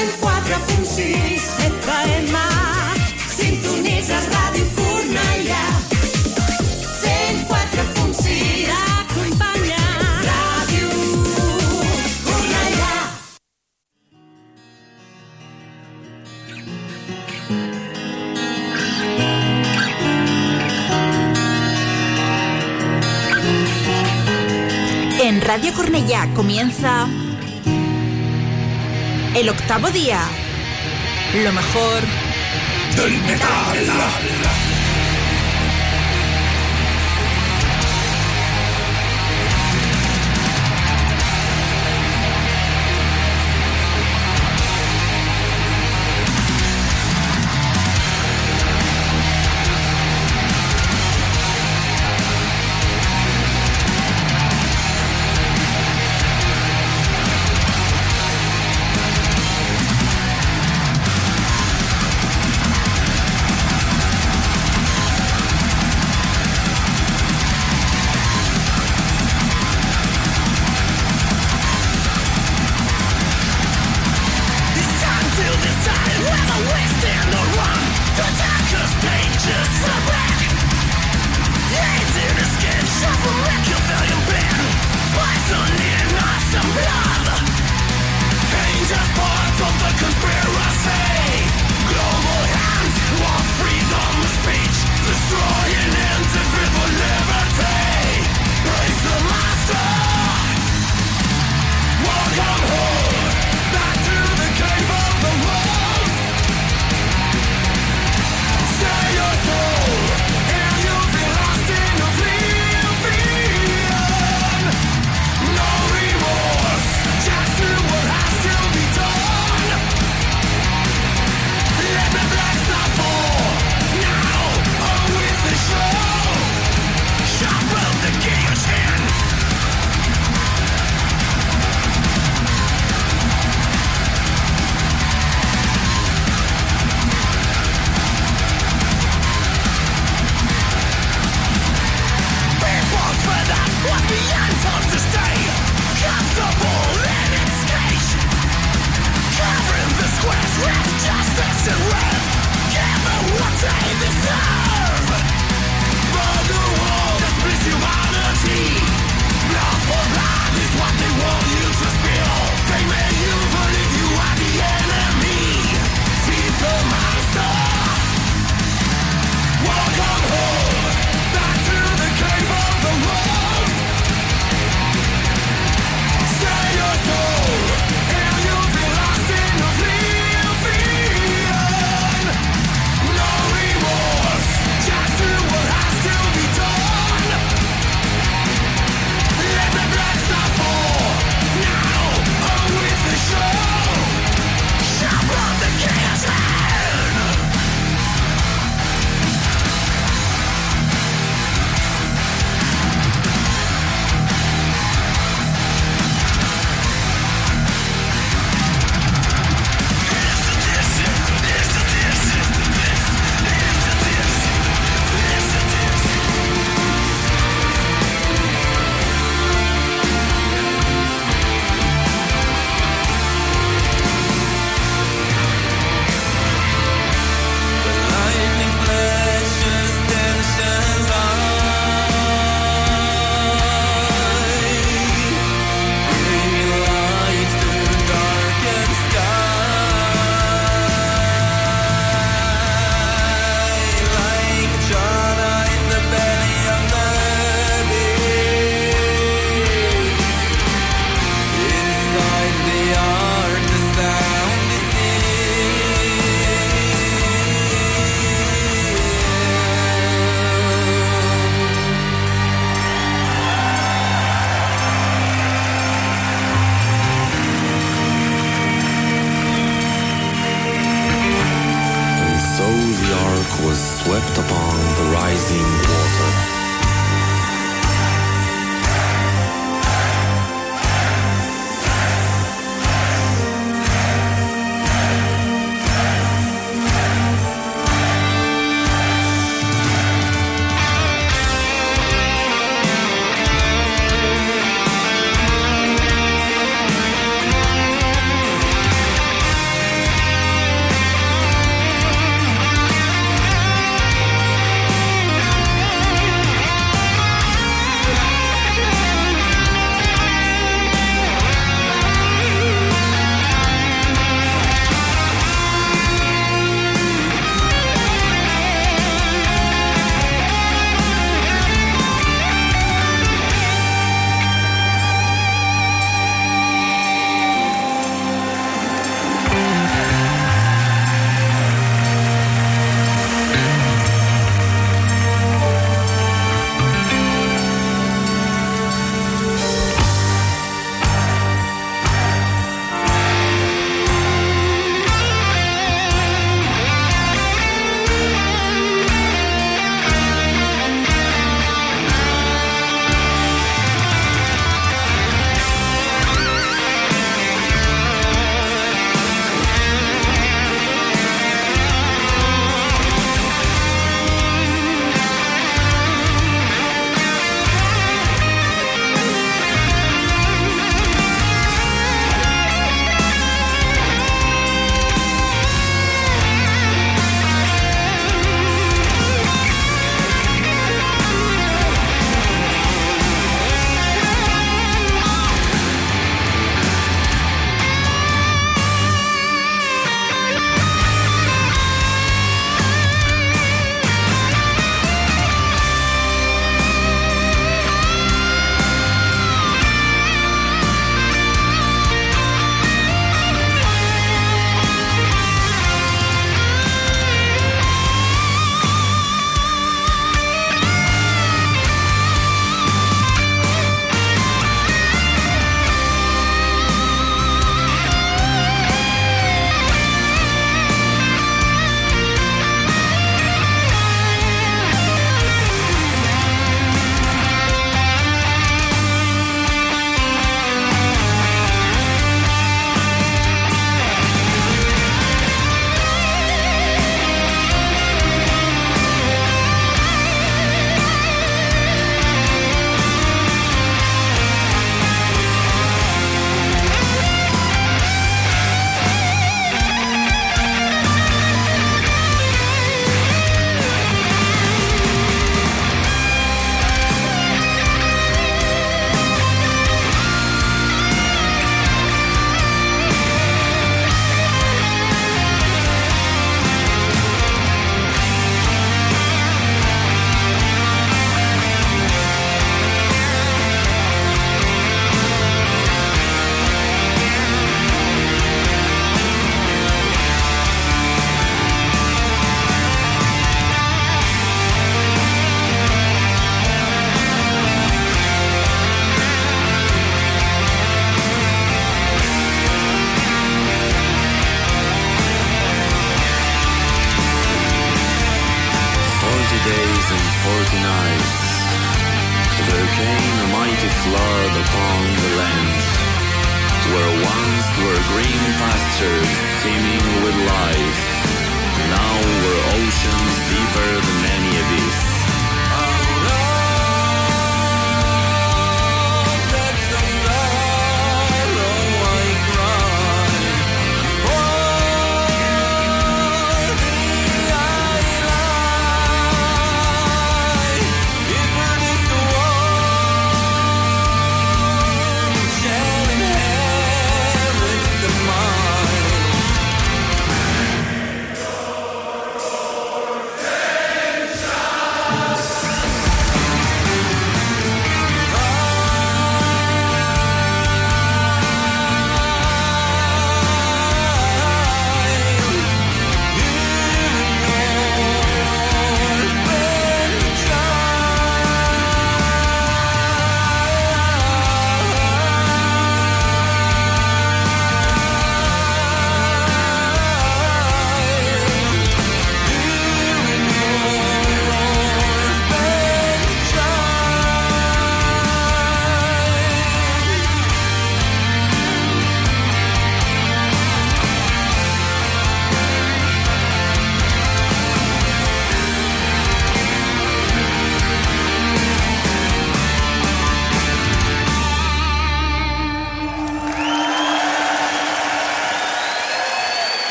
104.6 FM Sintonitza Ràdio Cornellà 104.6 Acompanya Ràdio Cornellà En Radio Cornellá comienza el octavo día. Lo mejor Del metal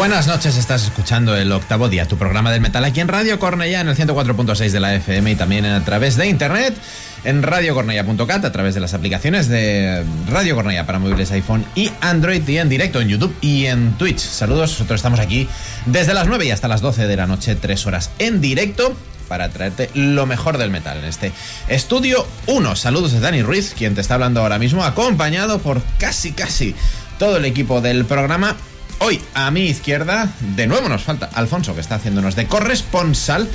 Buenas noches, estás escuchando el octavo día, tu programa del metal aquí en Radio Cornella en el 104.6 de la FM y también a través de internet en radiocornella.cat, a través de las aplicaciones de Radio Cornella para móviles iPhone y Android y en directo en YouTube y en Twitch. Saludos, nosotros estamos aquí desde las 9 y hasta las 12 de la noche, tres horas en directo para traerte lo mejor del metal en este estudio 1. Saludos de Dani Ruiz, quien te está hablando ahora mismo, acompañado por casi casi todo el equipo del programa. Hoy a mi izquierda, de nuevo nos falta Alfonso, que está haciéndonos de corresponsal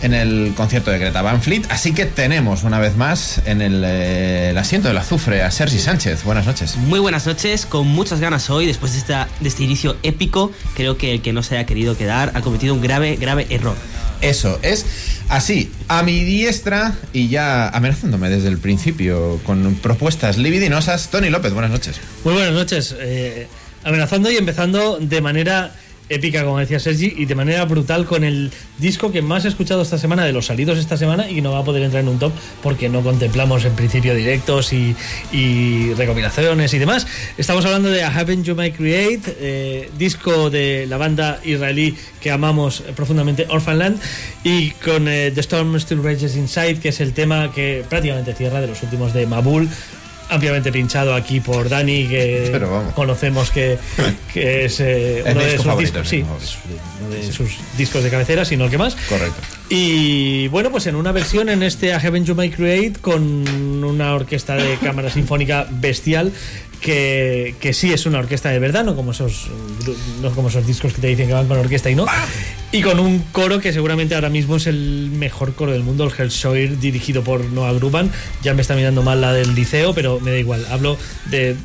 en el concierto de Greta Van Fleet. Así que tenemos una vez más en el, eh, el asiento del azufre a Sergi Sánchez. Buenas noches. Muy buenas noches, con muchas ganas hoy, después de, esta, de este inicio épico, creo que el que no se haya querido quedar ha cometido un grave, grave error. Eso, es así, a mi diestra y ya amenazándome desde el principio con propuestas libidinosas. Tony López, buenas noches. Muy buenas noches. eh, amenazando y empezando de manera épica, como decía Sergi, y de manera brutal con el disco que más he escuchado esta semana, de los salidos esta semana, y que no va a poder entrar en un top porque no contemplamos en principio directos y, y recopilaciones y demás. Estamos hablando de A Happen You Might Create, eh, disco de la banda israelí que amamos profundamente, Orphanland, y con eh, The Storm Still Rages Inside, que es el tema que prácticamente cierra de los últimos de Mabul ampliamente pinchado aquí por Dani, que conocemos que, que es eh, Es uno de sus discos, sí, uno de sus discos de cabecera, si no el que más. Correcto. Y bueno, pues en una versión en este A Heaven You Might Create con una orquesta de cámara sinfónica bestial que, que sí es una orquesta de verdad, no como esos no como esos discos que te dicen que van con orquesta y no. Y con un coro que seguramente ahora mismo es el mejor coro del mundo, el Hellsoir, dirigido por Noah Gruban. Ya me está mirando mal la del liceo, pero me da igual. Hablo de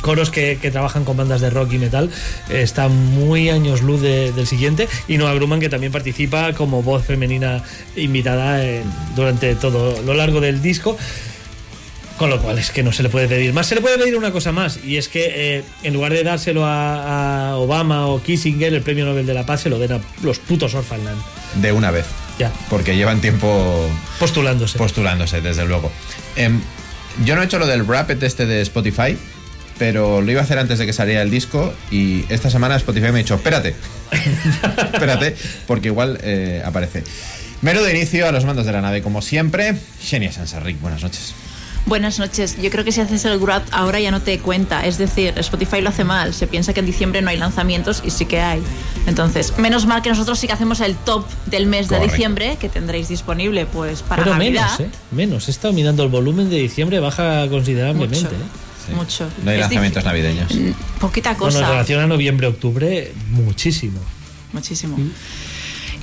coros que, que trabajan con bandas de rock y metal está muy años luz de- del siguiente y Noah Gruman que también participa como voz femenina invitada durante todo lo largo del disco con lo cual es que no se le puede pedir más se le puede pedir una cosa más y es que eh, en lugar de dárselo a, a Obama o Kissinger el premio Nobel de la Paz se lo den a los putos Orphanland De una vez. ya Porque llevan tiempo postulándose postulándose, desde luego. Em, yo no he hecho lo del Rapid este de Spotify, pero lo iba a hacer antes de que saliera el disco y esta semana Spotify me ha dicho, espérate, espérate, porque igual eh, aparece. Mero de inicio a los mandos de la nave, como siempre, Xenia Sansarric, buenas noches. Buenas noches. Yo creo que si haces el grab ahora ya no te cuenta. Es decir, Spotify lo hace mal. Se piensa que en diciembre no hay lanzamientos y sí que hay. Entonces, menos mal que nosotros sí que hacemos el top del mes de diciembre que tendréis disponible pues para pero Navidad. menos, ¿eh? menos he estado mirando el volumen de diciembre baja considerablemente Mucho. ¿eh? Sí. Mucho. No hay Es lanzamientos navideños. Mm, Poquita Bueno, en cosa. relación a noviembre-octubre, muchísimo. Muchísimo.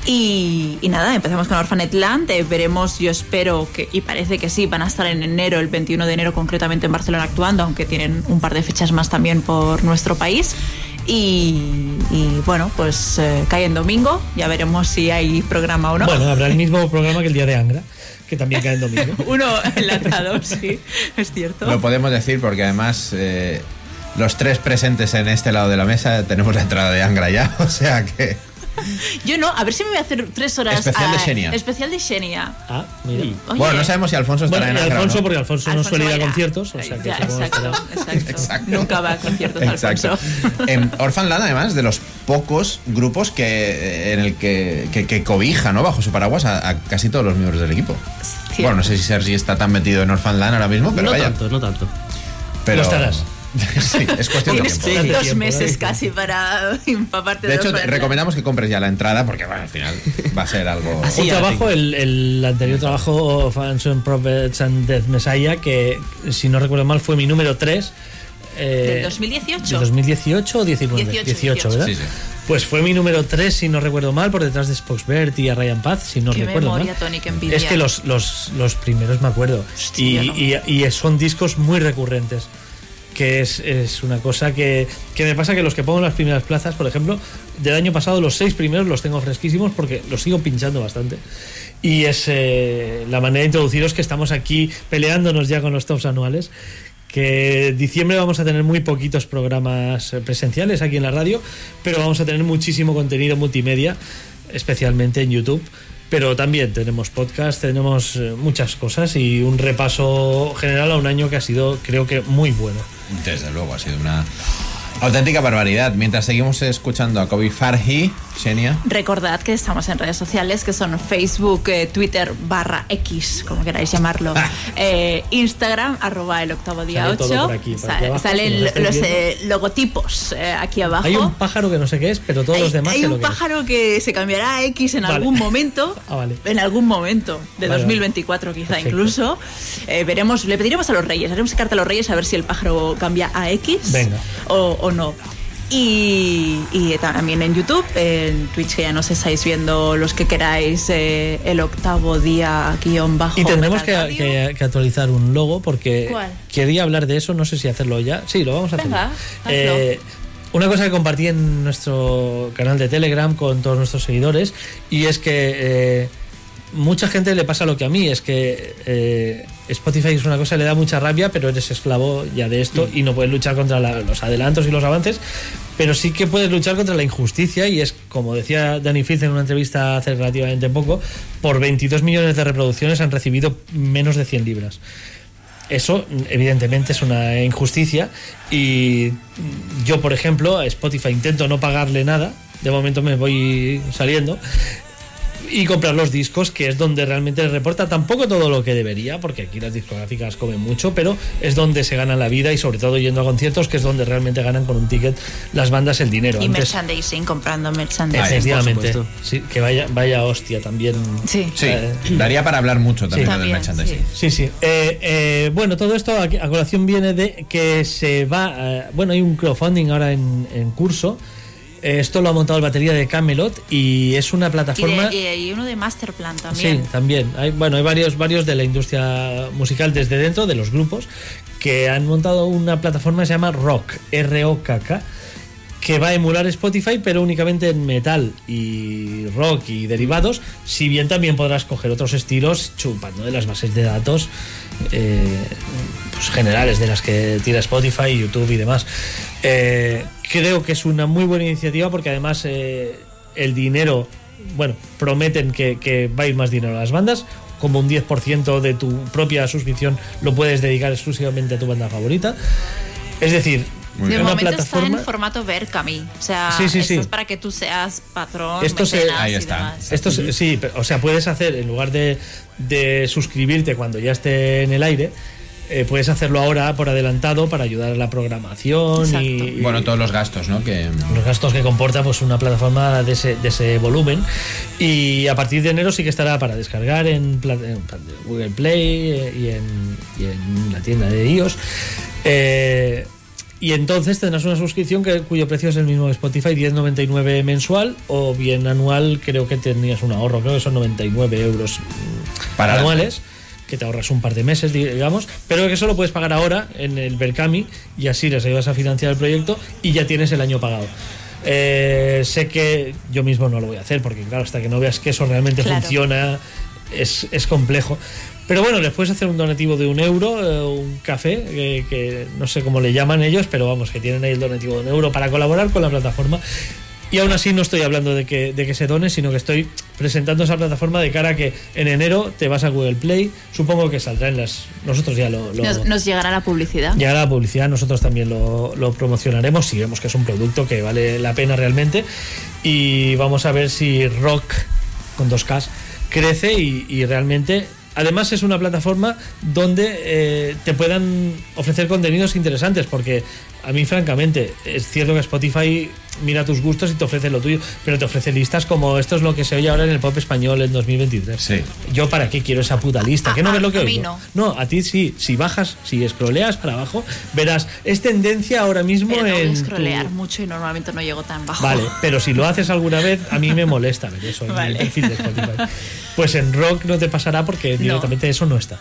Y, y nada, empezamos con Orphanetland. eh, veremos, yo espero que, y parece que sí, van a estar en enero, el 21 de enero concretamente en Barcelona actuando, aunque tienen un par de fechas más también por nuestro país. Y, y, bueno, pues eh, cae en domingo, ya veremos si hay programa o no. Bueno, habrá el mismo programa que el día de Angra, que también cae en domingo. Uno enlazado, sí, es cierto. Lo podemos decir porque además eh, los tres presentes en este lado de la mesa tenemos la entrada de Angra ya, o sea que... Yo no, a ver si me voy a hacer tres horas. Especial de Xenia. Especial de Xenia. Ah, mira. Oye. Bueno, no sabemos si Alfonso estará Bueno, en Alfonso, no. porque Alfonso, no suele ir a conciertos, o sea que Ya, exacto, exacto. Exacto. Nunca va a conciertos, Exacto. Alfonso. En Orphanland, además, de los pocos grupos que eh, en el que, que, que cobija, ¿no? Bajo su paraguas a, a casi todos los miembros del equipo. Cierto. Bueno, no sé si Sergi está tan metido en Orphanland ahora mismo, pero no vaya. tanto, no tanto. Pero... Lo estarás. sí, es cuestión de tiempo. Sí. dos tiempo, meses ¿eh? casi para empaparte De de hecho, te recomendamos que compres ya la entrada porque bueno, al final va a ser algo... Así un trabajo, el, el anterior trabajo, Fans and Prophets and Death Messiah, que si no recuerdo mal fue mi número 3. Eh, ¿Del 2018? ¿De 2018 o 19? 18, 18, ¿verdad? Sí, sí. Pues fue mi número 3, si no recuerdo mal, por detrás de Spoxbert y a Ryan Paz, si no Qué recuerdo memoria, mal. Tony, qué envidia. Es que los, los, los primeros me acuerdo. Hostia, y, no. y- y son discos muy recurrentes. Que es, es una cosa que, que me pasa que los que pongo en las primeras plazas, por ejemplo, del año pasado, los seis primeros los tengo fresquísimos porque los sigo pinchando bastante. Y es eh, la manera de introduciros que estamos aquí peleándonos ya con los tops anuales. Que diciembre vamos a tener muy poquitos programas eh, presenciales aquí en la radio, pero vamos a tener muchísimo contenido multimedia, especialmente en YouTube. Pero también tenemos podcast, tenemos eh, muchas cosas y un repaso general a un año que ha sido, creo que, muy bueno. Desde luego, ha sido una auténtica barbaridad. Mientras seguimos escuchando a Kobe Farhi, Xenia... Recordad que estamos en redes sociales que son Facebook, eh, Twitter barra X, como queráis llamarlo, Ah. eh, Instagram, arroba el octavo día Sale todo 8. por aquí, por Sa- aquí abajo, salen lo los eh, logotipos eh, aquí abajo. Hay un pájaro que no sé qué es, pero todos Hay- los demás hay un lo que es. pájaro que se cambiará a X en Vale. algún momento. Ah, vale. En algún momento de Vale, 2024 quizá Perfecto. incluso. Eh, veremos, le pediremos a los reyes, haremos carta a los reyes a ver si el pájaro cambia a X Venga. O, o no. Y, y también en YouTube, en Twitch que ya nos estáis viendo los que queráis eh, el octavo día guion bajo. Y tendremos que, actualizar un logo porque ¿Cuál? quería hablar de eso, no sé si hacerlo ya. Sí, lo vamos a hacer. Venga. Eh, Una cosa que compartí en nuestro canal de Telegram con todos nuestros seguidores y es que eh, mucha gente le pasa lo que a mí, es que eh, Spotify es una cosa, le da mucha rabia, pero eres esclavo ya de esto y no puedes luchar contra la- los adelantos y los avances, pero sí que puedes luchar contra la injusticia y es, como decía Danny Fitz en una entrevista hace relativamente poco, por 22 millones de reproducciones han recibido menos de 100 libras. Eso, evidentemente, es una injusticia. Y yo, por ejemplo, a Spotify intento no pagarle nada. De momento me voy saliendo. Y comprar los discos, que es donde realmente reporta tampoco todo lo que debería, porque aquí las discográficas comen mucho, pero es donde se gana la vida y sobre todo yendo a conciertos, que es donde realmente ganan con un ticket las bandas el dinero. Y Antes- merchandising, comprando merchandising. Efectivamente. Sí, que vaya, vaya hostia también. Sí. Sí, Eh, daría para hablar mucho también del También, merchandising. Sí, sí. sí. Eh, eh, bueno, todo esto a, a colación viene de que se va. eh, bueno, hay un crowdfunding ahora en, en curso. Esto lo ha montado el batería de Camelot y es una Y, plataforma. de- y uno de Masterplan también. Sí, también. Hay, bueno, hay varios, varios de la industria musical desde dentro, de los grupos, que han montado una plataforma que se llama Rock, R-O-K-K, que va a emular Spotify, pero únicamente en metal y rock y derivados, si bien también podrás coger otros estilos chupando de las bases de datos eh, pues generales de las que tira Spotify, YouTube y demás. Eh, creo que es una muy buena iniciativa porque además eh, el dinero, bueno, prometen que, que va a ir más dinero a las bandas. Como un 10% de tu propia suscripción lo puedes dedicar exclusivamente a tu banda favorita. Es decir, Muy De bien. una momento está plataforma. en formato Berkami. O sea, Sí, sí, esto sí. es para que tú seas patrón, Esto se- ahí está. Esto se- sí, pero, o sea, puedes hacer, en lugar de, de suscribirte cuando ya esté en el aire, eh, puedes hacerlo ahora por adelantado para ayudar a la programación y, Exacto. y Bueno, todos los gastos, ¿no? Que los gastos que comporta pues una plataforma de ese, de ese volumen. Y a partir de enero sí que estará para descargar en, Google Play eh, y en, y en la tienda de iOS. Eh, y entonces tendrás una suscripción que, cuyo precio es el mismo que Spotify, 10,99 mensual o bien anual, creo que tenías un ahorro, creo que son 99 euros mm, Para- anuales, que te ahorras un par de meses, digamos, pero que eso lo puedes pagar ahora en el Berkami y así les ayudas a financiar el proyecto y ya tienes el año pagado. Eh, sé que yo mismo no lo voy a hacer porque claro, hasta que no veas que eso realmente Claro. funciona es, es complejo. Pero bueno, les puedes hacer un donativo de un euro, eh, un café, que, que no sé cómo le llaman ellos, pero vamos, que tienen ahí el donativo de un euro para colaborar con la plataforma. Y aún así no estoy hablando de que, de que se done, sino que estoy presentando esa plataforma de cara a que en enero te vas a Google Play, supongo que saldrá en las... Nosotros ya lo... lo- Nos, nos llegará la publicidad. Llegará la publicidad, nosotros también lo, lo promocionaremos si vemos que es un producto que vale la pena realmente. Y vamos a ver si Rock, con dos Ks, crece y, y realmente. Además, es una plataforma donde eh, te puedan ofrecer contenidos interesantes, porque a mí, francamente, es cierto que Spotify mira tus gustos y te ofrece lo tuyo, pero te ofrece listas como esto es lo que se oye ahora en el pop español en 2023. Sí. Yo, ¿para qué quiero esa puta lista? ¿Qué no A- ves lo que a mí no. No, a ti sí. Si bajas, si scrolleas para abajo, verás, es tendencia ahora mismo Pero en. que tu- scrollear mucho y normalmente no llego tan bajo. Vale, pero si lo haces alguna vez, a mí me molesta ver eso en Vale. el perfil de Spotify. Pues en rock no te pasará porque directamente eso no está.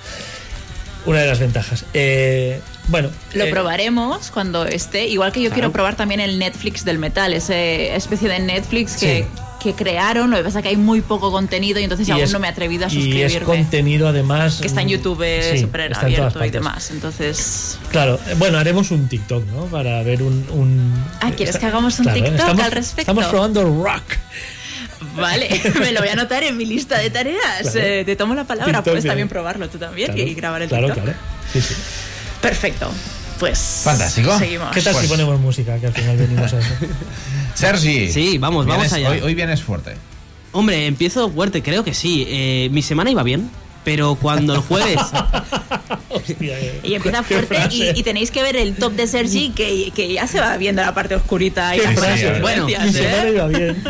Una de las ventajas. Eh, bueno, Lo eh, probaremos cuando esté. Igual que yo quiero probar también el Netflix del metal, esa especie de Netflix que, Sí. que crearon. Lo que pasa es que hay muy poco contenido y entonces y aún es- no me he atrevido a Y suscribirme. es contenido además. que está en YouTube eh, sí, súper abierto y demás. Entonces. Claro, eh, bueno, haremos un TikTok, ¿no? Para ver un. un- Ah, ¿quieres está- que hagamos un claro, TikTok estamos- al respecto? Estamos probando rock. Vale, me lo voy a anotar en mi lista de tareas. Claro. Eh, te tomo la palabra. TikTok Puedes de- también probarlo tú también Claro, y grabar el claro, TikTok. claro. Sí, sí. Perfecto. Pues. Fantástico. Seguimos. ¿Qué tal si Pues- ponemos música? Que al final venimos a eso. Sergi. Sí, vamos, vamos allá. Hoy, hoy vienes fuerte. Hombre, empiezo fuerte, creo que sí. Eh, mi semana iba bien, pero cuando el jueves. Hostia, eh. Y empieza fuerte y, tenéis que ver el top de Sergi que, que ya se va viendo la parte oscurita y las cosas Bueno, ¿eh? iba bien.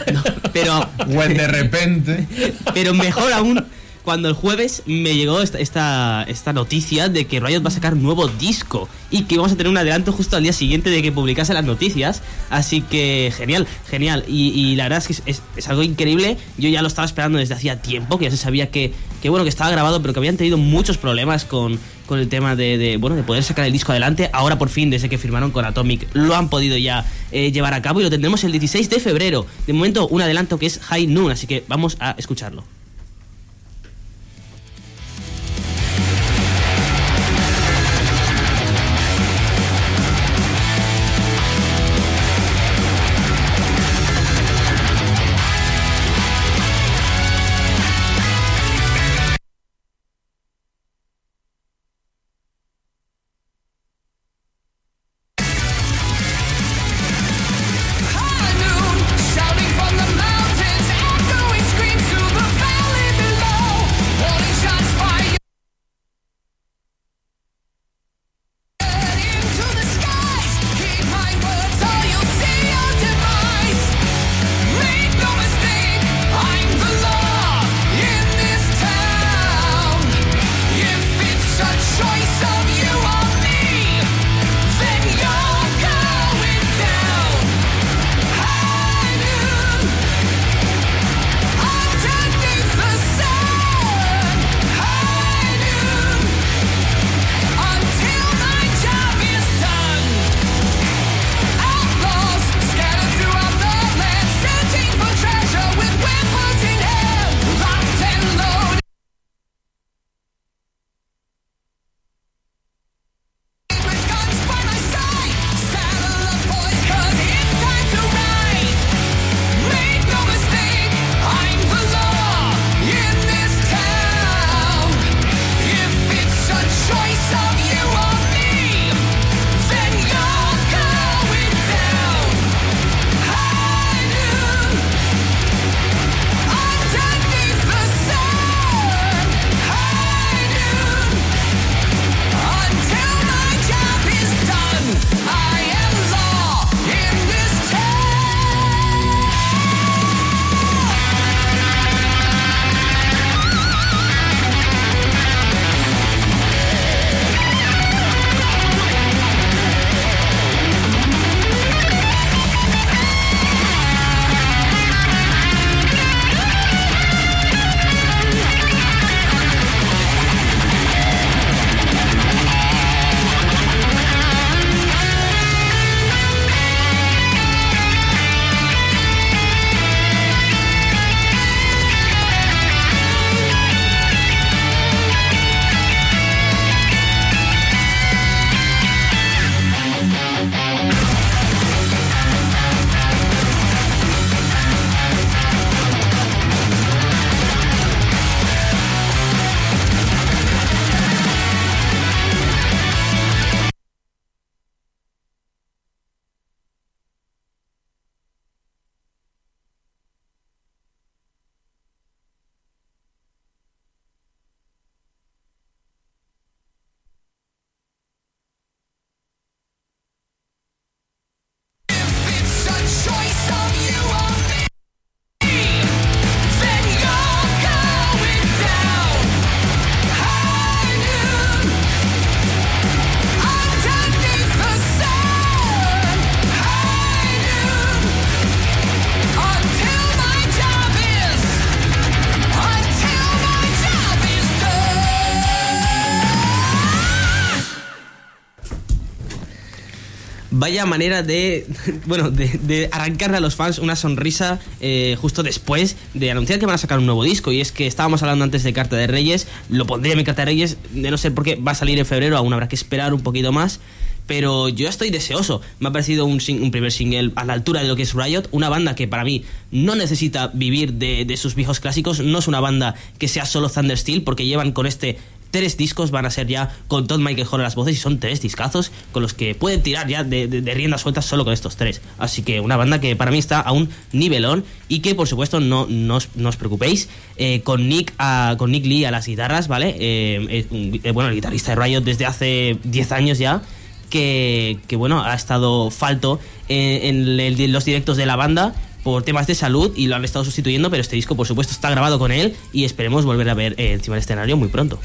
pero, Buen de repente. pero mejor aún, cuando el jueves me llegó esta, esta, esta noticia de que Riot va a sacar nuevo disco y que vamos a tener un adelanto justo al día siguiente de que publicase las noticias. Así que genial, genial. Y, y la verdad es que es, es- es algo increíble. Yo ya lo estaba esperando desde hacía tiempo, que ya se sabía que, que bueno, que estaba grabado, pero que habían tenido muchos problemas con, con el tema de, bueno de poder sacar el disco adelante. Ahora por fin, desde que firmaron con Atomic, lo han podido ya eh, llevar a cabo y lo tendremos el 16 de febrero. De momento, un adelanto que es High Noon, así que vamos a escucharlo. Vaya manera de, bueno, de, arrancarle a los fans una sonrisa eh, justo después de anunciar que van a sacar un nuevo disco. Y es que estábamos hablando antes de Carta de Reyes, lo pondría en Carta de Reyes, de no ser por qué va a salir en febrero, aún habrá que esperar un poquito más. Pero yo estoy deseoso. Me ha parecido un, primer single a la altura de lo que es Riot, una banda que para mí no necesita vivir de, de sus viejos clásicos, no es una banda que sea solo Thundersteel, porque llevan con este tres discos van a ser ya con Todd Michael Hall a las voces y son tres discazos con los que pueden tirar ya de, riendas sueltas solo con estos tres. Así que una banda que para mí está a un nivelón y que por supuesto no, no, os, no os preocupéis eh, con, Nick a- con Nick Lee a las guitarras, ¿vale? Eh, eh, bueno, el guitarrista de Riot desde hace 10 años ya. Que, que, bueno, ha estado falto en, en los directos de la banda por temas de salud y lo han estado sustituyendo, pero este disco por supuesto está grabado con él y esperemos volver a ver encima del escenario muy pronto.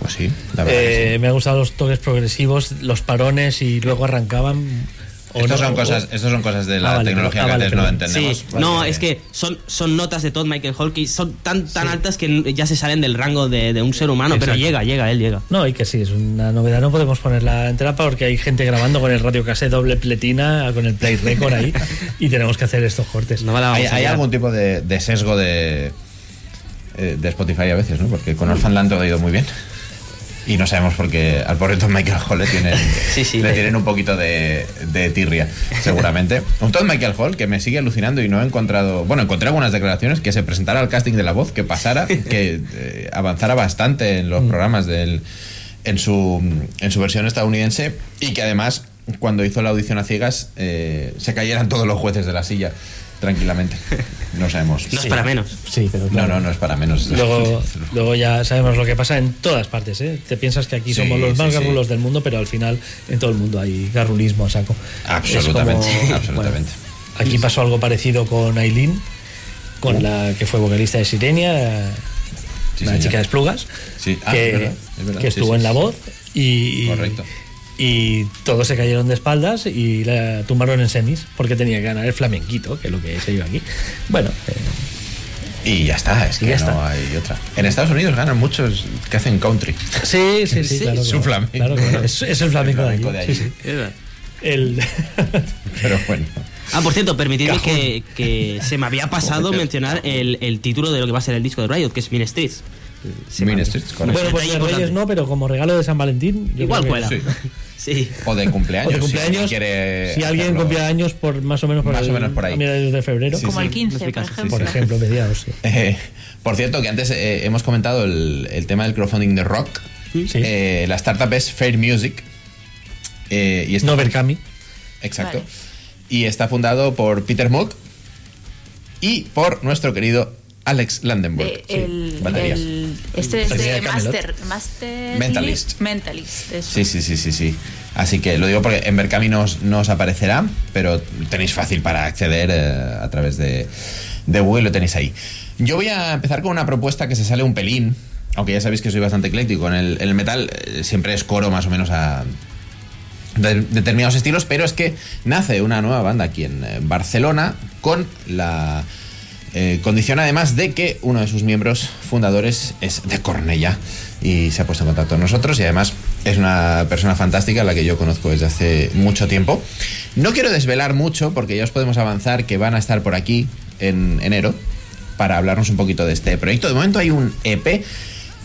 Pues sí, la verdad. que Eh, me han gustado los toques progresivos, los parones y luego arrancaban. No, son o- cosas, estos son cosas de la Ah, vale, tecnología pero- ah, que vale, antes no entendemos. Sí, Vale, no, es que son, son notas de Todd Michael Hall que son tan, tan altas que ya se salen del rango de, de un ser humano, pero llega, llega, él llega. No, y que sí, es una novedad. No podemos ponerla entera porque hay gente grabando con el radio cassette doble pletina, con el play record ahí, y tenemos que hacer estos cortes. No me la ¿Hay, vamos a hay algún tipo de, de sesgo de, eh, de Spotify a veces, ¿no? Porque con Orphanland todo ha ido muy bien. Y no sabemos por qué al pobre Tom Michael Hall le tienen, Sí, sí, le tienen un poquito de, de tirria, seguramente. Un Tom Michael Hall que me sigue alucinando y no he encontrado. Bueno, encontré algunas declaraciones que se presentara al casting de la voz, que pasara, que eh, avanzara bastante en los programas del, en, su, en su versión estadounidense y que además, cuando hizo la audición a ciegas, eh, se cayeran todos los jueces de la silla tranquilamente. No sabemos. No es para menos. Sí, pero No, claro. no, no es para menos. Luego, luego ya sabemos lo que pasa en todas partes. ¿eh? Te piensas que aquí Sí, somos los más sí, sí. garrulos del mundo, pero al final en todo el mundo hay garrulismo a saco. Absolutamente, como- absolutamente. bueno, aquí pasó algo parecido con Aileen, con la que fue vocalista de Sirenia, Sí, una señor. chica de Esplugas, Sí, ah, que, es verdad, es verdad. que Sí, estuvo sí, en la voz y, Correcto. Y todos se cayeron de espaldas y la tumbaron en semis porque tenía que ganar el flamenquito, que es lo que se iba aquí. Bueno, eh, Y ya está, es que ya no está. hay otra. En Estados Unidos ganan muchos que hacen country. sí, sí, sí, claro. su claro. flamenco. Claro, claro. Es, es el flamenco, El flamenco de de allí. allí. sí, sí. El, Pero bueno. Ah, por cierto, permitidme que, que se me había pasado mencionar el, el título de lo que va a ser el disco de Riot, que es Mean Streets. Mean Streets, correcto. bueno, pues de Reyes no, pero como regalo de San Valentín. yo Igual creo que- cuela. Sí. Sí. O de cumpleaños. O de si cumpleaños. alguien quiere si alguien hacerlo. cumple años por más o menos por, Más o menos por ahí. a mediados de febrero. Sí, Como sí. el 15, No es mi por caso, sí, ejemplo. Por ejemplo, mediados, sí. Eh, por cierto, que antes eh, hemos comentado el, el tema del crowdfunding de rock. Sí. Eh, la startup es Fair Music. Eh, y está- No Berkami. Exacto. Vale. Y está fundado por Peter Moog y por nuestro querido Alex Landenberg. De- el, este es de. Master, Master Mentalist. Mentalist, eso. Sí, sí, sí, sí, sí. Así que lo digo porque en Berkami no os, aparecerá, pero tenéis fácil para acceder eh, a través de, de Google, lo tenéis ahí. Yo voy a empezar con una propuesta que se sale un pelín, aunque ya sabéis que soy bastante ecléctico. En el, en el metal eh, siempre es coro más o menos a de- determinados estilos, pero es que nace una nueva banda aquí en eh, Barcelona con la eh, condición además de que uno de sus miembros fundadores es de Cornella y se ha puesto en contacto con nosotros y además es una persona fantástica la que yo conozco desde hace mucho tiempo. No quiero desvelar mucho porque ya os podemos avanzar que van a estar por aquí en enero para hablarnos un poquito de este proyecto. De momento hay un EP.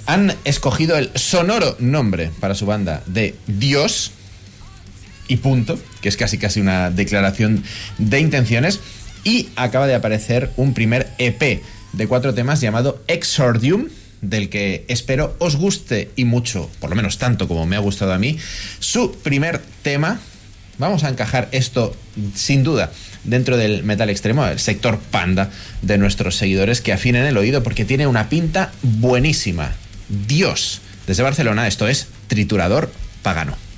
Han escogido el sonoro nombre para su banda de Dios y punto, que es casi casi una declaración de intenciones. Y acaba de aparecer un primer EP de cuatro temas llamado Exordium, del que espero os guste y mucho, por lo menos tanto como me ha gustado a mí, su primer tema. Vamos a encajar esto sin duda dentro del metal extremo, el sector panda de nuestros seguidores que afinen el oído porque tiene una pinta buenísima. Dios, desde Barcelona, esto es Triturador Pagano.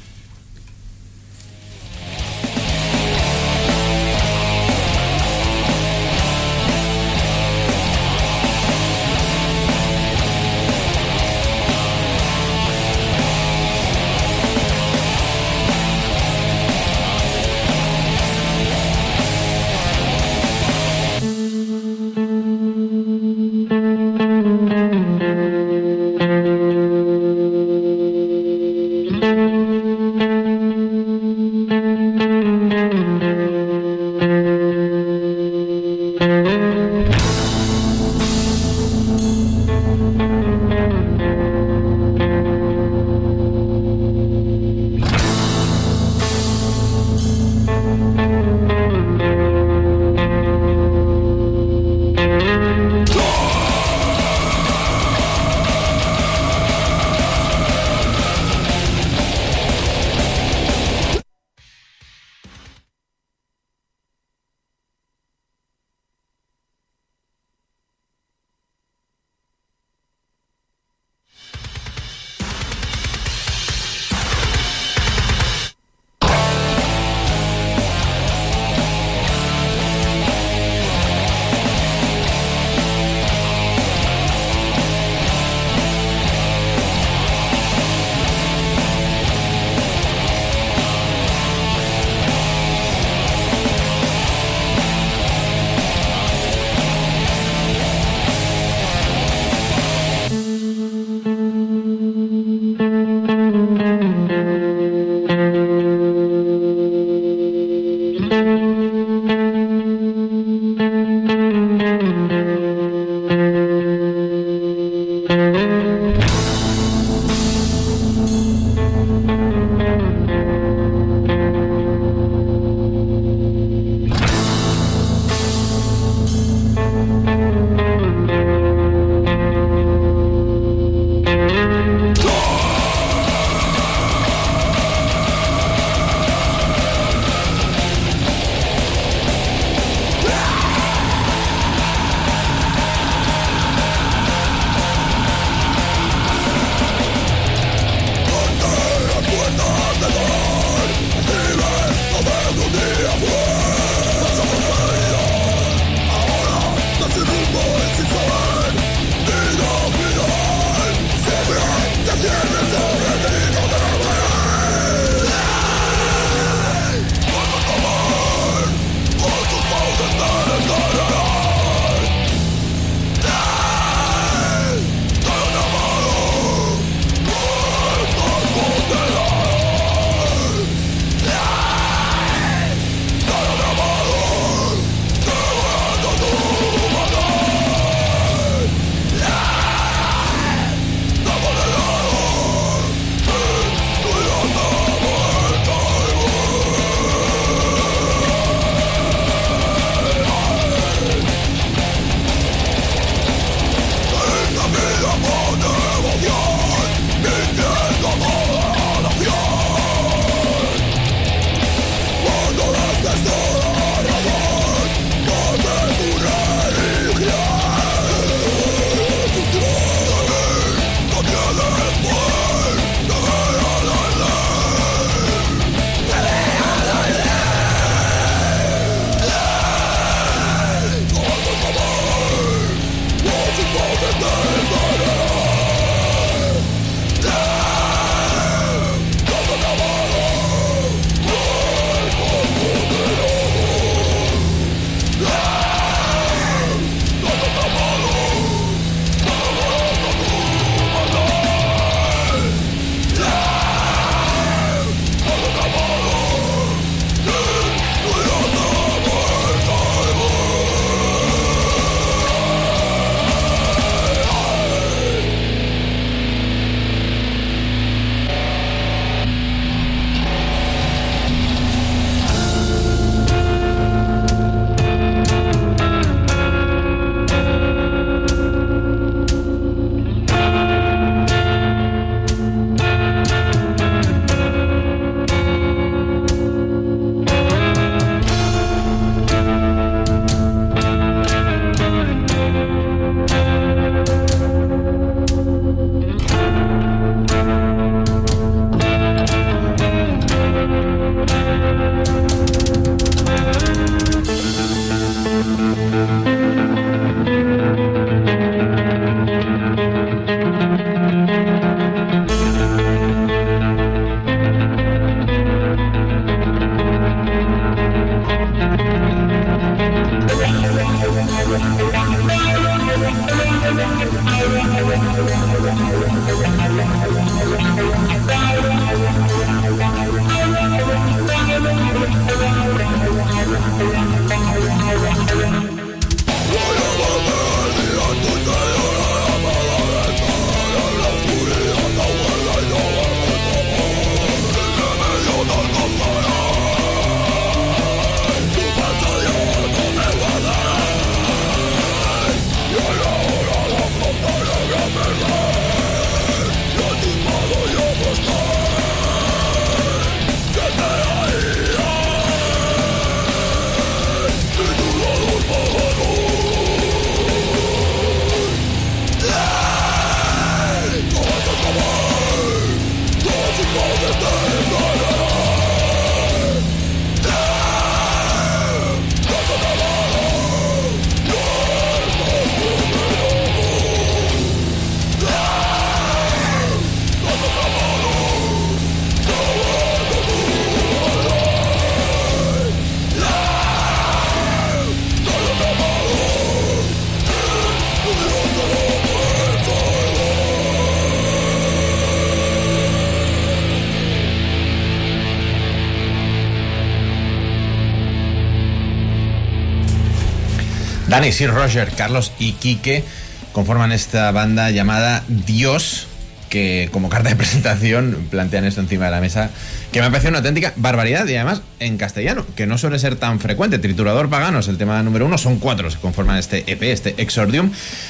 Dani, Sir Roger, Carlos y Quique conforman esta banda llamada Dios, que como carta de presentación plantean esto encima de la mesa, que me ha parecido una auténtica barbaridad y además en castellano, que no suele ser tan frecuente. Triturador Pagano es el tema número uno, son cuatro que conforman este EP, este Exordium.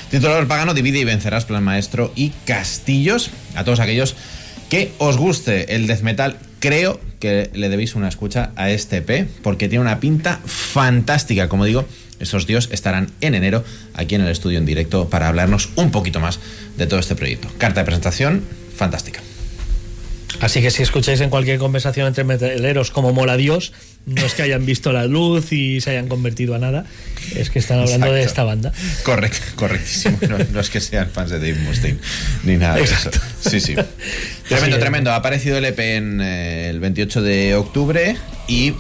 Triturador Pagano divide y vencerás, Plan Maestro y Castillos. A todos aquellos que os guste el death metal, creo que le debéis una escucha a este EP, porque tiene una pinta fantástica, como digo. Esos dios estarán en enero aquí en el estudio en directo para hablarnos un poquito más de todo este proyecto. Carta de presentación fantástica. Así que si escucháis en cualquier conversación entre metaleros como mola Dios, no es que hayan visto la luz y se hayan convertido a nada, es que están hablando de esta banda. Correcto, correctísimo. No, no es que sean fans de Dave Mustaine ni nada de eso. Sí, sí. Tremendo, tremendo. Ha aparecido el EP en eh, el 28 de octubre y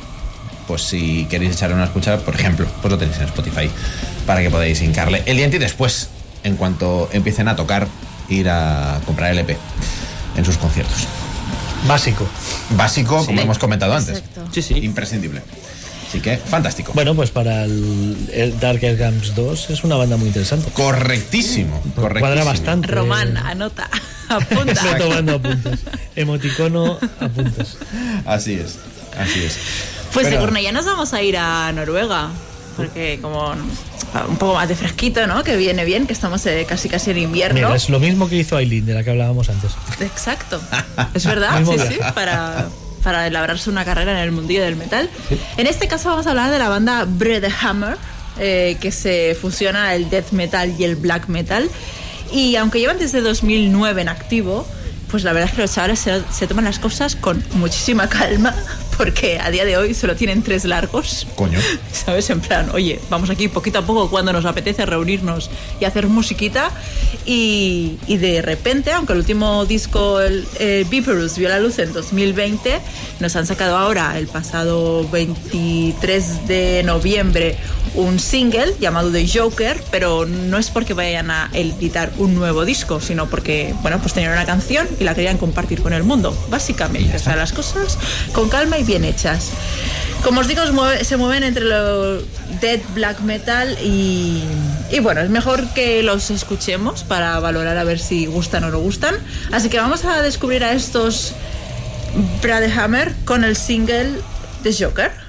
pues si queréis echarle una escucha, por ejemplo, pues lo tenéis en Spotify para que podáis hincarle el diente y después, en cuanto empiecen a tocar, ir a comprar el EP en sus conciertos. Básico. Básico, como hemos comentado antes. Exacto. Sí, sí. Imprescindible. Así que, fantástico. Bueno, pues para el, el Dark Gams 2 es una banda muy interesante. Correctísimo. correctísimo. Cuadra bastante. Román, anota, apunta. Estoy tomando apuntes. Emoticono, apuntes. Así es, así es. Pues Pero- Cornellá nos vamos a ir a Noruega. Porque como un poco más de fresquito, ¿no? Que viene bien, que estamos eh, casi casi en invierno. Mira, es lo mismo que hizo Aileen, de la que hablábamos antes. Exacto. Es verdad, sí, sí, para, para labrarse una carrera en el mundillo del metal. En este caso vamos a hablar de la banda Hammer, eh, que se fusiona el death metal y el black metal. Y aunque llevan desde 2009 en activo, pues la verdad es que los chavales se, se toman las cosas con muchísima calma, porque a día de hoy solo tienen tres largos. Coño. ¿Sabes? En plan, oye, vamos aquí poquito a poco cuando nos apetece reunirnos y hacer musiquita. Y, y de repente, aunque el último disco, el eh, Viperus, vio la luz en 2020, nos han sacado ahora, el pasado 23 de noviembre, un single llamado The Joker, pero no es porque vayan a editar un nuevo disco, sino porque, bueno, pues tenían una canción y la querían compartir con el mundo, básicamente. O sea, las cosas con calma y bien hechas. Como os digo, se mueven entre lo dead black metal y, y bueno, es mejor que los escuchemos para valorar a ver si gustan o no gustan. Así que vamos a descubrir a estos Hammer con el single The Joker.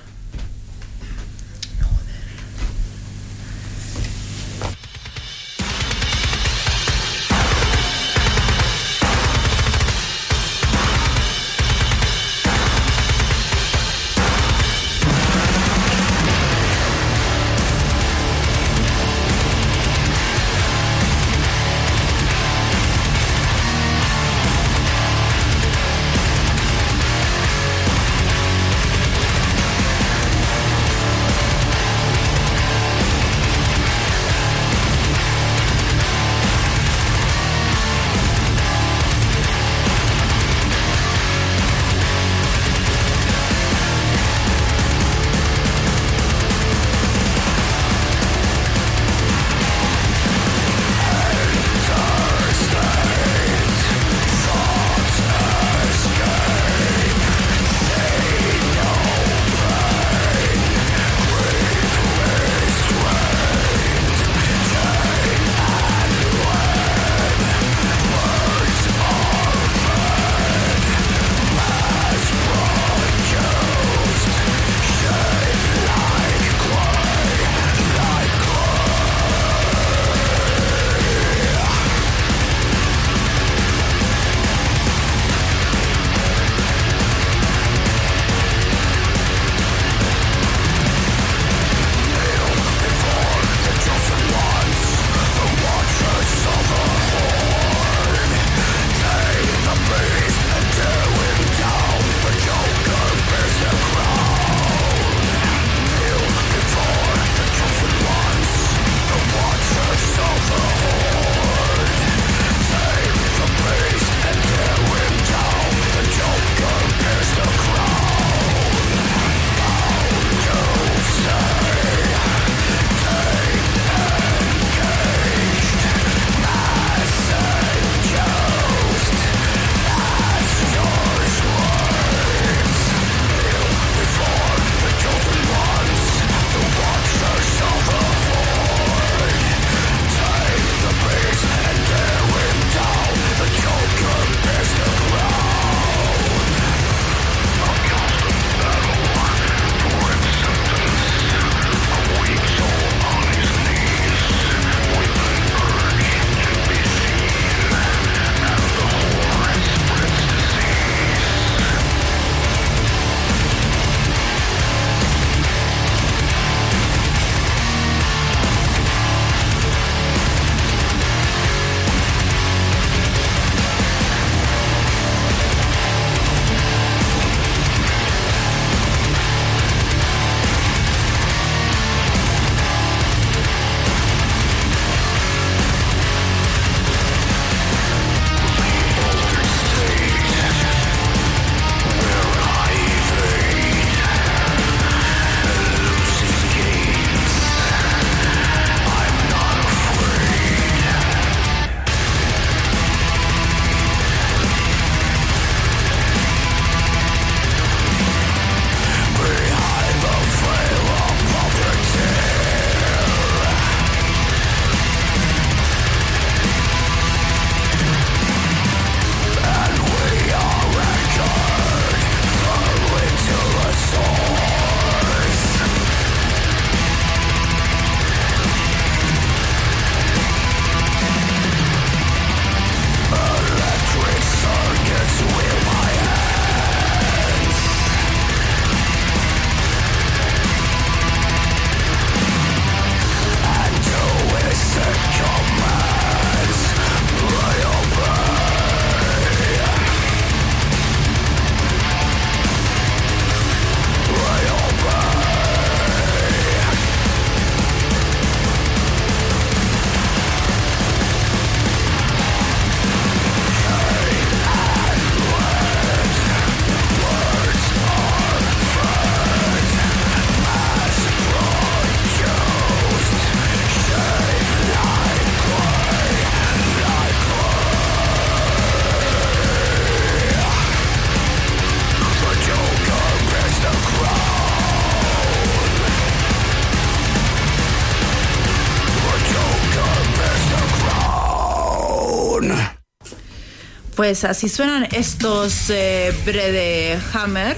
Pues así suenan estos eh, Brede Hammer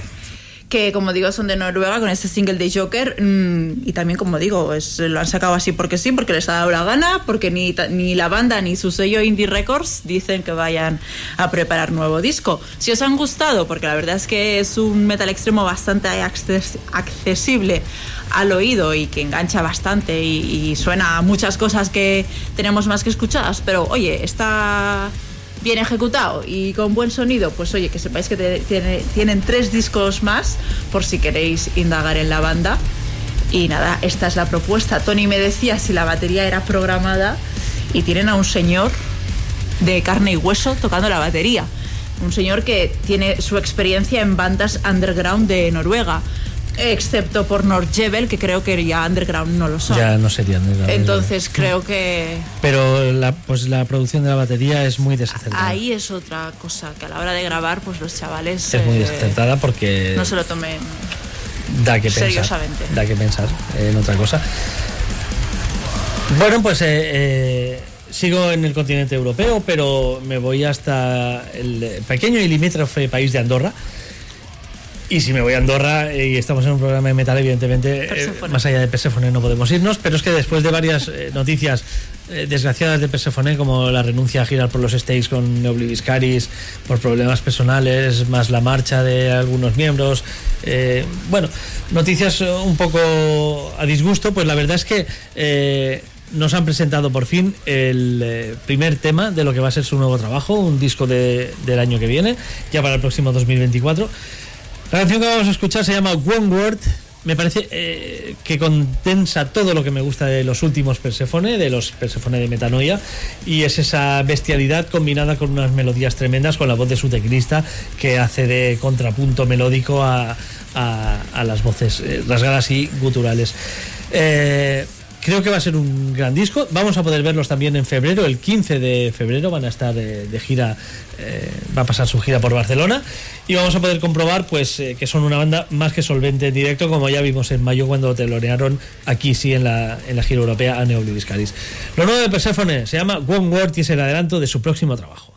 que como digo son de Noruega con este single de Joker mm, y también como digo lo han sacado así porque sí, porque les ha dado la gana, porque ni, ni la banda ni su sello Indie Records dicen que vayan a preparar nuevo disco. Si os han gustado, porque la verdad es que es un metal extremo bastante acces- accesible al oído y que engancha bastante y, y suena a muchas cosas que tenemos más que escuchadas, pero oye, está bien ejecutado y con buen sonido, pues oye, que sepáis que tienen tres discos más por si queréis indagar en la banda. Y nada, esta es la propuesta. Tony me decía si la batería era programada y tienen a un señor de carne y hueso tocando la batería. Un señor que tiene su experiencia en bandas underground de Noruega, excepto por Nordjebel, que creo que ya underground no lo son. Ya no sería underground. Entonces creo que Pero la, pues la producción de la batería es muy desacertada. ahí es otra cosa, que a la hora de grabar, pues los chavales Es muy eh, desacertada porque no se lo tomen da que pensar. seriosamente. Da que pensar en otra cosa. Bueno, pues eh, eh, sigo en el continente europeo, pero me voy hasta el pequeño y limítrofe país de Andorra. Y si me voy a Andorra eh, y estamos en un programa de metal, evidentemente, eh, más allá de Persephone no podemos irnos, pero es que después de varias eh, noticias eh, desgraciadas de Persephone, como la renuncia a girar por los States con Neobliviscaris por problemas personales, más la marcha de algunos miembros, bueno, noticias un poco a disgusto, pues la verdad es que nos han presentado por fin el primer tema de lo que va a ser su nuevo trabajo, un disco de- del año que viene, ya para el próximo 2024. La canción que vamos a escuchar se llama One Word. Me parece eh, que condensa todo lo que me gusta de los últimos Persephone, de los Persephone de Metanoia, y es esa bestialidad combinada con unas melodías tremendas, con la voz de su teclista que hace de contrapunto melódico a, las voces eh, rasgadas y guturales. Eh, Creo que va a ser un gran disco. Vamos a poder verlos también en febrero, el 15 de febrero van a estar eh, de gira, eh, va a pasar su gira por Barcelona y vamos a poder comprobar pues eh, que son una banda más que solvente en directo, como ya vimos en mayo cuando telonearon aquí sí en la, en la gira europea a Neobliviscaris. Lo nuevo de Persephone se llama One Word y es el adelanto de su próximo trabajo.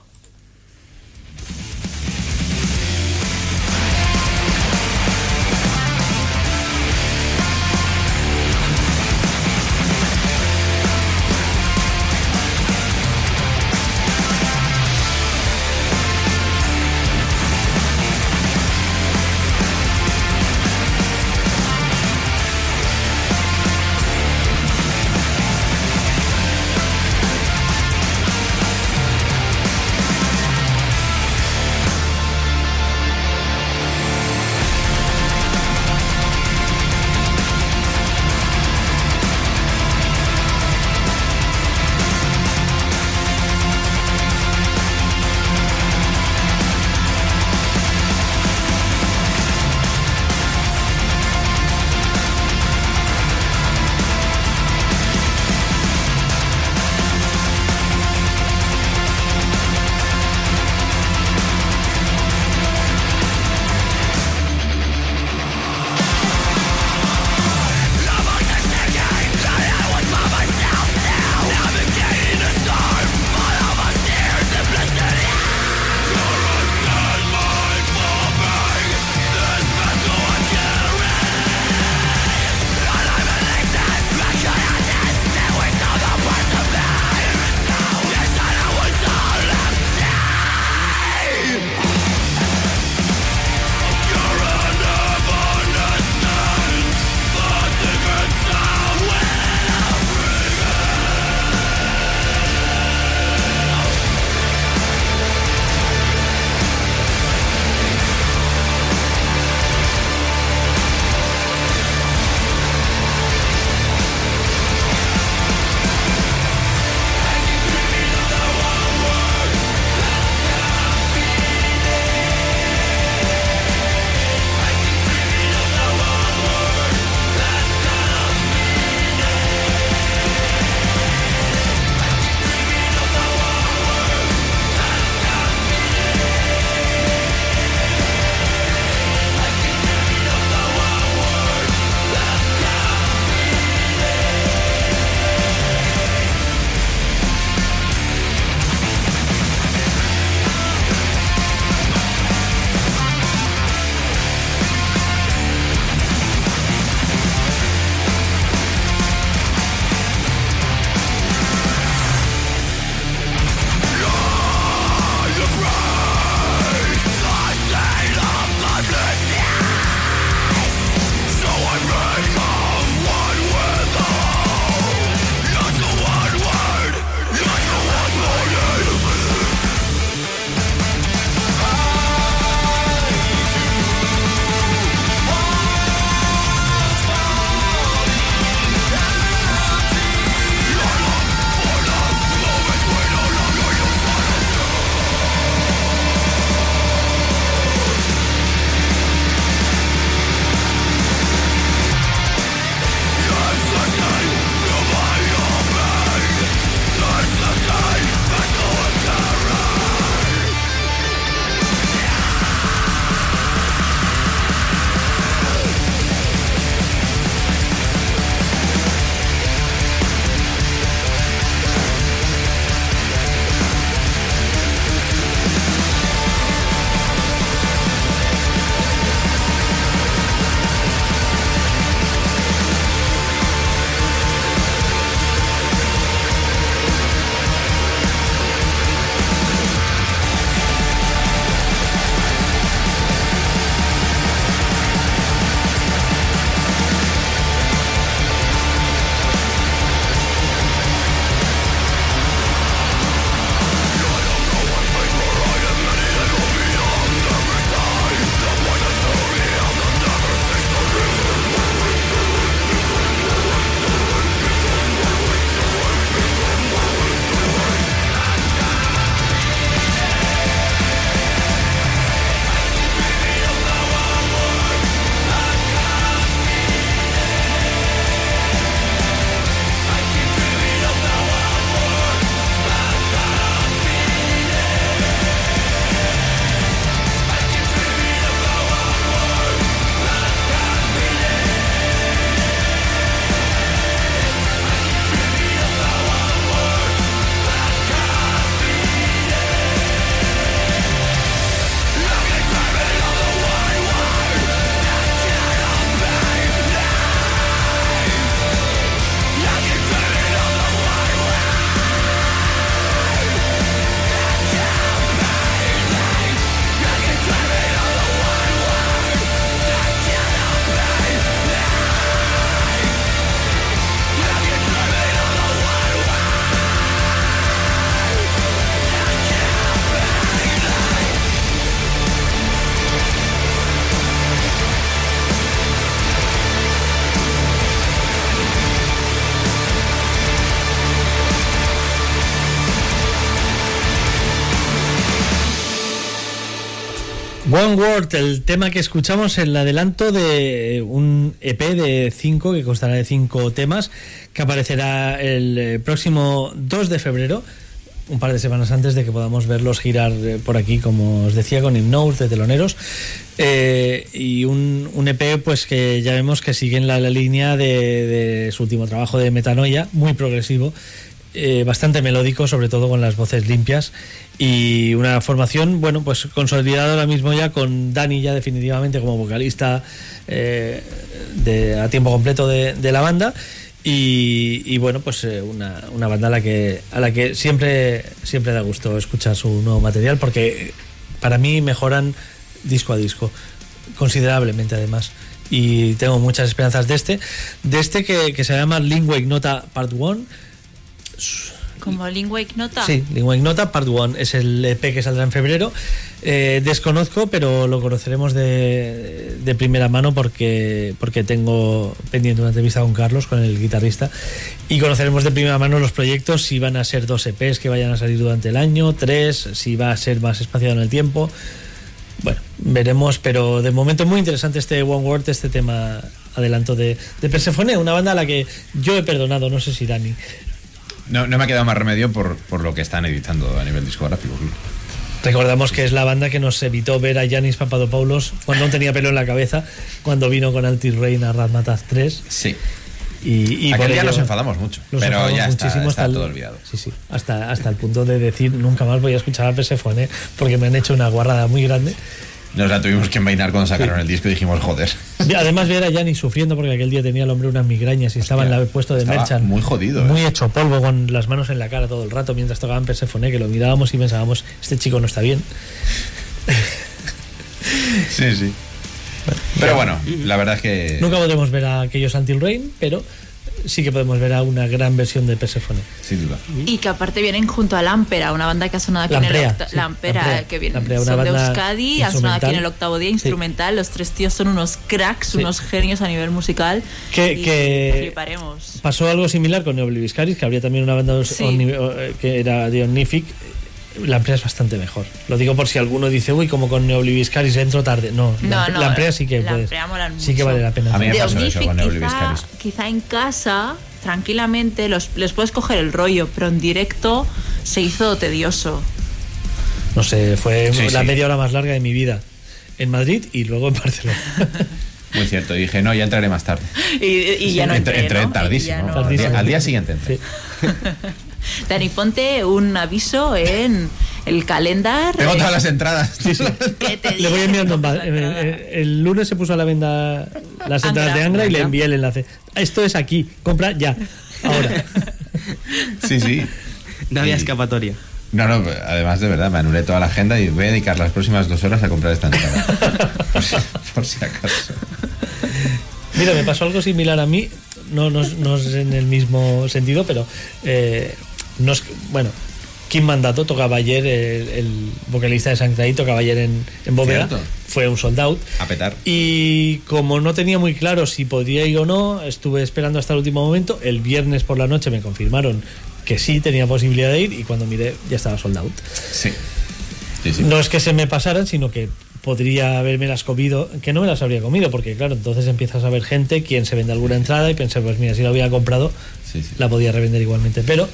Word, el tema que escuchamos, el adelanto de un EP de 5, que constará de 5 temas, que aparecerá el eh, próximo 2 de febrero, un par de semanas antes de que podamos verlos girar eh, por aquí, como os decía, con Hipnose de teloneros. Eh, y un, un EP pues que ya vemos que sigue en la, línea de su último trabajo de Metanoia, muy progresivo, eh, bastante melódico, sobre todo con las voces limpias. Y una formación, bueno, pues consolidada ahora mismo ya con Dani ya definitivamente como vocalista eh, a tiempo completo de, la banda. Y, y bueno, pues eh, una, una banda a la que a la que siempre siempre da gusto escuchar su nuevo material porque para mí mejoran disco a disco considerablemente además. Y tengo muchas esperanzas de este de este que, que se llama Lingua Ignota Part 1 Como Lingua Ignota. Sí, Lingua Ignota Part 1 es el EP que saldrá en febrero. Eh, desconozco, pero lo conoceremos de, de primera mano porque, porque tengo pendiente una entrevista con Carlos, con el guitarrista, y conoceremos de primera mano los proyectos, si van a ser dos EPs que vayan a salir durante el año, tres, si va a ser más espaciado en el tiempo. Bueno, veremos, pero de momento muy interesante este One Word, este tema adelanto de, de Persephone, una banda a la que yo he perdonado, no sé si Dani. No, no me ha quedado más remedio por, por lo que están editando a nivel discográfico. Recordamos que es la banda que nos evitó ver a Yanis Papadopoulos cuando no tenía pelo en la cabeza, cuando vino con Altis Reign a Razmataz 3. Sí. Y, y Aquel día ello nos enfadamos mucho, nos pero enfadamos ya está, muchísimo está hasta el- todo olvidado. Sí, sí, hasta, hasta el punto de decir nunca más voy a escuchar a Persephone porque me han hecho una guarrada muy grande. Nos la tuvimos que envainar cuando sacaron el disco y dijimos, joder. Además ver a Yanis sufriendo porque aquel día tenía el hombre unas migrañas y estaba en el puesto de Merchant. muy jodido, Muy ¿eh? hecho polvo con las manos en la cara todo el rato mientras tocaban Persephone, que lo mirábamos y pensábamos, este chico no está bien. Sí, sí. Pero bueno, la verdad es que. Nunca podremos ver a aquellos Until Rain, pero sí que podemos ver a una gran versión de Persephone. Sin duda. Y que aparte vienen junto a Lampera, una banda que ha sonado aquí en el Lamprea, octa- sí, Lampera, Lamprea. que viene Lamprea, una son de banda Euskadi, ha sonado aquí en el octavo día Sí. instrumental. Los tres tíos son unos cracks, Sí. unos genios a nivel musical. Que- y que- fliparemos. Pasó algo similar con Neobliviscaris, que habría también una banda eh, que era de Omnific. La empresa es bastante mejor. Lo digo por si alguno dice, uy, como con Neobliviscaris entro tarde. No, No, la, no, la empresa sí que la puedes- sí que vale la pena. A mí me de pasó eso Omnific, con quizá, Neobliviscaris. quizá en casa, tranquilamente, los, les puedes coger el rollo, pero en directo se hizo tedioso. No sé, fue Sí, la sí. media hora más larga de mi vida en Madrid y luego en Barcelona. Muy cierto. Y dije, no, ya entraré más tarde. Y, y ya no entré, entré, ¿no? tardísimo. No- Al, día, al día siguiente entré. Dani, ponte un aviso en el calendar. Tengo eh, todas las entradas. Sí, sí. Le voy enviando. el, entrada. el- el lunes se puso a la venta las Angra. entradas de Angra y le envié el enlace. Esto es aquí, compra ya, ahora. Sí, sí. No había Y- escapatoria. No, no, además de verdad, me anulé toda la agenda y voy a dedicar las próximas dos horas a comprar esta entrada. por, si, por si acaso. Mira, me pasó algo similar a mí, no, no, es- no es en el mismo sentido, pero eh, no es, bueno, Kim Mandato tocaba ayer, el, el vocalista de Sanctay tocaba ayer en, en Bóveda, Cierto. fue un sold out. A petar. Y como no tenía muy claro si podía ir o no, estuve esperando hasta el último momento. El viernes por la noche me confirmaron que sí tenía posibilidad de ir y cuando miré ya estaba sold out. Sí. Sí, sí. No es que se me pasaran, sino que podría haberme las comido, que no me las habría comido, porque claro, entonces empiezas a ver gente, quien se vende alguna entrada y pensé, pues mira, si la hubiera comprado, Sí, sí. la podía revender igualmente. Pero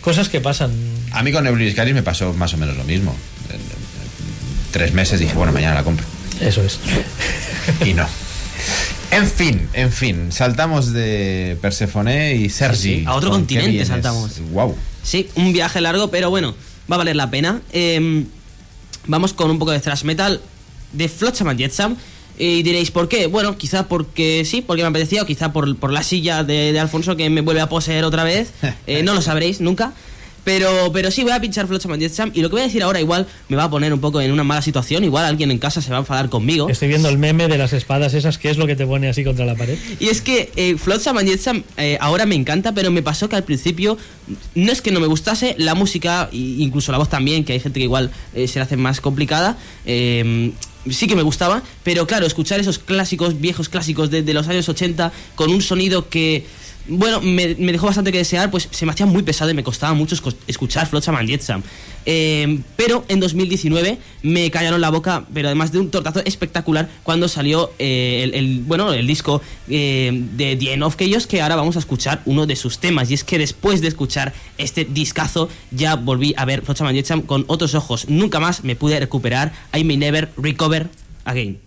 cosas que pasan. A mí con Nebliniscaris me pasó más o menos lo mismo. En- tres meses dije, bueno, mañana la compro. Eso es. Y no. En fin, en fin, saltamos de Persephone y Sergi. Sí, sí, a otro ¿Con qué continente saltamos. Wow. Sí, un viaje largo, pero bueno, va a valer la pena. Eh, vamos con un poco de thrash metal de Flotsam and Jetsam. Y diréis, ¿por qué? Bueno, quizá porque sí, porque me apetecía, o quizá por, por la silla de, de Alfonso que me vuelve a poseer otra vez. Eh, no lo sabréis nunca. Pero, pero sí, voy a pinchar Flotsam and Jetsam. Y lo que voy a decir ahora igual me va a poner un poco en una mala situación. Igual alguien en casa se va a enfadar conmigo. Estoy viendo el meme de las espadas esas, que es lo que te pone así contra la pared. Y es que eh, Flotsam and Jetsam eh, ahora me encanta, pero me pasó que al principio no es que no me gustase la música, incluso la voz también, que hay gente que igual eh, se le hace más complicada. Sí que me gustaba, pero claro, escuchar esos clásicos, viejos clásicos de, de los años 80 con un sonido que bueno, me, dejó bastante que desear, pues se me hacía muy pesado y me costaba mucho escuchar Flotsam and Jetsam. Em, pero en 2019 me callaron la boca, pero además de un tortazo espectacular cuando salió eh, el, bueno, el disco em, de The End of Chaos, que ahora vamos a escuchar uno de sus temas. Y es que después de escuchar este discazo, ya volví a ver Flotsam and Jetsam con otros ojos. Nunca más me pude recuperar. I may never recover again.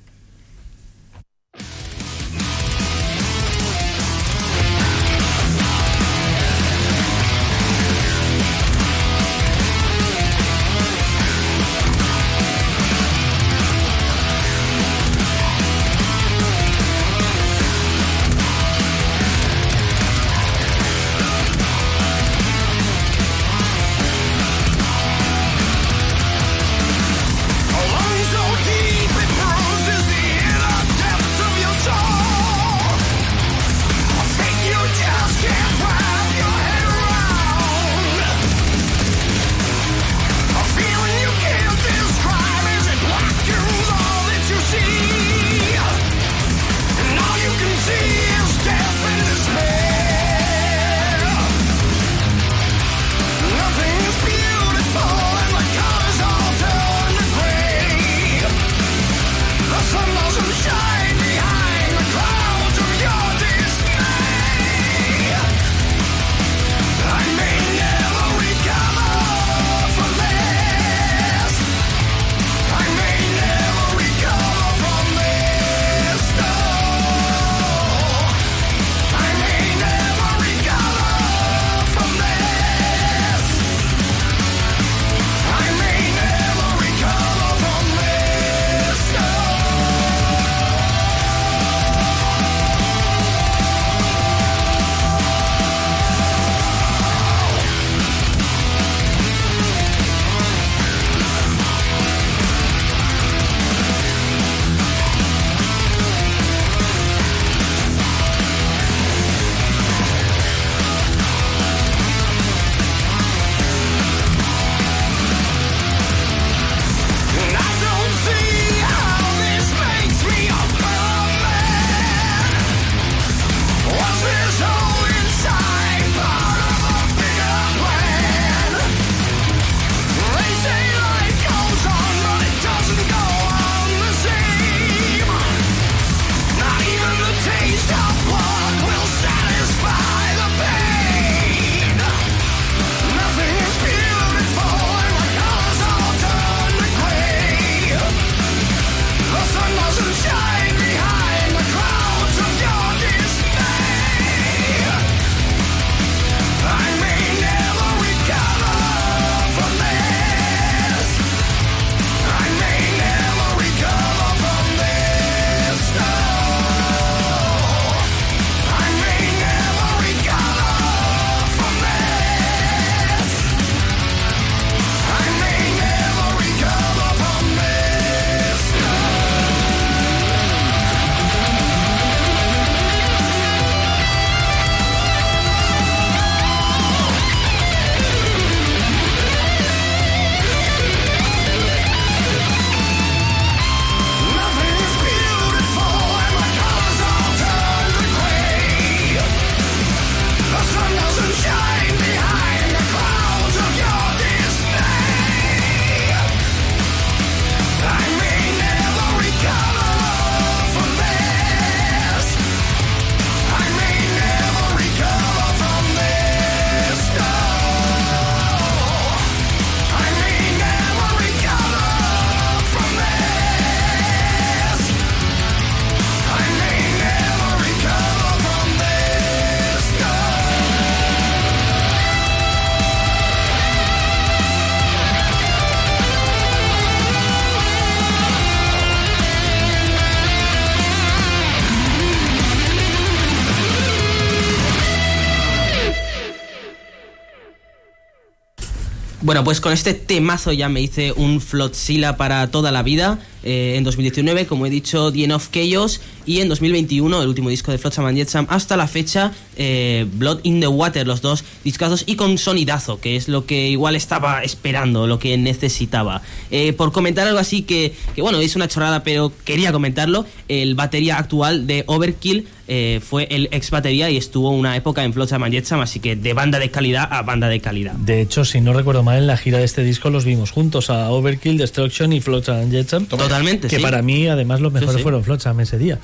Bueno, pues con este temazo ya me hice un flotsila para toda la vida eh, en 2019, como he dicho, The End of Chaos y en 2021 el último disco de Flotsam and Jetsam hasta la fecha eh, Blood in the Water, los dos discazos y con sonidazo, que es lo que igual estaba esperando, lo que necesitaba. Eh, por comentar algo así que, que, bueno, es una chorrada, pero quería comentarlo, el batería actual de Overkill eh, fue el ex batería y estuvo una época en Flotsam and Jetsam, así que de banda de calidad a banda de calidad. De hecho, si no recuerdo mal, en la gira de este disco los vimos juntos a Overkill, Destruction y Flotsam and Jetsam. Totalmente, Que sí. para mí, además, los mejores sí. fueron Flotsam ese día.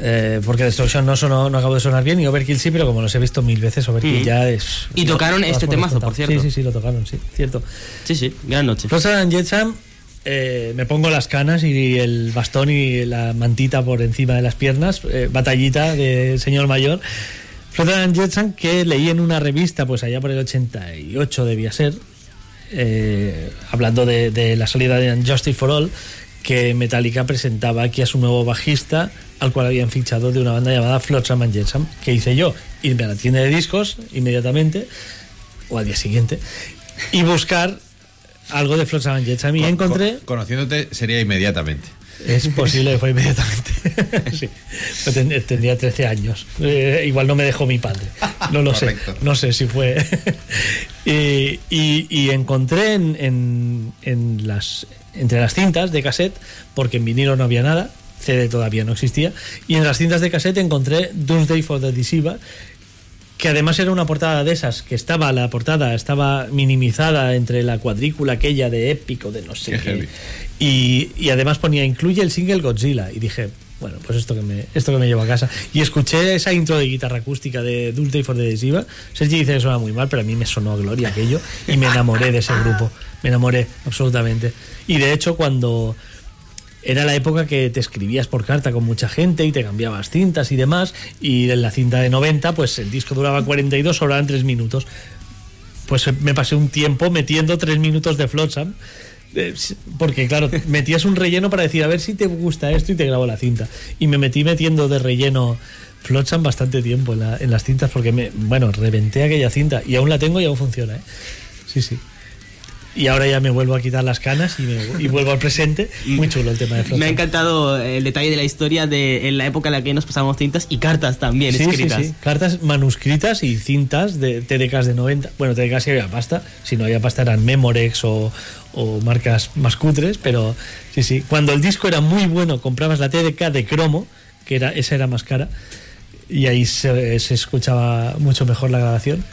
Eh, porque Destruction no, sonó, no acabó de sonar bien y Overkill sí, pero como los he visto mil veces, Overkill Mm. ya es. Y tocaron este temazo, por cierto. Sí, sí, sí, lo tocaron, sí, cierto. Sí, sí, gran noche. Flotsam Jetsam, eh, me pongo las canas y el bastón y la mantita por encima de las piernas, eh, batallita de señor mayor. Flotsam Jetsam, que leí en una revista, pues allá por el 88 debía ser, eh, hablando de, de la salida de Justice for All, que Metallica presentaba aquí a su nuevo bajista, al cual habían fichado de una banda llamada Flotsam and Jetsam. que hice yo? Irme a la tienda de discos inmediatamente, o al día siguiente, y buscar algo de Flotsam and Jetsam. Y Con- encontré... con- conociéndote sería inmediatamente. Es posible que fue inmediatamente. sí. Tendría 13 años. Eh, igual no me dejó mi padre. No lo Correcto. sé. No sé si fue. y, y- y encontré en, en- en las, entre las cintas de cassette, porque en vinilo no había nada, CD todavía no existía, y en las cintas de cassette encontré Doomsday for the Deceiver, que además era una portada de esas, que estaba la portada, estaba minimizada entre la cuadrícula aquella de épico, de no sé Qué qué. Y, y además ponía, incluye el single Godzilla. Y dije, bueno, pues esto que me, esto que me llevo a casa. Y escuché esa intro de guitarra acústica de Doomsday for the Deceiver. Sergi dice que suena muy mal, pero a mí me sonó a gloria aquello. Y me enamoré de ese grupo. Me enamoré, absolutamente. Y de hecho, cuando era la época que te escribías por carta con mucha gente y te cambiabas cintas y demás. Y en la cinta de 90, pues el disco duraba 42, sobraban 3 minutos. Pues me pasé un tiempo metiendo 3 minutos de Flotsam. Eh, Porque, claro, metías un relleno para decir, a ver si te gusta esto y te grabo la cinta. Y me metí metiendo de relleno Flotsam bastante tiempo en, la- en las cintas porque, me, bueno, reventé aquella cinta y aún la tengo y aún funciona, ¿eh? Sí, sí. Y ahora ya me vuelvo a quitar las canas y, me- y vuelvo al presente. Muy chulo el tema de Flotsam. Me ha encantado el detalle de la historia de en la época en la que nos pasábamos cintas y cartas también Sí, sí, escritas. sí. Cartas manuscritas y cintas de TDKs de 90. Bueno, TDKs sí había pasta. Si no había pasta eran Memorex o, o marcas más cutres. Pero sí, sí. Cuando el disco era muy bueno, comprabas la TDK de cromo, que era, esa era más cara. Y ahí se, escuchaba mucho mejor la grabación.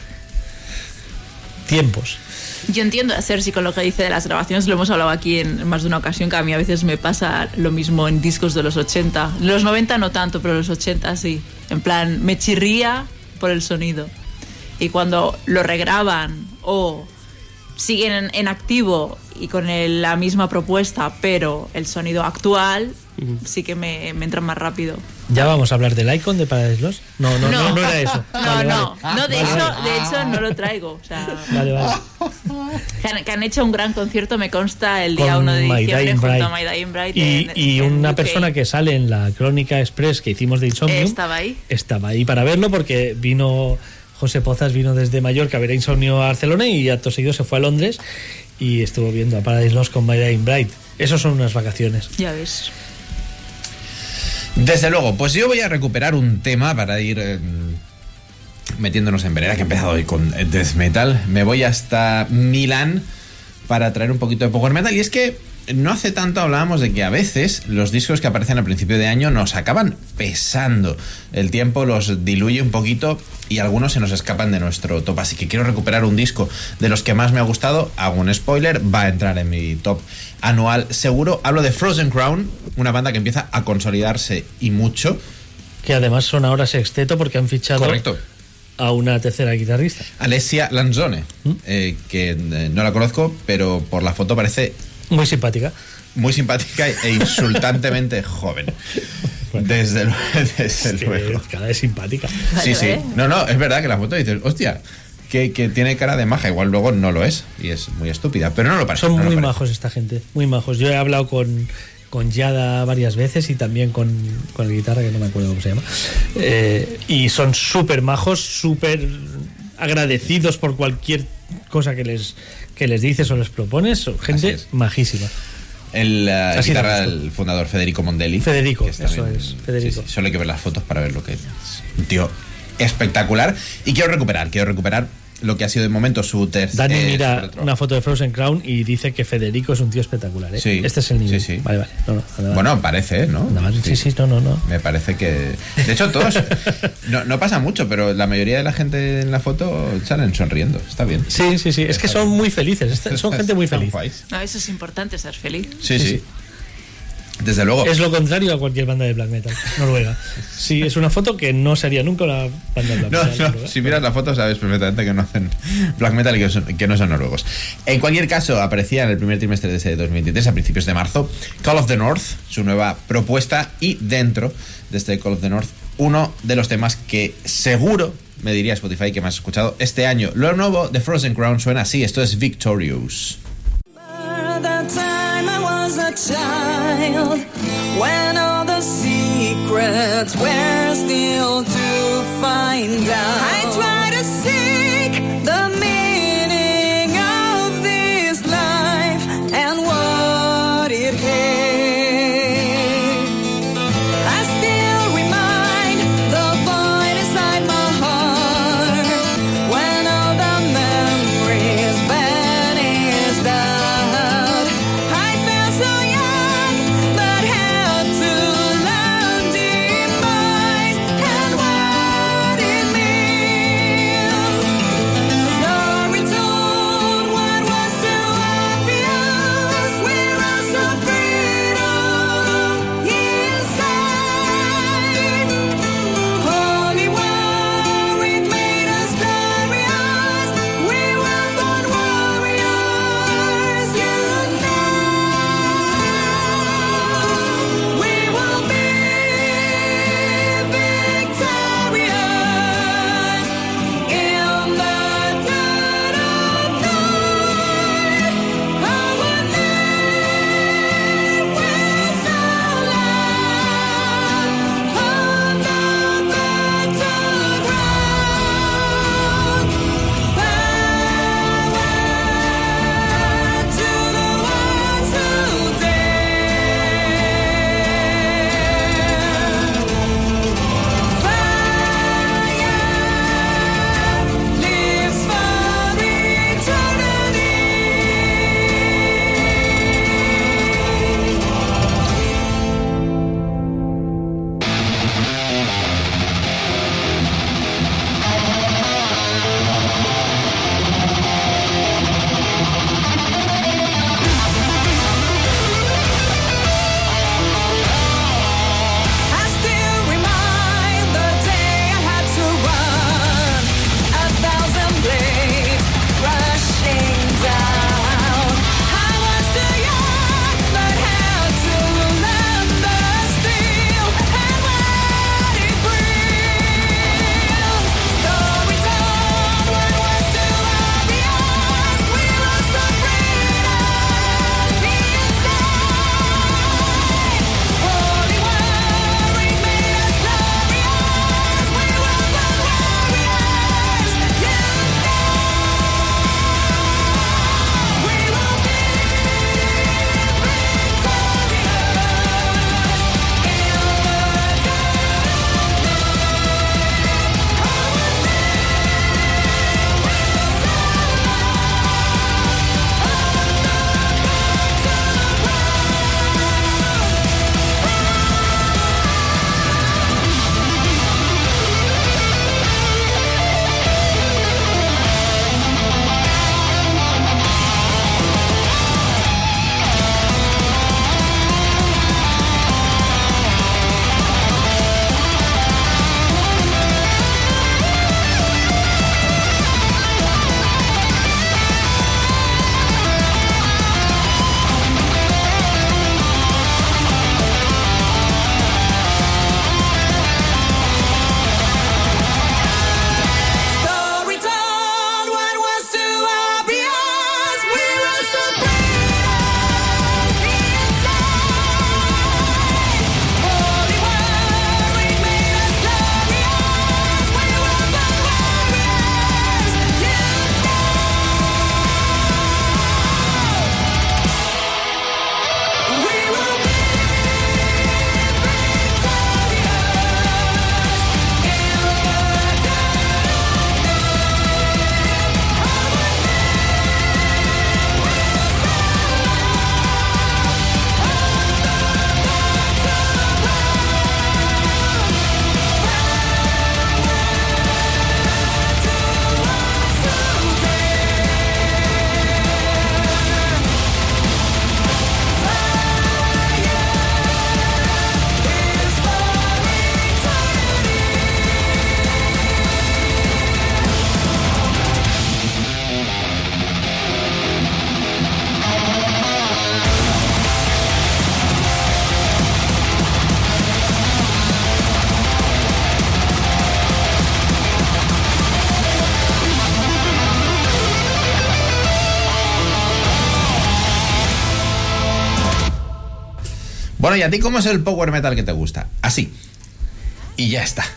Tiempos. Yo entiendo a Sergi con lo que dice de las grabaciones, lo hemos hablado aquí en más de una ocasión, que a mí a veces me pasa lo mismo en discos de los 80. Los 90 no tanto, pero los 80 sí. En plan, me chirría por el sonido. Y cuando lo regraban o siguen en, en activo y con el- la misma propuesta, pero el sonido actual, sí que me, me entra más rápido. ¿Ya vamos a hablar del icon de Paradise Lost? No, no, no, no, era eso. No, no, no, de, hecho, de hecho no lo traigo. O sea, Vale, vale. que han, hecho un gran concierto, me consta, el día con 1 de diciembre junto a. My Dying Bride. Y, una persona que sale en la Crónica Express que hicimos de Insomnium Estaba ahí. estaba ahí para verlo porque vino José Pozas vino desde Mallorca a ver a Insomnio a Barcelona y acto seguido se fue a Londres y estuvo viendo a Paradise Lost con My Dying Bride. Esos son unas vacaciones. Ya ves. Desde luego, pues yo voy a recuperar un tema para ir eh, metiéndonos en vereda, que he empezado hoy con Death Metal. Me voy hasta Milán para traer un poquito de Power Metal. Y es que no hace tanto hablábamos de que a veces los discos que aparecen al principio de año nos acaban pesando. El tiempo los diluye un poquito y algunos se nos escapan de nuestro top. Así que quiero recuperar un disco de los que más me ha gustado. Hago un spoiler, va a entrar en mi top anual seguro. Hablo de Frozen Crown, una banda que empieza a consolidarse y mucho. Que además son ahora sexteto porque han fichado Correcto. a una tercera guitarrista. Alessia Lanzone, eh, que eh, no la conozco, pero por la foto parece Muy simpática. muy simpática e insultantemente joven. Desde, lu- desde Que luego. cada vez simpática. Sí, sí. No, no, es verdad que la foto dices, hostia, que, que tiene cara de maja. Igual luego no lo es y es muy estúpida, pero no lo parece. Son no muy parece. majos esta gente, muy majos. Yo he hablado con, con Yada varias veces y también con, con el guitarra, que no me acuerdo cómo se llama. Eh, y son súper majos, súper agradecidos por cualquier cosa que les, que les dices o les propones. Son gente majísima. El eh, Así guitarra, de el fundador Federico Mondelli. Federico, eso es, Federico. sí, sí, solo hay que ver las fotos para ver lo que es. Un tío espectacular. Y quiero recuperar, quiero recuperar lo que ha sido de momento su tercer. Dani eh, mira una foto de Frozen Crown y dice que Federico es un tío espectacular. ¿eh? Sí, este es el nivel. sí, sí. Vale, vale. No, no, vale. Bueno, parece, ¿eh? ¿no? Sí, sí, no, no, no. Me parece que. De hecho, todos. No, no pasa mucho, pero la mayoría de la gente en la foto salen sonriendo. Está bien. Sí, sí, sí. Es que son muy felices. este- Son gente muy feliz. No, eso es importante, ser feliz. Sí, Sí, sí. sí. Desde luego. Es lo contrario a cualquier banda de black metal noruega. Sí, es una foto que no sería nunca una banda de black No, metal no, noruega. si miras la foto sabes perfectamente que no hacen black metal y que, son- que no son noruegos. En cualquier caso, aparecía en el primer trimestre de ese 2023, a principios de marzo, Call of the North, su nueva propuesta, y dentro de este Call of the North, uno de los temas que seguro me diría Spotify que me has escuchado este año. Lo nuevo de Frozen Crown suena así, esto es Victorious. Was a child, when all the secrets were still to find out. ¿Y a ti cómo es el power metal que te gusta? Así. Y ya está.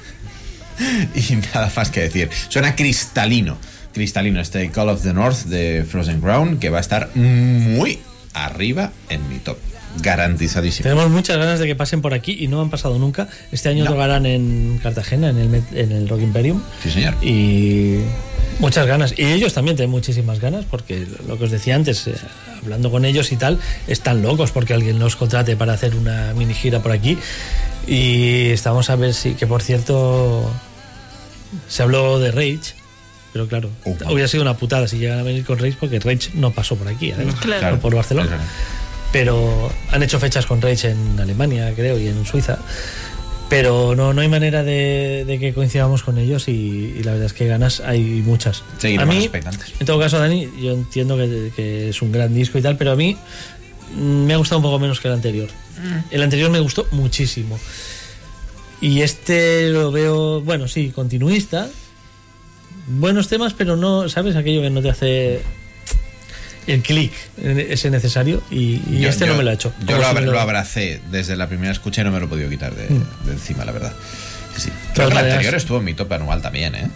Y nada más que decir. Suena cristalino. Cristalino este Call of the North de Frozen Ground que va a estar muy arriba en mi top. Garantizadísimo. Tenemos muchas ganas de que pasen por aquí y no han pasado nunca. Este año No. tocarán en Cartagena, en el, en el Rock Imperium. Sí, señor. Y muchas ganas. Y ellos también tienen muchísimas ganas porque lo que os decía antes, eh, hablando con ellos y tal, están locos porque alguien los contrate para hacer una mini gira por aquí. Y estamos a ver si, que por cierto, se habló de Rage. Pero claro, Ujú. hubiera sido una putada si llegan a venir con Rage porque Rage no pasó por aquí, además, Claro. no por Barcelona pero han hecho fechas con Rage en Alemania, creo, y en Suiza. Pero no, no hay manera de, de que coincidamos con ellos y, y la verdad es que ganas hay muchas. Seguiremos a mí, en todo caso, Dani, yo entiendo que, que es un gran disco y tal, pero a mí mm, me ha gustado un poco menos que el anterior. El anterior me gustó muchísimo. Y este lo veo, bueno, sí, continuista. Buenos temas, pero no, ¿sabes? Aquello que no te hace el clic ese necesario y, y Yo- este yo- no me lo ha hecho. Yo lo, si abra- me lo- lo abracé desde la primera escucha y no me lo he podido quitar de, de encima, la verdad. Sí. Creo que el anterior estuvo en mi top anual también, ¿eh?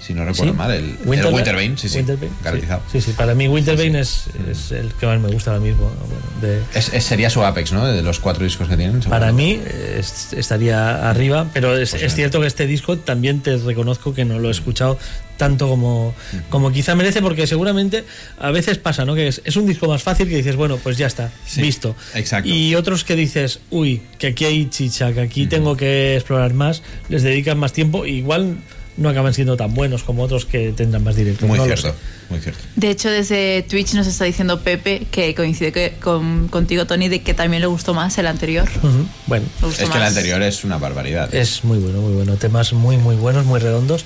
Si no recuerdo ¿Sí? mal, el el Winterbane. Winterbane, sí, sí. Garantizado. Sí, sí, para mí Winterbane Es, es el que más me gusta ahora mismo. Bueno, de- Es- es- sería su Apex, ¿no? De los cuatro discos que tienen. para mí es- estaría arriba, pero es, Pues es cierto que este disco también te reconozco que no lo he escuchado tanto como, como quizá merece, porque seguramente a veces pasa, ¿no? Que es, es un disco más fácil que dices, bueno, pues ya está, Sí, visto. exacto. Y otros que dices, uy, que aquí hay chicha, que aquí tengo que explorar más, les dedican más tiempo, igual no acaban siendo tan buenos como otros que tendrán más directo. Muy no cierto, muy cierto. De hecho, desde Twitch nos está diciendo Pepe que coincide que- con, contigo, Tony, de que también le gustó más el anterior. Ujú, Bueno, Le gustó Es que el anterior es una barbaridad. Es muy bueno, muy bueno. Temas muy, muy buenos, muy redondos.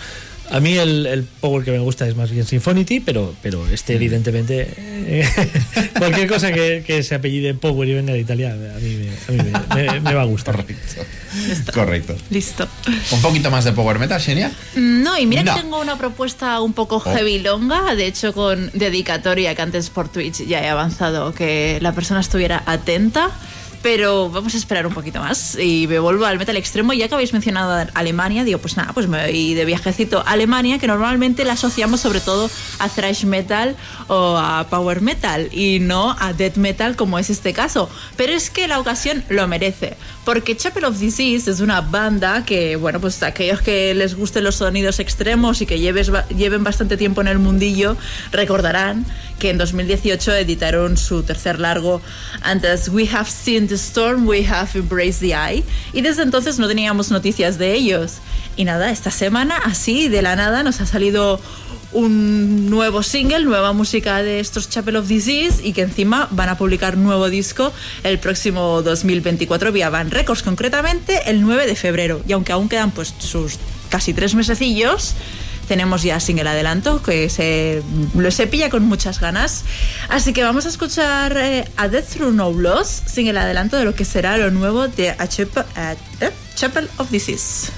A mí el, el Power que me gusta es más bien Symphonity, pero, pero este, evidentemente, eh, cualquier cosa que, que se apellide Power y venga de Italia, a mí, me, a mí me- me- me va a gustar. Correcto. Correcto. Listo. Un poquito más de Power Metal, genial. No, y mira No. que tengo una propuesta un poco Oh. heavy longa, de hecho con dedicatoria que antes por Twitch ya he avanzado que la persona estuviera atenta. Pero vamos a esperar un poquito más y me vuelvo al metal extremo. Ya que habéis mencionado Alemania, digo, pues nada, pues me voy de viajecito a Alemania, que normalmente la asociamos sobre todo a thrash metal o a power metal y no a death metal como es este caso. Pero es que la ocasión lo merece, porque Chapel of Disease es una banda que, bueno, pues aquellos que les gusten los sonidos extremos y que lleves, lleven bastante tiempo en el mundillo recordarán que en 2018 editaron su tercer largo antes We Have Seen Storm, We Have Embraced the Eye y desde entonces no teníamos noticias de ellos. Y nada, esta semana así de la nada nos ha salido un nuevo single, nueva música de estos Chapel of Disease y que encima van a publicar nuevo disco el próximo 2024 vía Van Records, concretamente el 9 de febrero. Y aunque aún quedan pues sus casi tres mesecillos, tenemos ya single adelanto que se lo se pilla con muchas ganas. Así que vamos a escuchar eh, a Death Through No Loss, single adelanto de lo que será lo nuevo de A Chap- a- eh, Chapel of Disease.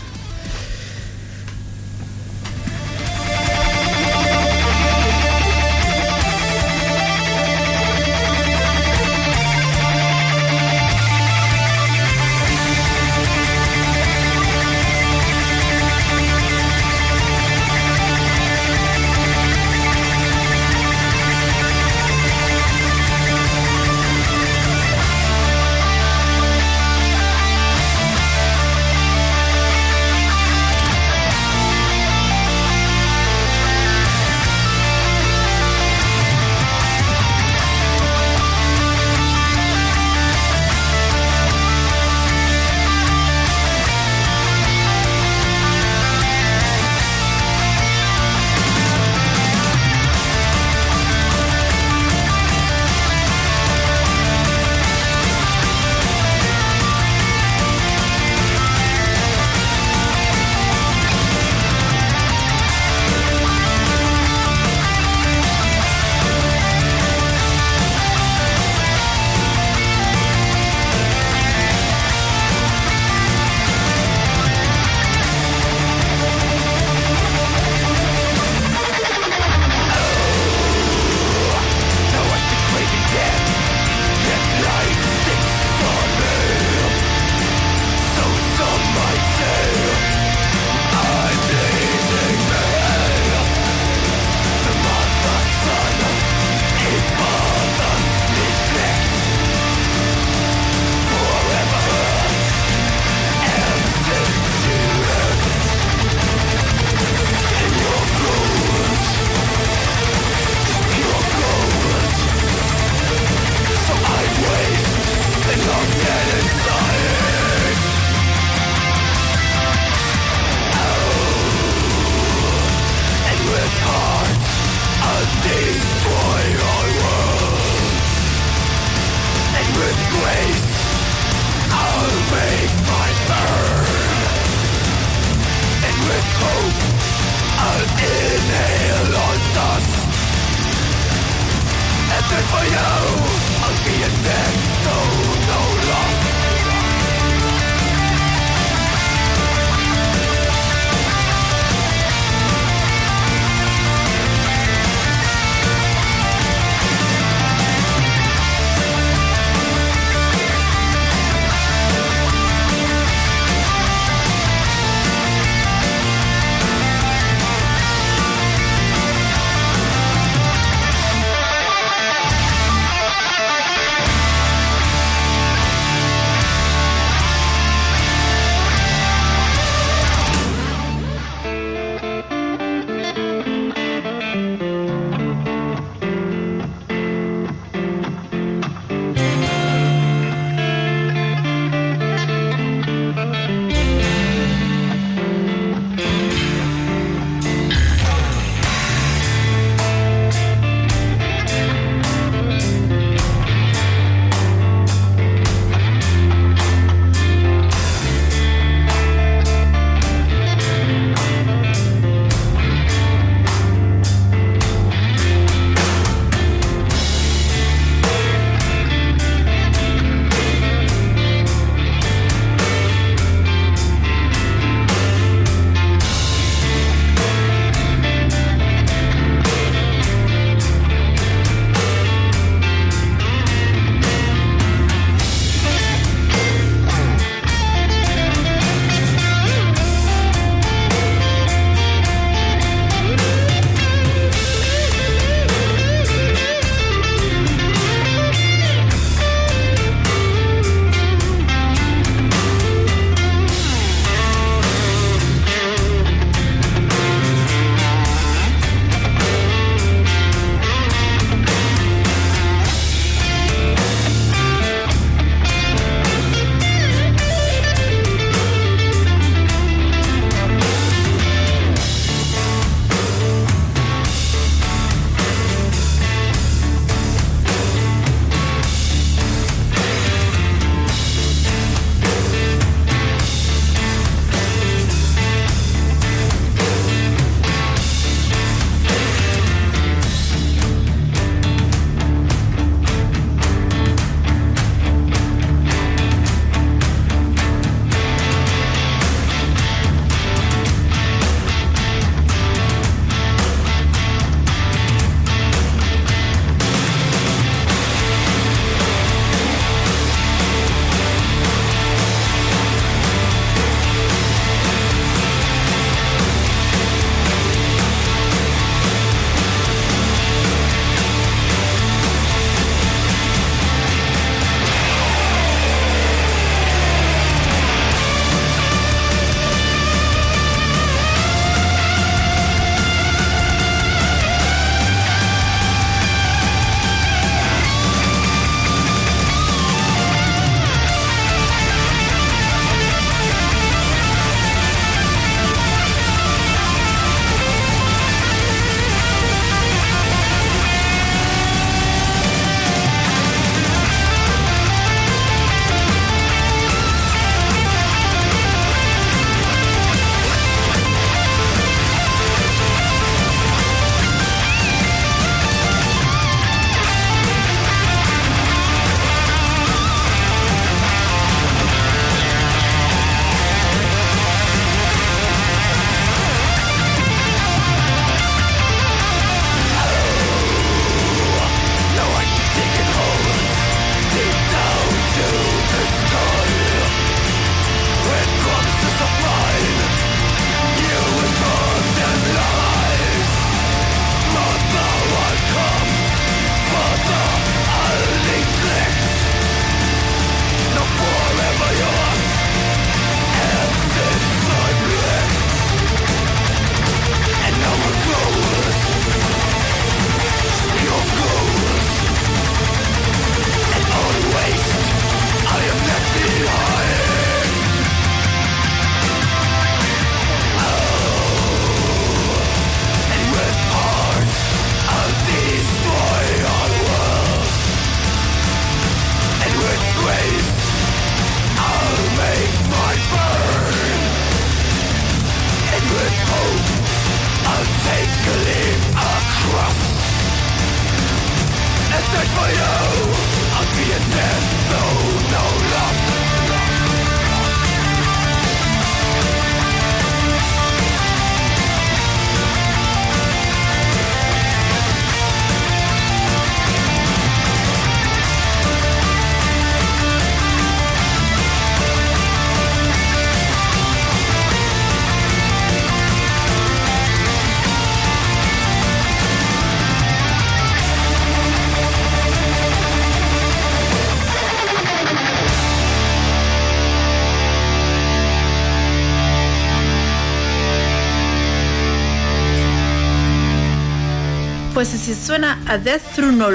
Pues así suena a Death Through No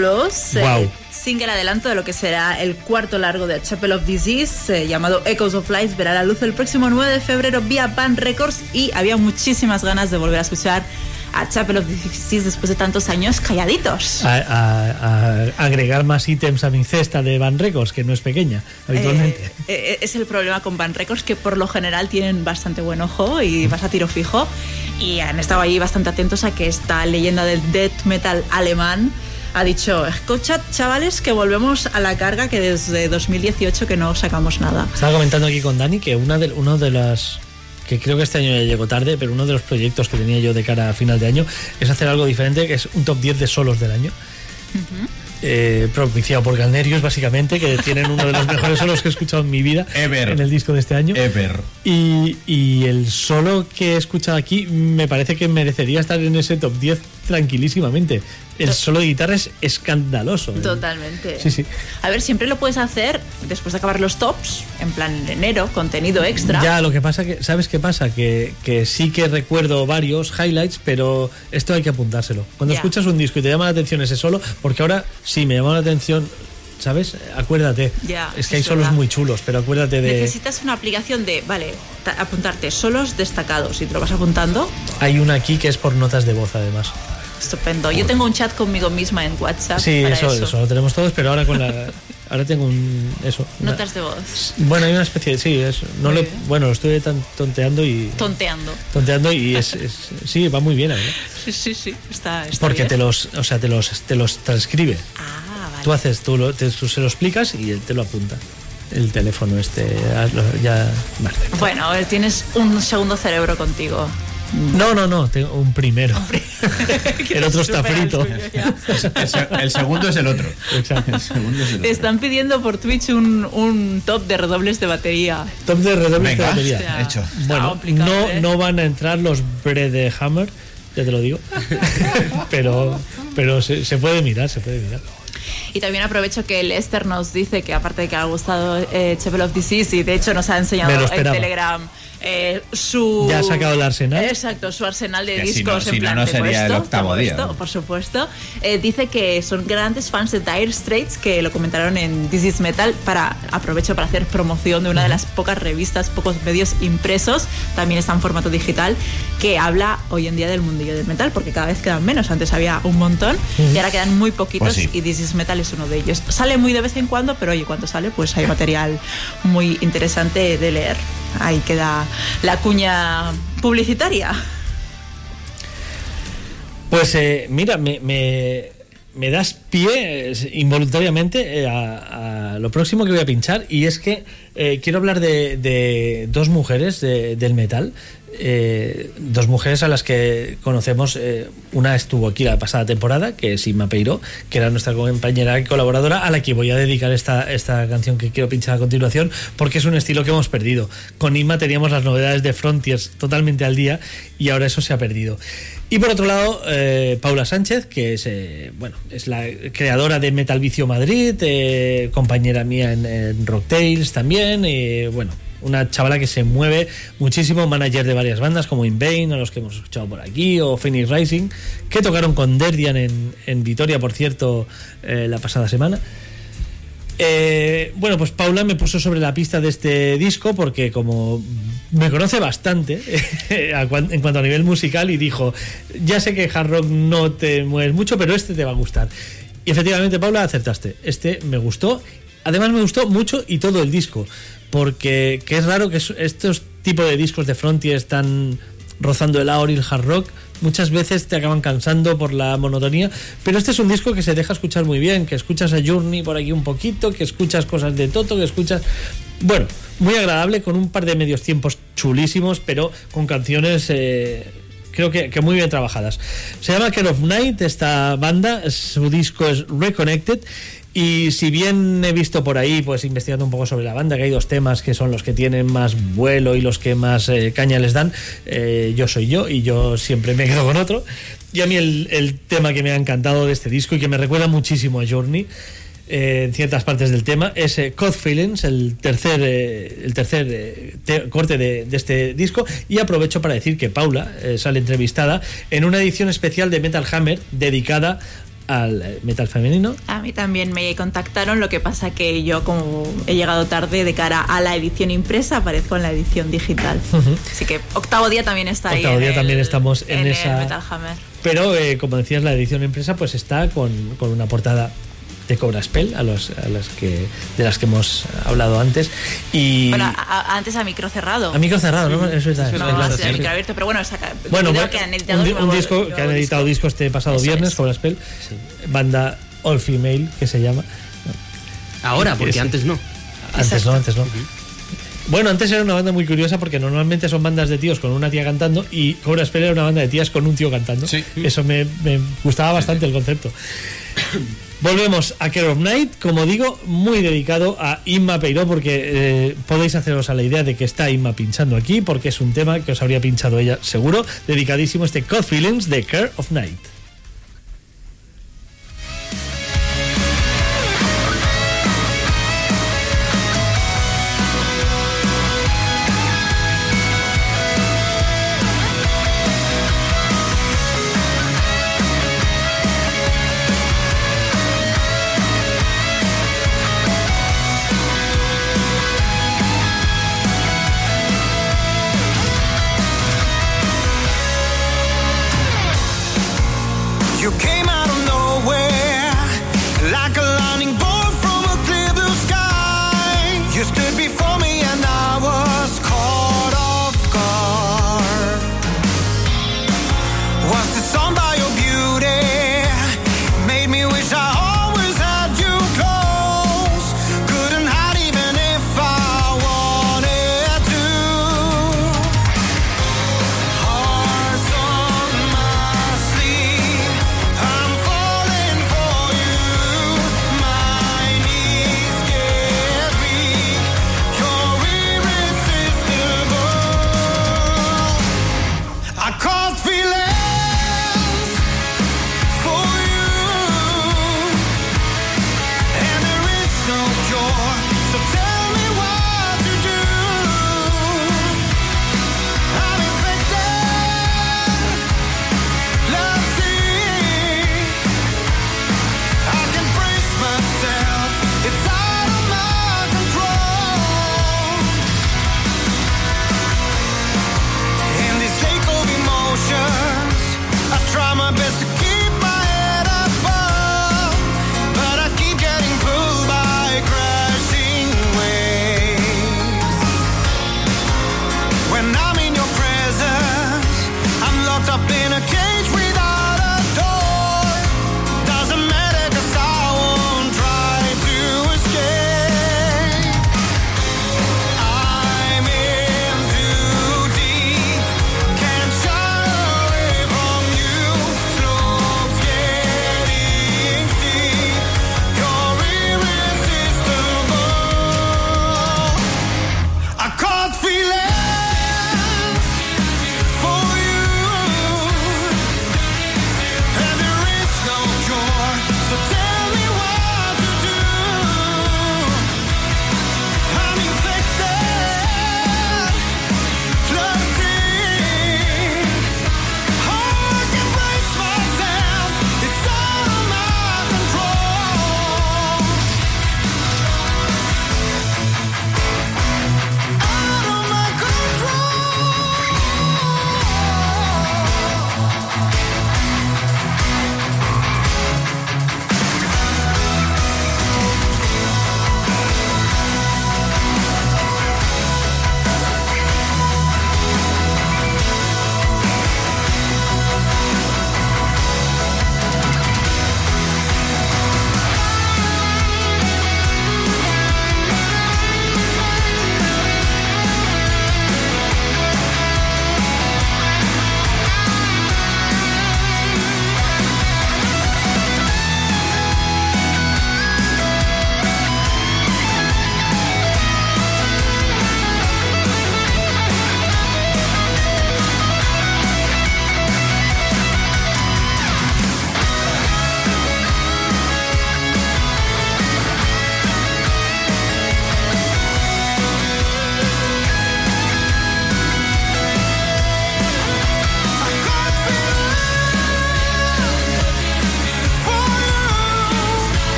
Guau. Single adelanto de lo que será el cuarto largo de Chapel of Disease, eh, llamado Echoes of Light, verá la luz el próximo 9 de febrero vía Band Records y había muchísimas ganas de volver a escuchar a Chapel of Disease después de tantos años calladitos. A, a- a agregar más ítems a mi cesta de Van Records, que no es pequeña, habitualmente. Eh, eh, es el problema con Band Records que por lo general tienen bastante buen ojo y vas a tiro fijo y han estado ahí bastante atentos a que esta leyenda del death metal alemán ha dicho, escuchad chavales que volvemos a la carga que desde 2018 que no sacamos nada. Estaba comentando aquí con Dani que una de, uno de las que creo que este año ya llegó tarde, pero uno de los proyectos que tenía yo de cara a final de año es hacer algo diferente, que es un top 10 de solos del año. Eh, propiciado por Galnerius, básicamente, que tienen uno de los mejores solos que he escuchado en mi vida Ever. en el disco de este año. Ever. Y, y el solo que he escuchado aquí me parece que merecería estar en ese top 10 tranquilísimamente. El solo de guitarra es escandaloso. ¿eh? Totalmente. Sí, sí. A ver, siempre lo puedes hacer después de acabar los tops, en plan en enero, contenido extra. Ya, lo que pasa que, ¿sabes qué pasa? Que, que sí que recuerdo varios highlights, pero esto hay que apuntárselo. Cuando Ya. escuchas un disco y te llama la atención ese solo, porque ahora sí me llama la atención, ¿sabes? Acuérdate. Ya, es que hay solos verdad. muy chulos, pero acuérdate de. Necesitas una aplicación de, vale, ta- apuntarte solos destacados y te lo vas apuntando. Hay una aquí que es por notas de voz, además. Estupendo. Yo tengo un chat conmigo misma en WhatsApp. Sí, para eso, eso. lo tenemos todos, pero ahora con la. Ahora tengo un. Eso. una- Notas de voz. Bueno, hay una especie de. Sí, eso. No lo, bueno, lo estuve tan tonteando y. Tonteando. Tonteando y es, es- sí, va muy bien, ¿verdad? Sí, sí, sí. Está, está Porque bien. te los, o sea, te los, te los transcribe. Ah, vale. Tú haces, tú, lo, te- tú se lo explicas y él te lo apunta. El teléfono este, hazlo, ya. Bueno, tienes un segundo cerebro contigo. No, no, no, tengo un primero. el otro está el frito. El, se- el segundo es el otro. Exacto. El segundo es el Te otro. están pidiendo por Twitch un, un top de redobles de batería. Top de redobles de batería. Hecho. Bueno, no, ¿eh? no van a entrar los Brede Hammer, ya te lo digo. pero pero se, se puede mirar, se puede mirar. Y también aprovecho que Lester nos dice que aparte de que ha gustado eh, Chapel of Disease y de hecho nos ha enseñado Me lo en esperaba. Telegram eh, su... Ya ha sacado el arsenal. Exacto, su arsenal de Que si discos no- en si no, plan, no tengo sería el octavo día, esto, ¿no? por supuesto. Eh, dice que son grandes fans de Dire Straits que lo comentaron en This is Metal para aprovecho para hacer promoción de una de las pocas revistas, pocos medios impresos, también está en formato digital, que habla hoy en día del mundillo del metal, porque cada vez quedan menos. Antes había un montón y ahora quedan muy poquitos Pues sí. y This is Metal es uno de ellos. Sale muy de vez en cuando, pero oye, cuando sale, pues hay material muy interesante de leer. Ahí queda la cuña publicitaria. Pues eh, mira, me, me- das pie involuntariamente eh, a, lo próximo que voy a pinchar y es que eh, quiero hablar de, dos mujeres de- del metal. Eh, dos mujeres a las que conocemos. eh, una estuvo aquí la pasada temporada, que es Inma Peiro, que era nuestra compañera y colaboradora, a la que voy a dedicar esta, esta canción que quiero pinchar a continuación, porque es un estilo que hemos perdido. Con Inma teníamos las novedades de Frontiers totalmente al día y ahora eso se ha perdido. Y por otro lado, eh, Paula Sánchez, que es, bueno, es la creadora de Metal Vicio Madrid, compañera mía en, en Rocktails también, eh, bueno, una chavala que se mueve muchísimo, manager de varias bandas como In Vain, a los que hemos escuchado por aquí, o Phoenix Rising, que tocaron con Derdian en, en Vitoria, por cierto, eh, la pasada semana. Eh, bueno, pues Paula me puso sobre la pista de este disco porque como me conoce bastante en cuanto a nivel musical y dijo, ya sé que hard rock no te mueves mucho, pero este te va a gustar. Y efectivamente, Paula, acertaste. Este me gustó. Además me gustó mucho y todo el disco, porque que es raro que es- estos tipos de discos de Frontier están rozando el aor y el hard rock, muchas veces te acaban cansando por la monotonía, pero este es un disco que se deja escuchar muy bien, que escuchas a Journey por aquí un poquito, que escuchas cosas de Toto, que escuchas... Bueno, muy agradable, con un par de medios tiempos chulísimos, pero con canciones... eh, Creo que, que muy bien trabajadas. Se llama Care of Night, esta banda, su disco es Reconnected. Y si bien he visto por ahí, pues investigando un poco sobre la banda, que hay dos temas que son los que tienen más vuelo y los que más eh, caña les dan, eh, yo soy yo y yo siempre me quedo con otro. Y a mí el, tema que me ha encantado de este disco y que me recuerda muchísimo a Journey, eh, en ciertas partes del tema, es eh, Code Feelings, el tercer, eh, el tercer eh, te- corte de, de este disco. Y aprovecho para decir que Paula sale entrevistada en una edición especial de Metal Hammer dedicada al eh, metal femenino. A mí también me contactaron, lo que pasa que yo como he llegado tarde de cara a la edición impresa, aparezco en la edición digital. Así que octavo día también está ahí. Octavo día el- también estamos en esa- Metal Hammer. Pero, eh, como decías, la edición impresa pues está con, con una portada de Cobra Spell, a, los, a las que, de las que hemos hablado antes. Y Bueno, a- a- antes a micro cerrado. a micro cerrado, ¿no? Eso es, No, a sí. micro abierto, pero bueno, saca, Bueno, creo que han editado un, un nuevo- disco que han editado disco este pasado Eso viernes, es. Cobra Spell, banda All Female, que se llama. Ahora, porque antes no. Antes no, antes no. Bueno, antes era una banda muy curiosa porque normalmente son bandas de tíos con una tía cantando y Cobra Spell era una banda de tías con un tío cantando. Eso me, me gustaba bastante el concepto. Volvemos a Care of Night, como digo, muy dedicado a Inma Peiró, porque eh, podéis haceros a la idea de que está Inma pinchando aquí, porque es un tema que os habría pinchado ella seguro, dedicadísimo este Code Feelings de Care of Night.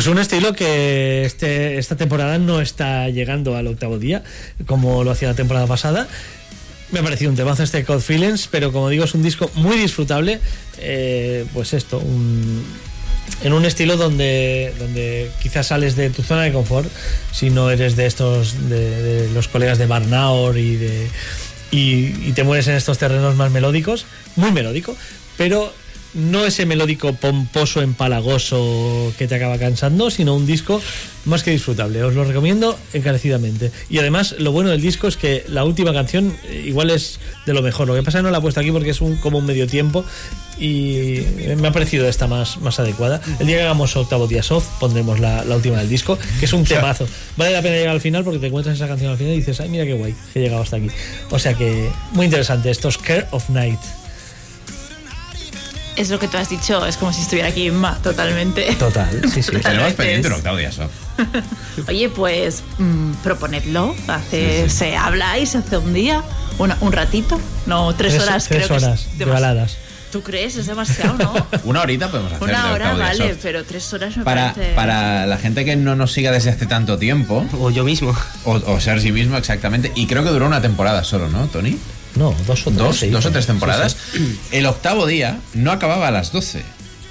Pues un estilo que este, esta temporada no está llegando al octavo día, como lo hacía la temporada pasada. Me ha parecido un temazo este Code Feelings, pero como digo, es un disco muy disfrutable. eh, pues esto, en un estilo donde, donde quizás sales de tu zona de confort, si no eres de estos, de, los colegas de Barnaur y de. Y, y te mueves en estos terrenos más melódicos, muy melódico, pero no ese melódico pomposo, empalagoso que te acaba cansando, sino un disco más que disfrutable. Os lo recomiendo encarecidamente. Y además, lo bueno del disco es que la última canción eh, igual es de lo mejor. Lo que pasa es que no la he puesto aquí porque es un, como un medio tiempo y me ha parecido esta más, más adecuada. El día que hagamos octavo día soft pondremos la, la última del disco, que es un temazo. Vale la pena llegar al final porque te encuentras esa canción al final y dices, ay, mira qué guay, que he llegado hasta aquí. O sea que muy interesante. Esto es Care of Night. Es lo que tú has dicho, es como si estuviera aquí Emma, totalmente. Total, sí, sí. Tenemos pendiente un octavo día. Oye, pues mm, proponedlo. Hace, Se habla y se hace un día, una- un ratito, no tres, Tres- horas. tres creo que horas es de baladas. ¿Tú crees? Es demasiado, ¿no? Una horita podemos hacer Una hora, vale, soft. pero tres horas me Para, parece. para la gente que no nos siga desde hace tanto tiempo, O yo mismo. o, o Sergi mismo exactamente, y creo que duró una temporada solo, ¿no, Tony? No, dos o tres. Dos, o tres temporadas. sí. El octavo día no acababa a las 12.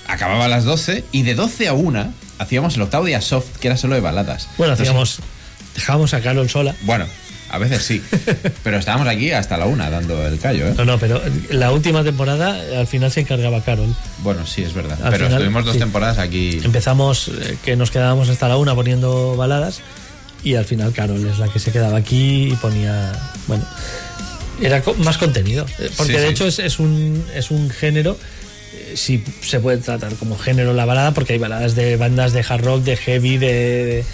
Acababa a las 12 y de 12 a 1 hacíamos el octavo día soft, que era solo de baladas. Bueno, hacíamos. Dejábamos a Carol sola. Bueno, a veces sí. pero estábamos aquí hasta la una dando el callo, ¿eh? No, no, pero la última temporada al final se encargaba Carol. Bueno, sí, es verdad. Al pero final, estuvimos dos sí. temporadas aquí. Empezamos eh, que nos quedábamos hasta la una poniendo baladas y al final Carol es la que se quedaba aquí y ponía. Bueno, era más contenido. eh, Porque Sí, de sí. hecho es, es un, es un género. eh, Si se puede tratar como género la balada, porque hay baladas de bandas de hard rock, de heavy, de, de-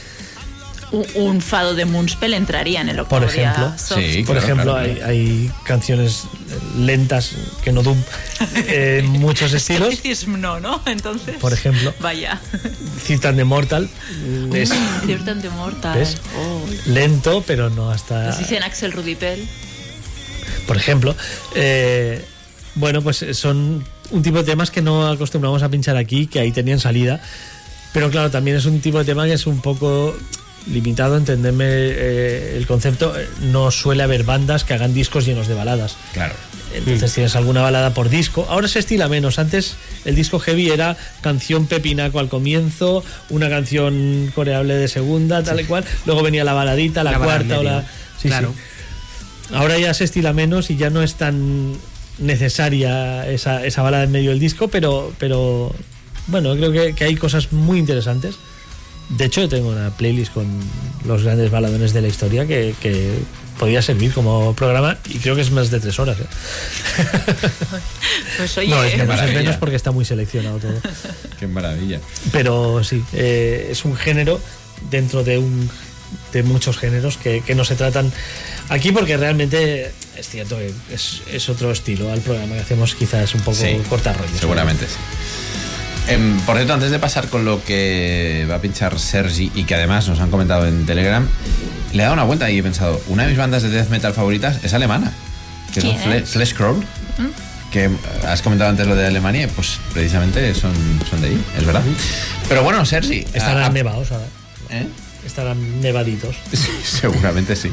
un, un fado de Moonspell entraría en el octavo por ejemplo. Sí, Por claro, ejemplo, claro, hay, claro. hay canciones lentas que no doom en muchos estilos. No, ¿no? Entonces. Por ejemplo, Vaya. Citan de Mortal es Ciertan de Mortal. Oh. lento, pero no hasta. Nos dicen Axel Rudipel. Por ejemplo, eh, bueno, pues son un tipo de temas que no acostumbramos a pinchar aquí, que ahí tenían salida. Pero claro, también es un tipo de tema que es un poco limitado, entendeme eh, el concepto. eh, No suele haber bandas que hagan discos llenos de baladas. Claro. Entonces tienes alguna balada por disco. Ahora se estila menos. Antes el disco heavy era canción pepinaco al comienzo, una canción coreable de segunda, tal y cual. Luego venía la baladita, la, cuarta o la. Sí, Claro. sí. Ahora ya se estila menos y ya no es tan necesaria esa, esa balada en medio del disco, pero, pero bueno, creo que, que hay cosas muy interesantes. De hecho, yo tengo una playlist con los grandes baladones de la historia que, que podría servir como programa y creo que es más de tres horas. ¿eh? Pues oye, no, es menos, es maravilla. menos porque está muy seleccionado todo. Qué maravilla. Pero sí, eh, es un género dentro de un de muchos géneros que, que no se tratan aquí porque realmente es cierto que es, es otro estilo al programa que hacemos quizás un poco Sí, cortar rollos. Seguramente sí. Em, por cierto, antes de pasar con lo que va a pinchar Sergi y que además nos han comentado en Telegram, le he dado una vuelta y he pensado, una de mis bandas de death metal favoritas es alemana, que son. Flesh Crawl, que has comentado antes lo de Alemania, pues precisamente son, son de ahí, es verdad. Pero bueno, Sergi, Estarán a- a- nevados ahora. ¿eh? Estarán nevaditos. Sí, seguramente sí.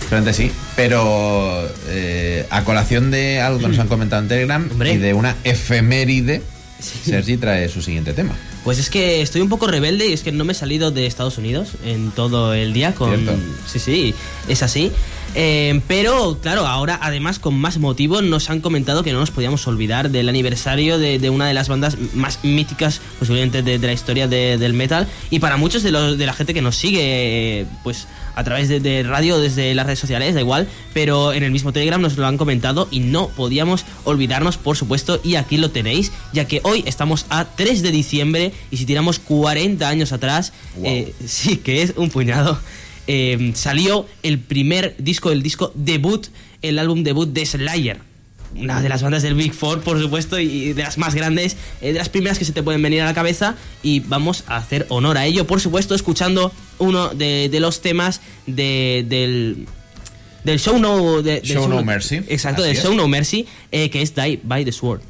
Seguramente sí. Pero eh, a colación de algo que nos han comentado en Telegram Hombre. y de una efeméride, Sergi trae su siguiente tema. Pues es que estoy un poco rebelde y es que no me he salido de Estados Unidos en todo el día con... Cierto. Sí, sí, es así. Eh, pero, claro, ahora además con más motivo nos han comentado que no nos podíamos olvidar del aniversario de, de una de las bandas más míticas posiblemente de, de la historia de- del metal y para muchos de, los, de la gente que nos sigue pues a través de, de radio desde las redes sociales, da igual, pero en el mismo Telegram nos lo han comentado y no podíamos olvidarnos, por supuesto, y aquí lo tenéis, ya que hoy estamos a 3 de diciembre y si tiramos 40 años atrás, Wow. eh, sí que es un puñado, eh, salió el primer disco, el disco debut, el álbum debut de Slayer. Una de las bandas del Big Four, por supuesto, y de las más grandes, eh, de las primeras que se te pueden venir a la cabeza. Y vamos a hacer honor a ello, por supuesto, escuchando uno de, de los temas de- del, del Show No, de- del Show No Mercy. Exacto, Así del es. Show No Mercy, eh, que es Die by the Sword.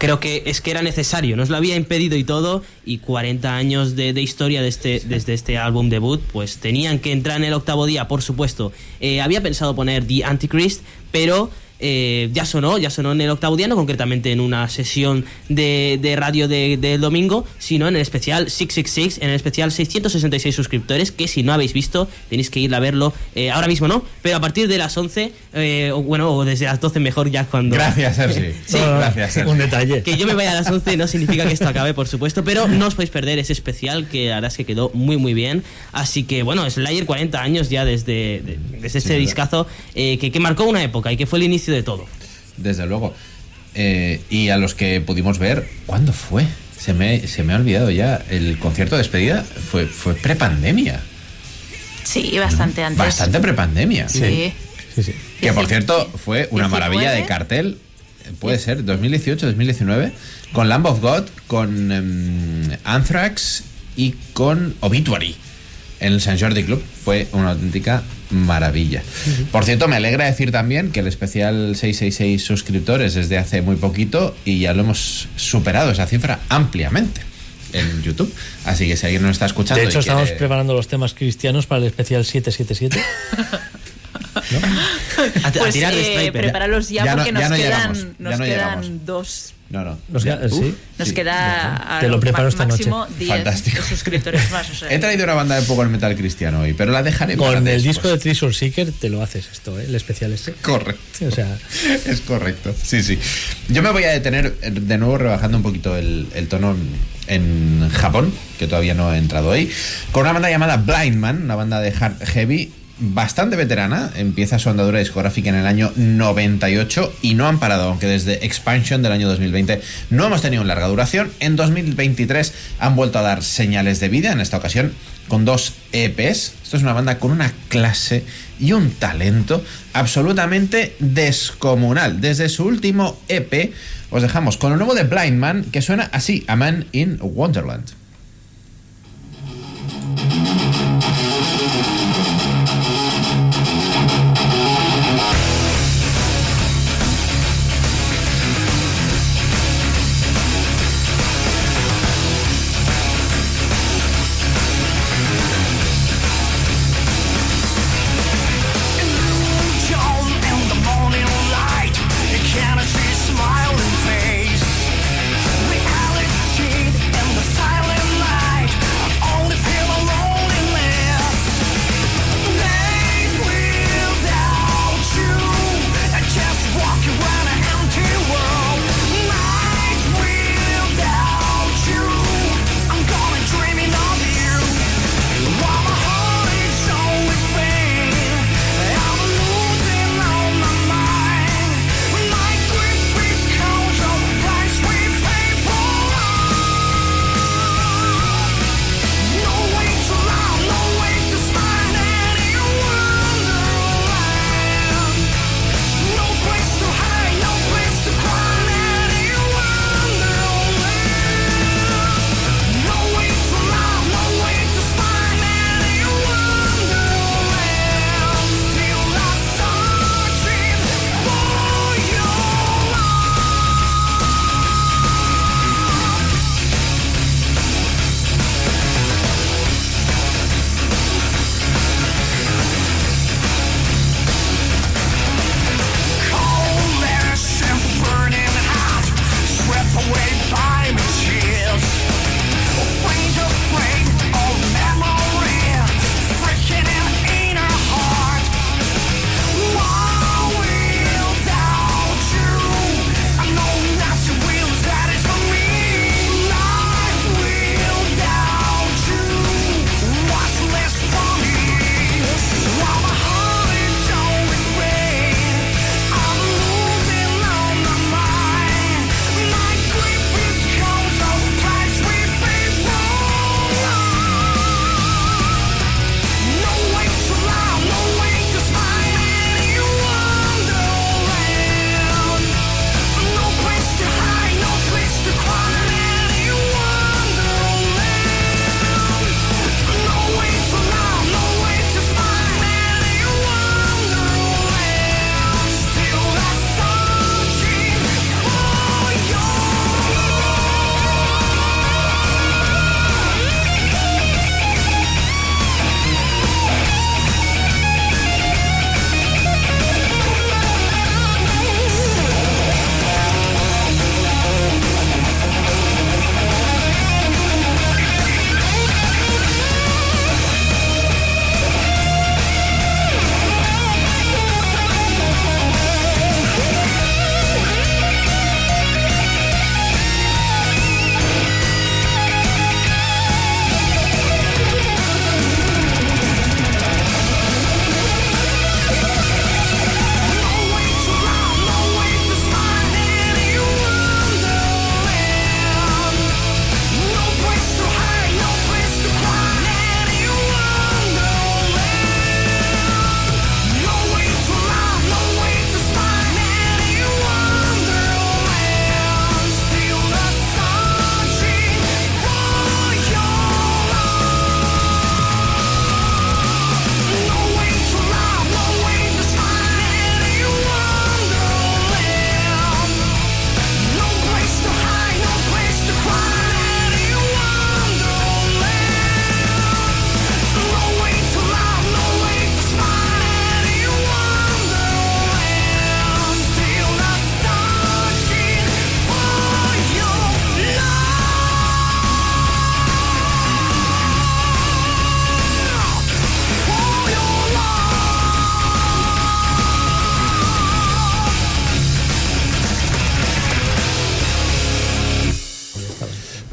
Creo que es que era necesario, nos lo había impedido y todo, y 40 años de, de historia de este, desde este álbum debut, pues tenían que entrar en el octavo día, por supuesto. Eh, había pensado poner The Antichrist, pero eh, ya sonó, ya sonó en el octavo día, no concretamente en una sesión de, de radio de- del domingo, sino en el especial 666, en el especial 666 suscriptores, que si no habéis visto, tenéis que ir a verlo eh, ahora mismo, ¿no? Pero a partir de las 11, eh, o bueno, o desde las 12 mejor ya cuando... Gracias, Sergi. Sí. gracias, Sergi. Un detalle. Que yo me vaya a las 11 no significa que esto acabe, por supuesto, pero no os podéis perder ese especial que la verdad es que quedó muy, muy bien. Así que, bueno, Slayer 40 años ya desde, de- desde este duda. discazo eh, que, que marcó una época y que fue el inicio de todo. Desde luego. Eh, y a los que pudimos ver, ¿cuándo fue? Se me, se me ha olvidado ya. El concierto de despedida fue, fue prepandemia. Sí, bastante antes. Bastante prepandemia. Sí. Sí, sí. Que por cierto fue una 19. maravilla de cartel. eh, Puede ser 2018, 2019. Con Lamb of God, con em, Anthrax y con Obituary. En el San Jordi Club fue una auténtica maravilla. Por cierto, me alegra decir también que el especial 666 suscriptores desde hace muy poquito y ya lo hemos superado esa cifra ampliamente en YouTube. Así que si alguien nos está escuchando De hecho, y estamos quiere- preparando los temas cristianos para el especial 777. A, a Pues tirar de eh, sniper. prepáralos ya, Ya no- porque ya nos no quedan, llegamos, ya nos no quedan llegamos. dos. No, no. Nos queda- Uf, sí. Nos Sí. queda a Te lo preparo esta noche. máximo 10 Fantástico. suscriptores más. O sea. He traído una banda de poco el metal cristiano hoy, pero la dejaré para Con el después. disco de Treasure Seeker te lo haces esto, ¿eh? el especial este. Correcto. O sea, Es correcto. Sí, sí. Yo me voy a detener eh, de nuevo rebajando un poquito el, el tono en Japón, que todavía no he entrado ahí, con una banda llamada Blind Man, una banda de hard heavy bastante veterana, empieza su andadura discográfica en el año 98 y no han parado, aunque desde Expansion del año 2020 no hemos tenido larga duración. En 2023 han vuelto a dar señales de vida, en esta ocasión con dos EPs. Esto es una banda con una clase y un talento absolutamente descomunal. Desde su último EP os dejamos con lo nuevo de Blind Man, que suena así, A Man in Wonderland.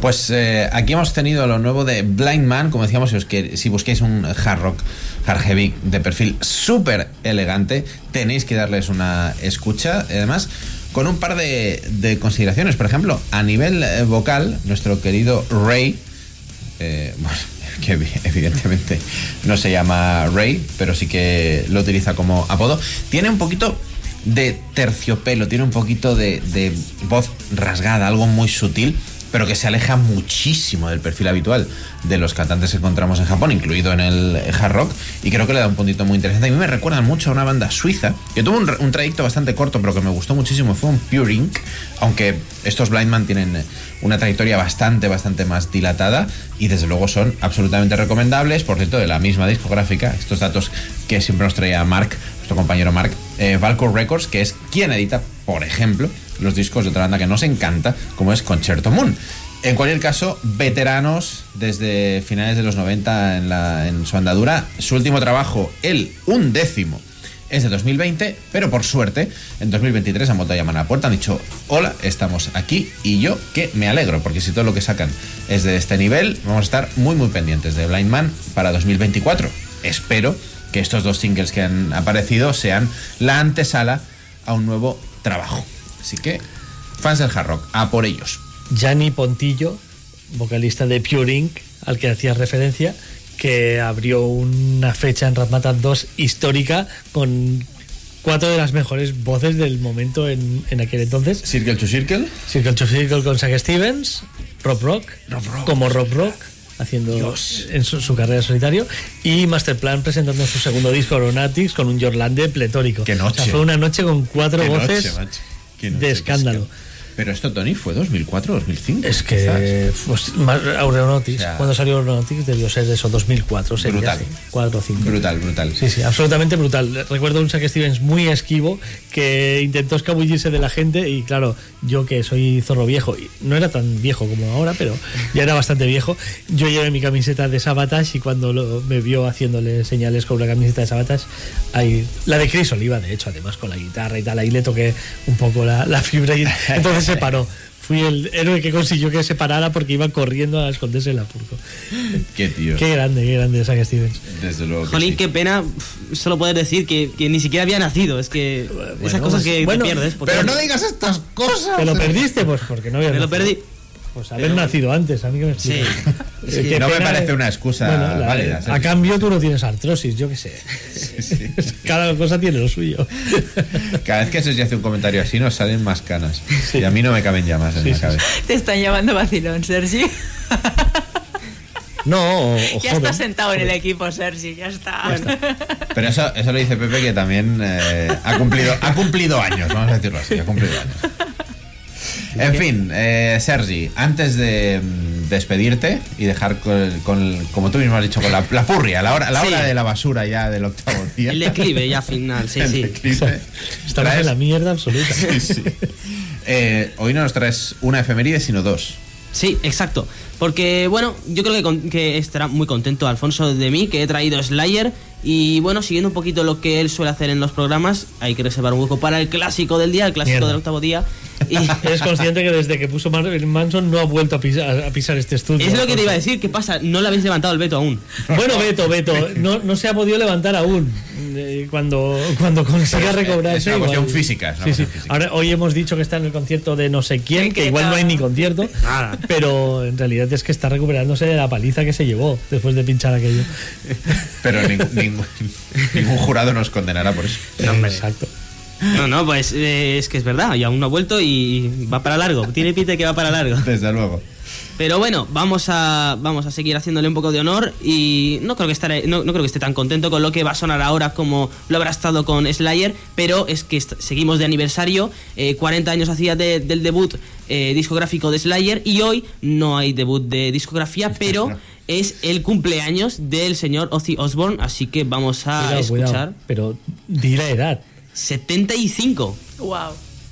Pues eh, aquí hemos tenido lo nuevo de Blind Man, como decíamos, si, os si busquéis un hard rock, hard heavy de perfil súper elegante, tenéis que darles una escucha. Además, con un par de, de consideraciones. Por ejemplo, a nivel eh, vocal, nuestro querido Ray, eh, que evi- evidentemente no se llama Ray, pero sí que lo utiliza como apodo, tiene un poquito de terciopelo, tiene un poquito de voz rasgada, algo muy sutil, pero que se aleja muchísimo del perfil habitual de los cantantes que encontramos en Japón, incluido en el hard rock, y creo que le da un puntito muy interesante. A mí me recuerda mucho a una banda suiza, que tuvo un, trayecto bastante corto, pero que me gustó muchísimo, fue un Pure Ink, aunque estos Blindman tienen una trayectoria bastante, bastante más dilatada, y desde luego son absolutamente recomendables, por cierto, de la misma discográfica, estos datos que siempre nos traía Mark, nuestro compañero Mark, eh, Records, que es quien edita, por ejemplo, los discos de otra banda que nos encanta, como es Concerto Moon. En cualquier caso, veteranos desde finales de los 90 en, la, en su andadura. Su último trabajo, el undécimo, es de 2020, pero por suerte, en 2023 han vuelto a llamar a la puerta, han dicho, hola, estamos aquí, y yo que me alegro, porque si todo lo que sacan es de este nivel, vamos a estar muy, muy pendientes de Blind Man para 2024. Espero que estos dos singles que han aparecido sean la antesala a un nuevo trabajo. Así que, fans del hard rock, a por ellos. Gianni Pontillo, vocalista de Pure Inc., al que hacías referencia, que abrió una fecha en Ratmatan 2 histórica con cuatro de las mejores voces del momento en, en aquel entonces. Circle to Circle. Circle to Circle con Zack Stevens, Rob Rock, como Rob Rock, haciendo Dios. en su, su carrera solitario, y Masterplan presentando su segundo disco Aeronautics con un Jorlande pletórico. Qué noche. O sea, fue una noche con cuatro Qué voces noche, de escándalo. Pero esto, Tony, fue 2004, 2005. Es que pues, más- Aeronautics, O sea, cuando salió Aeronautics debió ser de eso, 2004, sería Brutal. así, 4 o 5. Brutal, brutal. Sí, sí, absolutamente brutal. Recuerdo un Zack Stevens muy esquivo que intentó escabullirse de la gente y claro, yo que soy zorro viejo, y no era tan viejo como ahora, pero ya era bastante viejo, yo llevé mi camiseta de Sabatage y cuando lo- me vio haciéndole señales con una camiseta de Sabatage, ahí, la de Chris Oliva, de hecho, además con la guitarra y tal, ahí le toqué un poco la, la fibra y entonces se paró. Fui el héroe que consiguió que se parara porque iba corriendo a esconderse en la furgo. Qué tío. Qué grande, qué grande Zack Stevens. Desde luego. que Jolín, sí. qué pena solo poder decir que, que ni siquiera había nacido. Es que esas cosas que bueno, te pierdes. porque Pero no digas estas cosas. ¿Te lo perdiste? Pues porque no había Me lo perdí. Pues haber nacido antes, a mí que me explica. Que no me parece una excusa Bueno, la- válida, A cambio tú no tienes artrosis, yo qué sé. Cada cosa tiene lo suyo. Cada vez que se hace un comentario así nos salen más canas. Y a mí no me caben ya más en Sí, la sí, cabeza. Te están llamando vacilón, Sergi. No, o, o Ya joven. estás sentado en el equipo, Sergi, ya está. Pero eso, eso lo dice Pepe que también eh, ha, cumplido, ha cumplido años, vamos a decirlo así, ha cumplido años. En fin, eh, Sergi, antes de mm, despedirte y dejar con, con- como tú mismo has dicho, con la, la purria, la hora, la Sí. hora de la basura ya del octavo día. El declive ya final, sí, El sí. declive. Estamos Traes- en la mierda absoluta. Sí, sí. Eh, hoy no nos traes una efeméride, sino dos. Sí, exacto. Porque, bueno, yo creo que, con- que estará muy contento Alfonso de mí, que he traído Slayer. Y bueno, siguiendo un poquito lo que él suele hacer en los programas, hay que reservar un hueco para el clásico del día, el clásico Mierda. del octavo día. Y Eres consciente que desde que puso Manson no ha vuelto a pisar, a pisar este estudio. es lo que te iba a decir, ¿qué pasa? No le habéis levantado el veto aún. Bueno, Beto, Beto, no, no se ha podido levantar aún. Eh, Cuando, cuando consiga Pero es- recobrar es una eso, cuestión igual- física, es una Sí, sí. física. Ahora, hoy hemos dicho que está en el concierto de no sé quién, que igual no hay ni concierto, Nada. pero en realidad es que está recuperándose de la paliza que se llevó después de pinchar aquello. Pero ningún, ningún, ningún jurado nos condenará por eso. Exacto. No, no, pues eh, es que es verdad, y aún no ha vuelto y va para largo. Tiene pinta que va para largo. Desde luego. Pero bueno, vamos a, vamos a seguir haciéndole un poco de honor y no creo, que estaré, no, no creo que esté tan contento con lo que va a sonar ahora como lo habrá estado con Slayer, pero es que seguimos de aniversario, eh, 40 años hacía de- del debut eh, discográfico de Slayer y hoy no hay debut de discografía, pero es el cumpleaños del señor Ozzy Osbourne, así que vamos a Cuidado, escuchar cuidado. Pero di la edad. 75. Wow.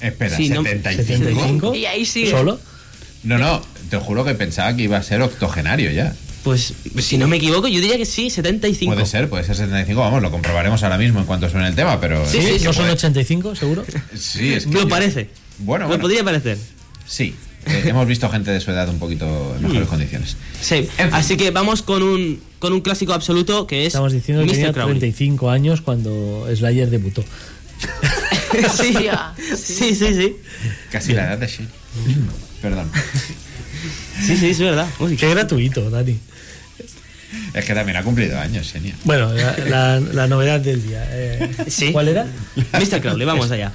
Espera, Sí, no- 75. 75. Y ahí sigue. ¿Solo? No, no, te juro que pensaba que iba a ser octogenario ya. Pues si no me equivoco, yo diría que sí, 75. Puede ser, puede ser 75. Vamos, lo comprobaremos ahora mismo en cuanto suene el tema, pero. Sí, sí, ¿No sí, son puede- 85, seguro? Sí, es que. Lo yo- parece. Bueno, Me bueno. podría parecer. Sí. Eh, hemos visto gente de su edad un poquito en mejores condiciones. Sí, así que vamos con un, con un clásico absoluto que es Estamos diciendo que tenía Crowley. 35 años cuando Slayer debutó. sí. Sí, sí, sí. Casi la edad de Shane. Perdón. Sí, sí, es verdad. Uy, Qué gratuito, Dani. Es que también ha cumplido años, Xenia. Bueno, la, la- la novedad del día. eh, Sí. ¿Cuál era? Mr. Crowley, vamos allá.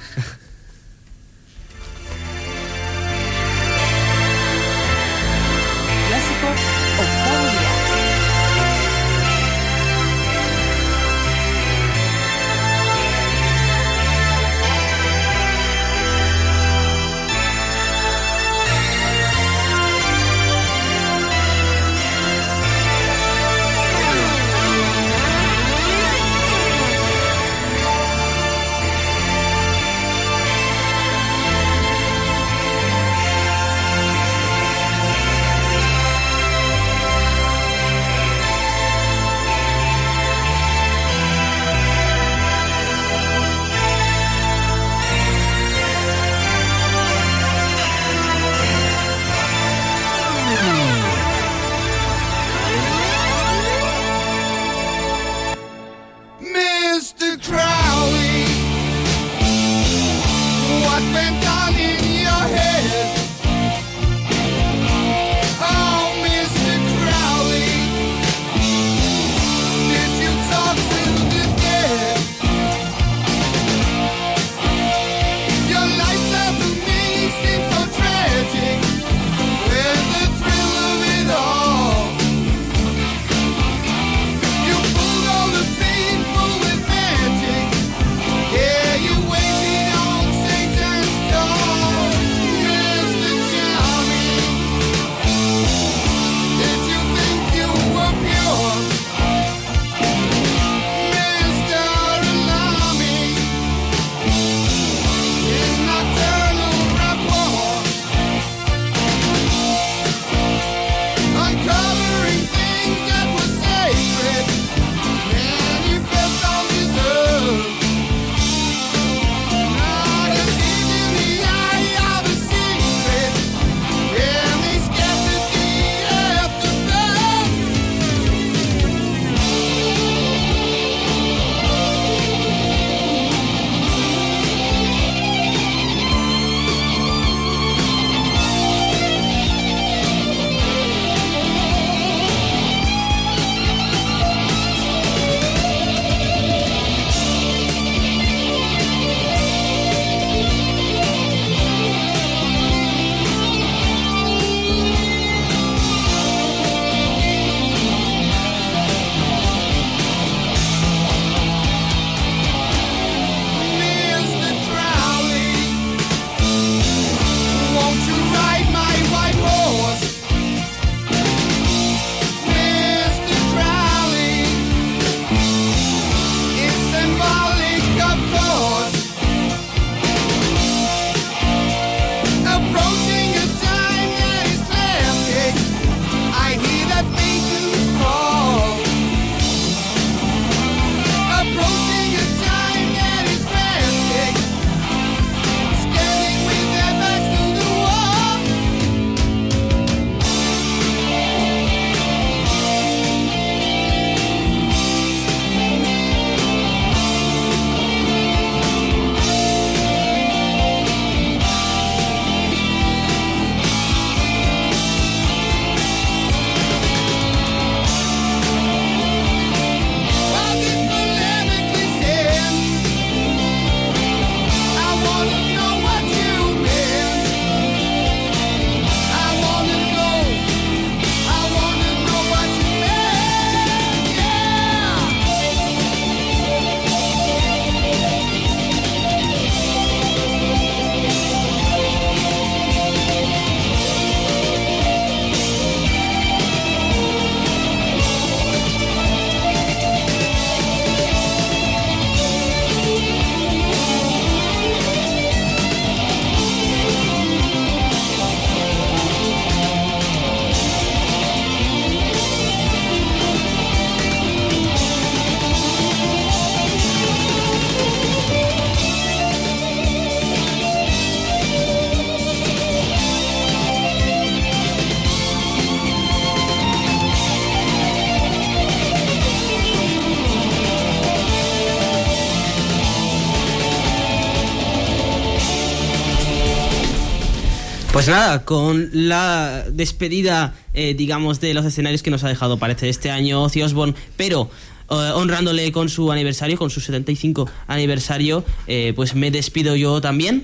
Nada, con la despedida, eh, digamos, de los escenarios que nos ha dejado, parece, este año Ozzy Osbourne, pero eh, honrándole con su aniversario, con su 75 aniversario, eh, pues me despido yo también.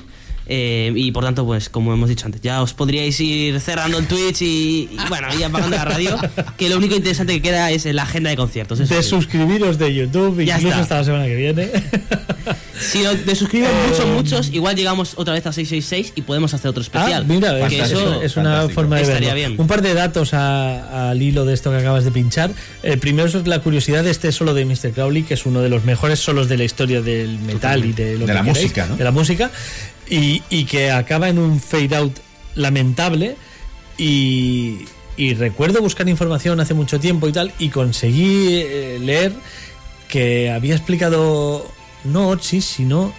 Eh, y por tanto, pues como hemos dicho antes, ya os podríais ir cerrando el Twitch y, y, bueno, y apagando la radio, que lo único interesante que queda es la agenda de conciertos. eso De suscribiros de YouTube, Ya incluso está. hasta la semana que viene. Si no- de suscribir Eh, muchos, muchos, igual llegamos otra vez a 666 y podemos hacer otro especial. Ah, mira, que es, eso es una fantástico. forma de Estaría verlo. bien. Un par de datos a- al hilo de esto que acabas de pinchar. El primero es la curiosidad de este solo de Mr. Crowley, que es uno de los mejores solos de la historia del metal y de lo De que la música, ¿no? De la música. Y, y que acaba en un fade out lamentable. Y, y recuerdo buscar información hace mucho tiempo y tal, y conseguí eh, leer que había explicado, no Otzi, sino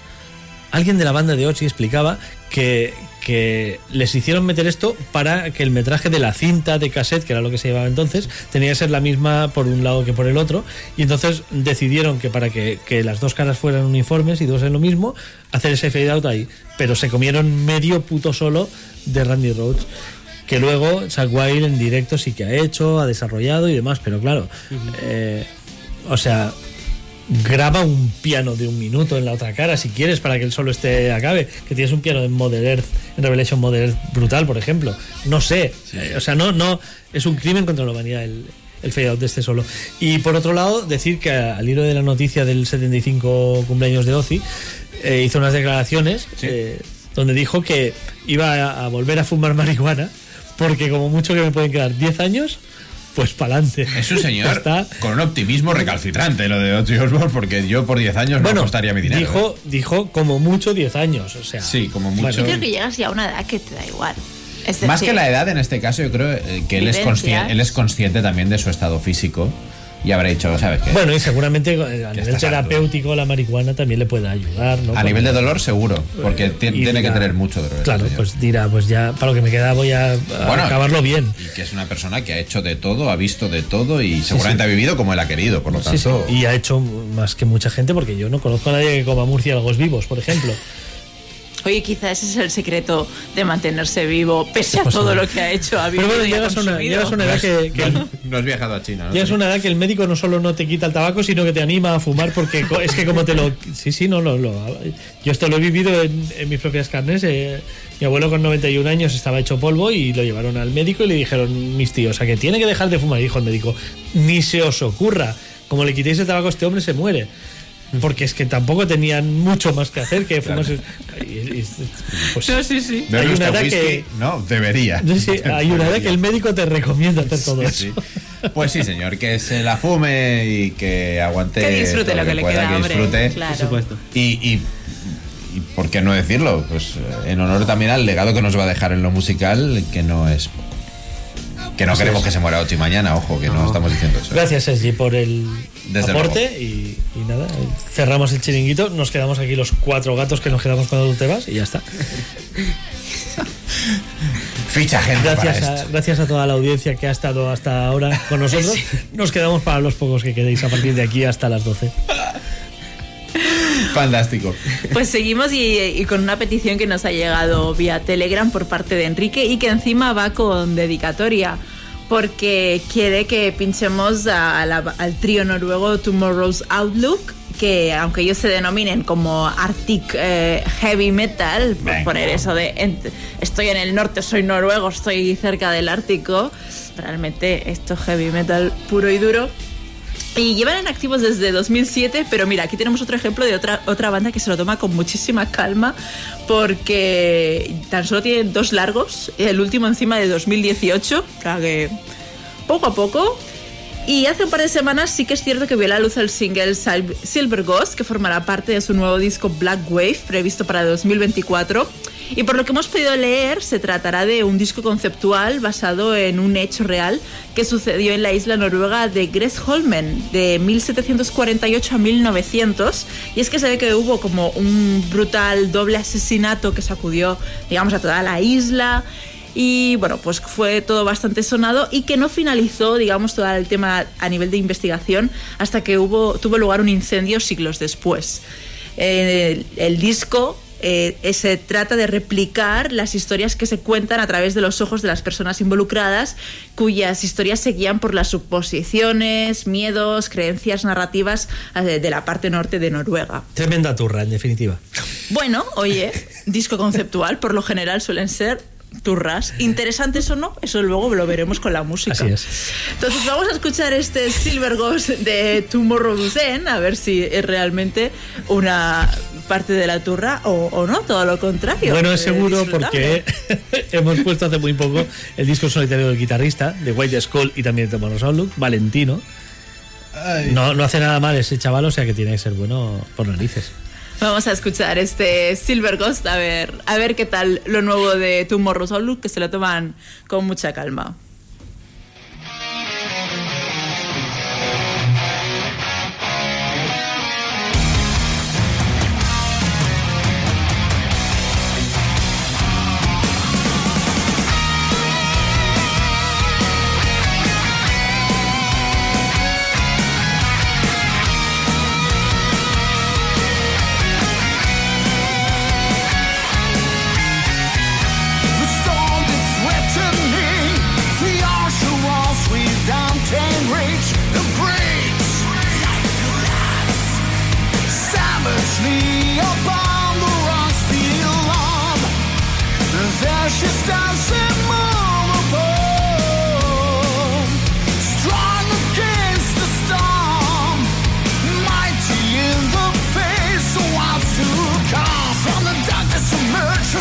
alguien de la banda de Otzi explicaba que, que les hicieron meter esto para que el metraje de la cinta de cassette, que era lo que se llevaba entonces, tenía que ser la misma por un lado que por el otro. Y entonces decidieron que para que, que las dos caras fueran uniformes y dos en lo mismo, hacer ese fade out ahí. Pero se comieron medio puto solo de Randy Rhodes. Que luego Zack Wild en directo sí que ha hecho, ha desarrollado y demás, pero claro, eh, o sea, graba un piano de un minuto en la otra cara si quieres para que el solo este acabe. Que tienes un piano en Mother Earth en Revelation Mother Earth brutal por ejemplo. No sé. Eh, o sea no no es un crimen contra la humanidad el, el fade out de este solo. Y por otro lado decir que al hilo de la noticia del 75 cumpleaños de Ozzy eh, hizo unas declaraciones eh, donde dijo que iba a, a volver a fumar marihuana porque como mucho que me pueden quedar 10 años pues para adelante Es un señor está con un optimismo recalcitrante lo de Ozzy Osbourne, porque yo por 10 años no apostaría mi dinero. ¿eh? Dijo, dijo como mucho 10 años, o sea. Sí, como Bueno, mucho. Yo creo que llegas ya a una edad que te da igual. Es Más que la edad en este caso, yo creo eh, que él es, él es consciente también de su estado físico y habrá dicho, ¿sabes qué? Bueno, y seguramente eh, a nivel harto. terapéutico la marihuana también le puede ayudar, ¿no? a nivel de dolor seguro, porque Eh, tiene que tener mucho dolor. Claro, pues dirá, pues ya para lo que me queda voy a, acabarlo bien. Y que es una persona que ha hecho de todo, ha visto de todo y seguramente ha vivido como él ha querido, por lo Sí, sí, tanto. Y ha hecho más que mucha gente porque yo no conozco a nadie que coma murciélagos vivos, por ejemplo. Oye, quizás ese es el secreto de mantenerse vivo pese a Pues todo no. lo que ha hecho. Ha Pero bueno, llegas a una, consumido. llegas a una edad que, que- No, no has viajado a China, ¿no? llegas a una edad que el médico no solo no te quita el tabaco, sino que te anima a fumar porque es que como te lo... Sí, sí, no, lo, lo- yo esto lo he vivido en, en mis propias carnes. eh, mi abuelo con 91 años estaba hecho polvo y lo llevaron al médico y le dijeron mis tíos, a que tiene que dejar de fumar. Y dijo el médico, ni se os ocurra, como le quitéis el tabaco a este hombre se muere. Porque es que tampoco tenían mucho más que hacer que fumarse... y- y- pues, No, sí, sí. ¿Bebe hay una edad whisky? que- No, debería. Sí, sí, hay una edad que el médico te recomienda hacer todo Sí, eso. sí. Pues sí, señor, que se la fume y que aguante. Que disfrute lo que le pueda, queda, que hombre. disfrute. Claro. Por supuesto. Y, y, y por qué no decirlo, pues eh, en honor también al legado que nos va a dejar en lo musical, que no es poco. Que no queremos que se muera Ochi mañana, ojo, que no, estamos diciendo eso. Gracias, Sergi, por el Desde aporte y, y nada, cerramos el chiringuito, nos quedamos aquí los cuatro gatos que nos quedamos cuando tú te vas y ya está. Ficha gente Gracias para a, esto. gracias a toda la audiencia que ha estado hasta ahora con nosotros. Nos quedamos para los pocos que quedéis a partir de aquí hasta las 12. Fantástico. Pues seguimos y, y con una petición que nos ha llegado vía Telegram por parte de Enrique y que encima va con dedicatoria porque quiere que pinchemos a la- al trío noruego Tomorrow's Outlook que aunque ellos se denominen como Arctic eh, Heavy Metal, por Venga. poner eso de en- estoy en el norte, soy noruego, estoy cerca del Ártico, realmente esto es heavy metal puro y duro. Y llevan en activos desde 2007, pero mira, aquí tenemos otro ejemplo de otra, otra banda que se lo toma con muchísima calma porque tan solo tienen dos largos, el último encima de 2018, o sea que poco a poco. Y hace un par de semanas sí que es cierto que vio la luz el single Sil- Silver Ghost, que formará parte de su nuevo disco Black Wave, previsto para 2024. Y por lo que hemos podido leer, se tratará de un disco conceptual basado en un hecho real que sucedió en la isla noruega de Gressholmen de 1748 a 1900. Y es que se ve que hubo como un brutal doble asesinato que sacudió, digamos, a toda la isla. Y bueno, pues fue todo bastante sonado y que no finalizó, digamos, todo el tema a nivel de investigación hasta que hubo, tuvo lugar un incendio siglos después. Eh, el disco eh, eh, se trata de replicar las historias que se cuentan a través de los ojos de las personas involucradas, cuyas historias se guían por las suposiciones, miedos, creencias narrativas eh, de la parte norte de Noruega. Tremenda turra, en definitiva. Bueno, oye, disco conceptual, por lo general suelen ser turras. Interesantes o no, eso luego lo veremos con la música. Así es. Entonces vamos a escuchar este Silver Ghost de Tomorrow's End, a ver si es realmente una parte de la turra o, o no, todo lo contrario. Bueno, es Eh, seguro porque hemos puesto hace muy poco el disco solitario del guitarrista de White Skull y también de Monos Outlook, Valentino. No, no hace nada mal ese chaval, o sea que tiene que ser bueno por narices. Vamos a escuchar este Silver Ghost, a ver, a ver qué tal lo nuevo de Tomorrow's Outlook, que se lo toman con mucha calma.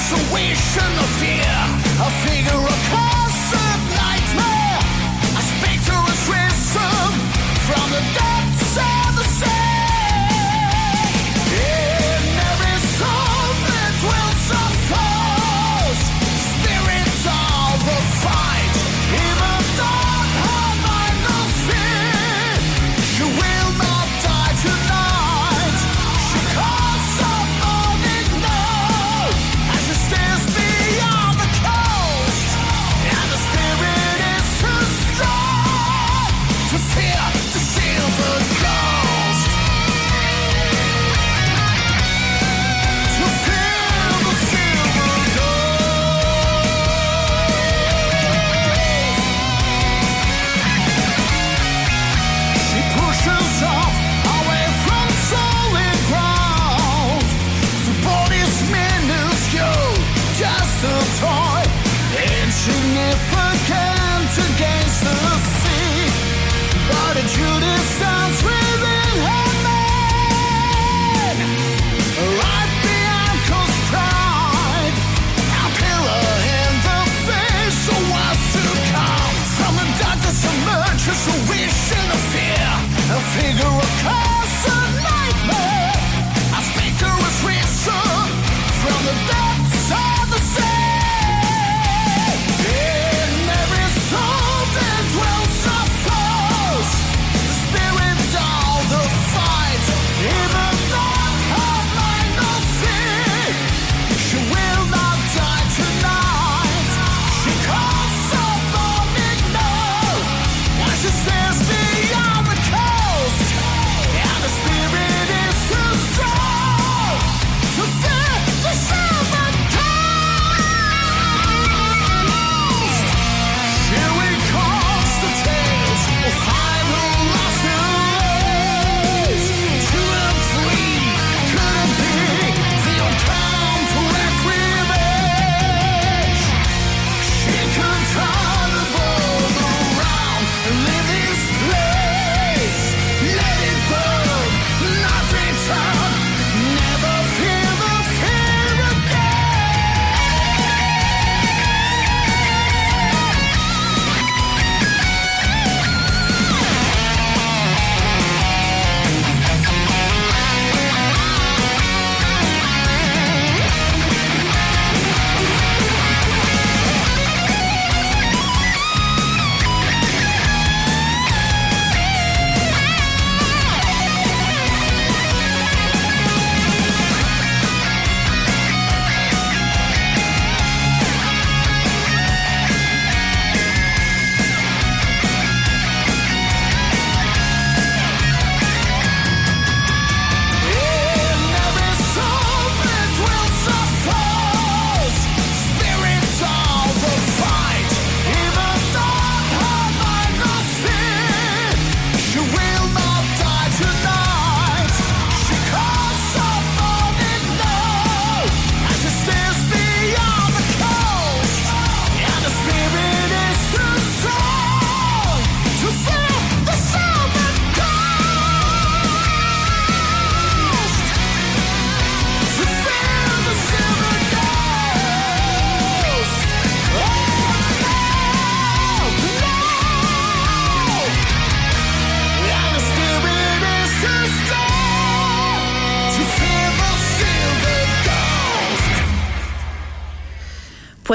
Emerges a vision of fear, a figure of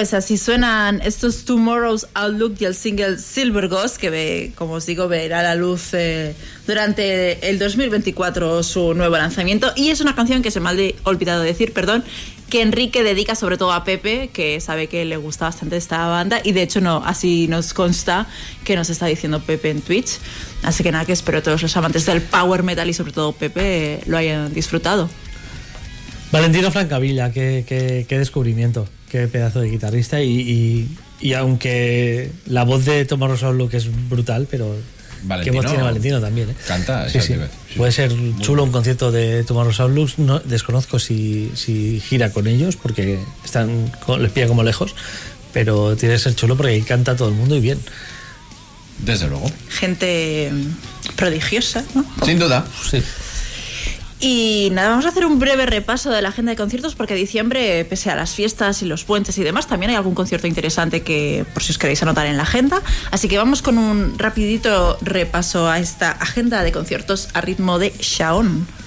Pues así suenan estos Tomorrow's Outlook y el single Silver Ghost, que ve, como os digo, verá la luz eh, durante el 2024 su nuevo lanzamiento. Y es una canción que se me ha olvidado decir, perdón, que Enrique dedica sobre todo a Pepe, que sabe que le gusta bastante esta banda. Y de hecho, no, así nos consta que nos está diciendo Pepe en Twitch. Así que nada, que espero todos los amantes del power metal y sobre todo Pepe eh, lo hayan disfrutado. Valentino Francavilla, qué, qué, qué descubrimiento, qué pedazo de guitarrista y, y, y aunque la voz de Tomorrow's Outlook es brutal, pero qué Valentino voz tiene Valentino también, ¿eh? Canta, Sí, sí. Puede ser chulo un concierto de Tomorrow's Outlook, no, desconozco si, si gira con ellos porque están co- les pilla como lejos, pero tiene que ser chulo porque ahí canta todo el mundo y bien. Desde luego. Gente prodigiosa, ¿no? Sin duda. Sí. Y nada, vamos a hacer un breve repaso de la agenda de conciertos porque diciembre, pese a las fiestas y los puentes y demás, también hay algún concierto interesante que por si os queréis anotar en la agenda. Así que vamos con un rapidito repaso a esta agenda de conciertos a ritmo de Shaon.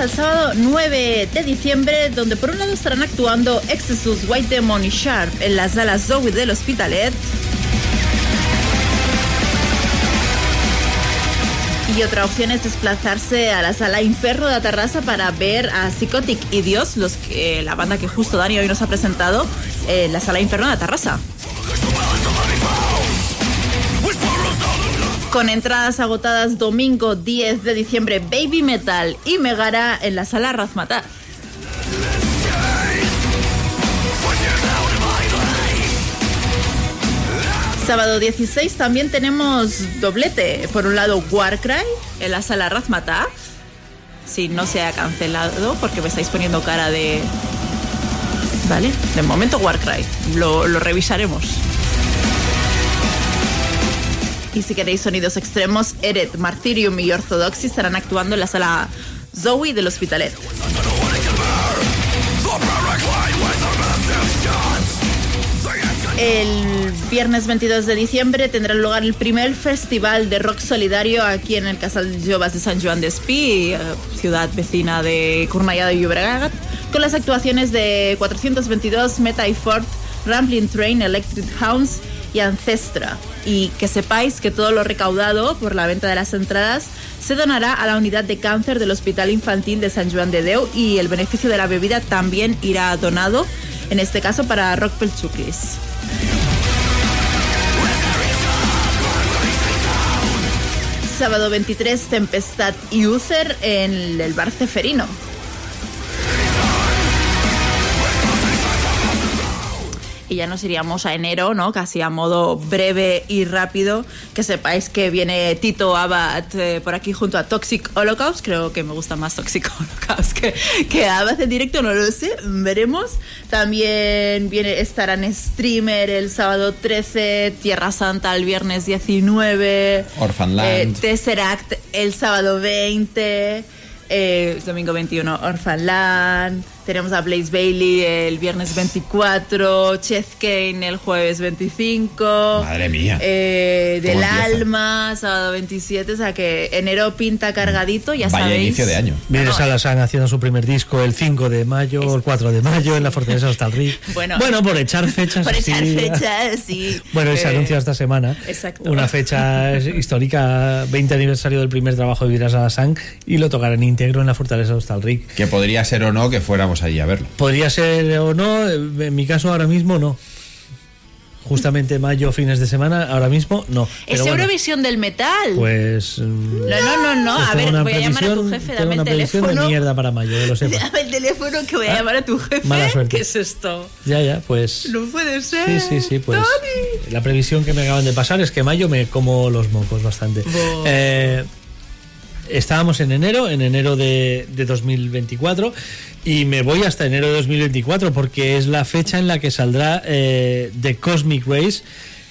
Al sábado 9 de diciembre, donde por un lado estarán actuando Exodus, White Demon y Sharp en la sala Zoe del Hospitalet. Y otra opción es desplazarse a la sala Inferno de Atarrasa para ver a Psychotic y Dios, los que, la banda que justo Dani hoy nos ha presentado en la sala Inferno de Atarrasa. Con entradas agotadas domingo 10 de diciembre, Baby Metal y Megara en la sala Razmatar. Sábado 16 también tenemos doblete. Por un lado, Warcry en la sala Razmataz. Si no se ha cancelado, porque me estáis poniendo cara de. Vale, de momento Warcry. Lo revisaremos. Y si queréis sonidos extremos, Eret, Martyrium y Orthodoxy estarán actuando en la sala Zoe del Hospitalet. El viernes 22 de diciembre tendrá lugar el primer festival de rock solidario aquí en el Casal Jovas de San Joan d'Espí, eh, ciudad vecina de Cornellà de Llobregat, con las actuaciones de 422, Meta y Ford, Rambling Train, Electric Hounds y Ancestra. Y que sepáis que todo lo recaudado por la venta de las entradas se donará a la unidad de cáncer del Hospital Infantil de San Joan de Deu y el beneficio de la bebida también irá donado, en este caso para Rock Pelchukis. Sábado 23, Tempestad y en el bar Ceferino. Y ya nos iríamos a enero, ¿no? Casi a modo breve y rápido. Que sepáis que viene Tito Abad eh, por aquí junto a Toxic Holocaust. Creo que me gusta más Toxic Holocaust que, que Abad en directo, no lo sé. Veremos. También viene, estarán streamer el sábado 13, Tierra Santa el viernes 19. Orphanland. eh, Tesseract el sábado 20. eh, domingo 21 Orphanland. Tenemos a Blaze Bailey el viernes 24. Chef Kane el jueves 25. Madre mía. Eh, del ¿Cómo empieza? Alma, sábado 27. O sea que enero pinta cargadito, ya Vaya sabéis. inicio de año. Viene Salasan haciendo su primer disco el 5 de mayo, el 4 de mayo en la Fortaleza de Hostalric. Bueno. por echar fechas. Por echar fechas, sí. Bueno, y se Eh, anuncia esta semana exacto. una fecha histórica, 20 aniversario del primer trabajo de Viras Alasán y lo tocarán íntegro en la Fortaleza de Hostalric. Que podría ser o no que allí a verlo. Podría ser o no, en mi caso ahora mismo no. justamente mayo, fines de semana, ahora mismo no. Es Pero bueno, Eurovisión del metal. Pues. no, no, no, no. pues A tengo ver, una voy a llamar a tu jefe, tengo dame el una previsión de teléfono. mierda para mayo, que lo sepa. Dame el teléfono que voy a llamar a tu jefe. Mala suerte. ¿Qué es esto? Ya, ya, pues. No puede ser. Sí, sí, sí, pues la previsión que me acaban de pasar es que mayo me como los mocos bastante. Bo. Eh, estábamos en enero, en enero de, de 2024, y me voy hasta enero de 2024 porque es la fecha en la que saldrá eh, The Cosmic Race,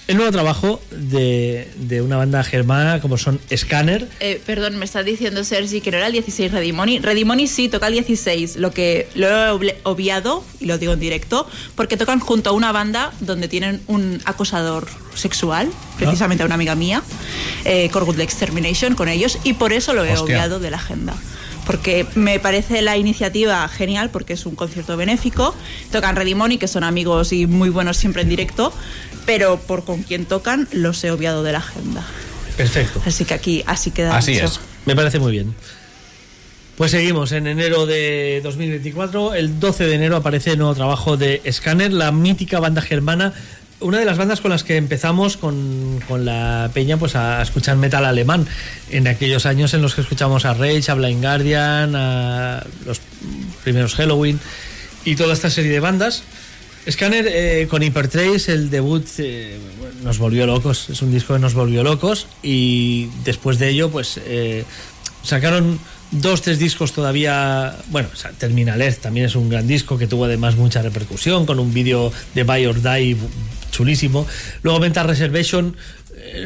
el nuevo trabajo de, de una banda germana como son Scanner. Eh, perdón, me está diciendo Sergi que no era el 16 Redimoni. Redimoni sí, toca el 16, lo que lo he obviado, y lo digo en directo, porque tocan junto a una banda donde tienen un acosador sexual, precisamente a una amiga mía, eh, Luck Extermination, con ellos, y por eso lo he Hostia. obviado de la agenda. Porque me parece la iniciativa genial, porque es un concierto benéfico. Tocan Redimoni, que son amigos y muy buenos siempre en directo, pero por con quién tocan los he obviado de la agenda. Perfecto. Así que aquí así queda Así dicho. es. Me parece muy bien. Pues seguimos en enero de 2024. El 12 de enero aparece el nuevo trabajo de Scanner, la mítica banda germana. Una de las bandas con las que empezamos con, con la peña pues a escuchar metal alemán. En aquellos años en los que escuchamos a Rage, a Blind Guardian, a los primeros Halloween y toda esta serie de bandas. Scanner eh, con Hypertrace, el debut eh, nos volvió locos, es un disco que nos volvió locos y después de ello pues eh, sacaron dos, tres discos todavía, bueno, o Terminal Earth también es un gran disco que tuvo además mucha repercusión con un vídeo de Buy or Die chulísimo. Luego Mental Reservation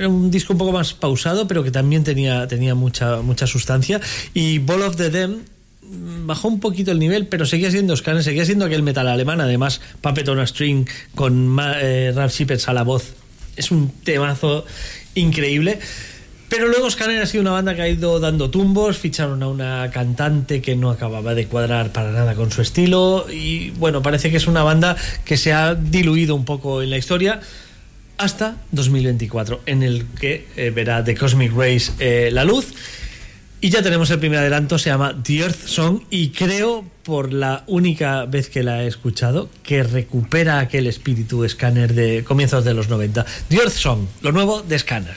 un disco un poco más pausado pero que también tenía, tenía mucha, mucha sustancia y Ball of the Dem bajó un poquito el nivel, pero seguía siendo Scanner, seguía siendo aquel metal alemán, además Puppet on a String con eh, Ralph a la voz. Es un temazo increíble. Pero luego Scanner ha sido una banda que ha ido dando tumbos, ficharon a una cantante que no acababa de cuadrar para nada con su estilo y bueno, parece que es una banda que se ha diluido un poco en la historia hasta 2024, en el que eh, verá The Cosmic Race eh, la luz. Y ya tenemos el primer adelanto, se llama The Earth Song y creo, por la única vez que la he escuchado, que recupera aquel espíritu Scanner de comienzos de los 90. The Earth Song, lo nuevo de Scanner.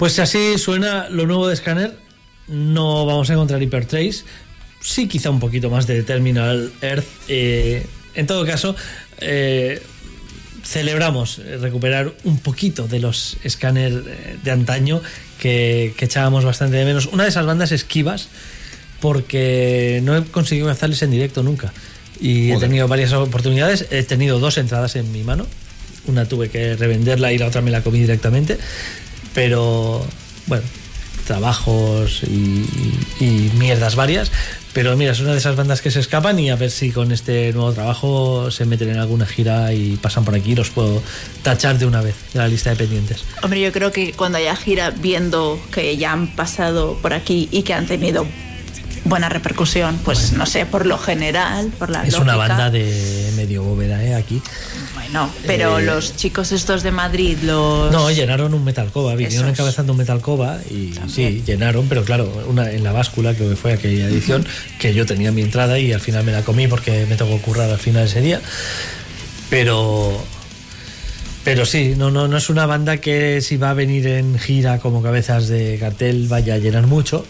Pues si así suena lo nuevo de Scanner, no vamos a encontrar Hypertrace. Sí, quizá un poquito más de Terminal Earth. Eh, en todo caso, eh, celebramos recuperar un poquito de los Scanner eh, de antaño que, que echábamos bastante de menos. Una de esas bandas esquivas, porque no he conseguido hacerles en directo nunca. Y he tenido varias oportunidades. He tenido dos entradas en mi mano. Una tuve que revenderla y la otra me la comí directamente. Pero, bueno, trabajos y, mierdas varias. Pero mira, es una de esas bandas que se escapan y a ver si con este nuevo trabajo se meten en alguna gira y pasan por aquí. Los puedo tachar de una vez de la lista de pendientes. Hombre, yo creo que cuando haya gira, viendo que ya han pasado por aquí y que han tenido buena repercusión, pues no sé, por lo general, por la Es una banda de medio bóveda, ¿eh? Aquí. Bueno, pero Eh, los chicos estos de Madrid, los... No, llenaron un Metalcoba, vinieron Esos. encabezando un Metalcoba y También. sí, llenaron, pero claro, una, en la báscula, creo que fue aquella edición, que yo tenía mi entrada y al final me la comí porque me tocó currar al final ese día. Pero. Pero sí, no, no, no es una banda que si va a venir en gira como cabezas de cartel vaya a llenar mucho.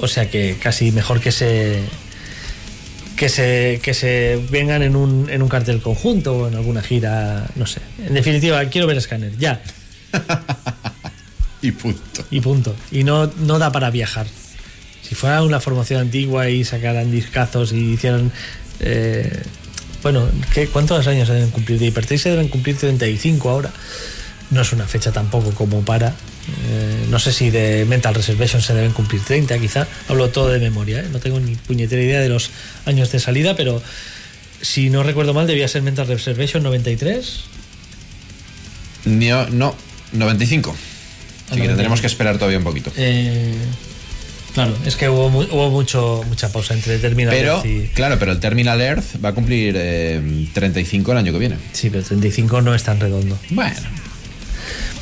O sea que casi mejor que se. Que se, que se vengan en un, en un cartel conjunto o en alguna gira, no sé. En definitiva, quiero ver Scanner, ya. Y punto. Y punto. Y no, no da para viajar. Si fuera una formación antigua y sacaran discazos y hicieran. eh, bueno, ¿qué, ¿cuántos años deben cumplir? De Hypertrace se deben cumplir 35 ahora. No es una fecha tampoco como para. Eh, no sé si de Mental Reservation se deben cumplir 30, quizá. Hablo todo de memoria, ¿eh? no tengo ni puñetera idea de los años de salida, pero si no recuerdo mal, debía ser Mental Reservation 93. No, no 95. Así que 95. tendremos que esperar todavía un poquito. Eh, claro, es que hubo, hubo mucho, mucha pausa entre Terminal Pero, Earth y. claro, pero el Terminal Earth va a cumplir eh, 35 el año que viene. Sí, pero 35 no es tan redondo. Bueno,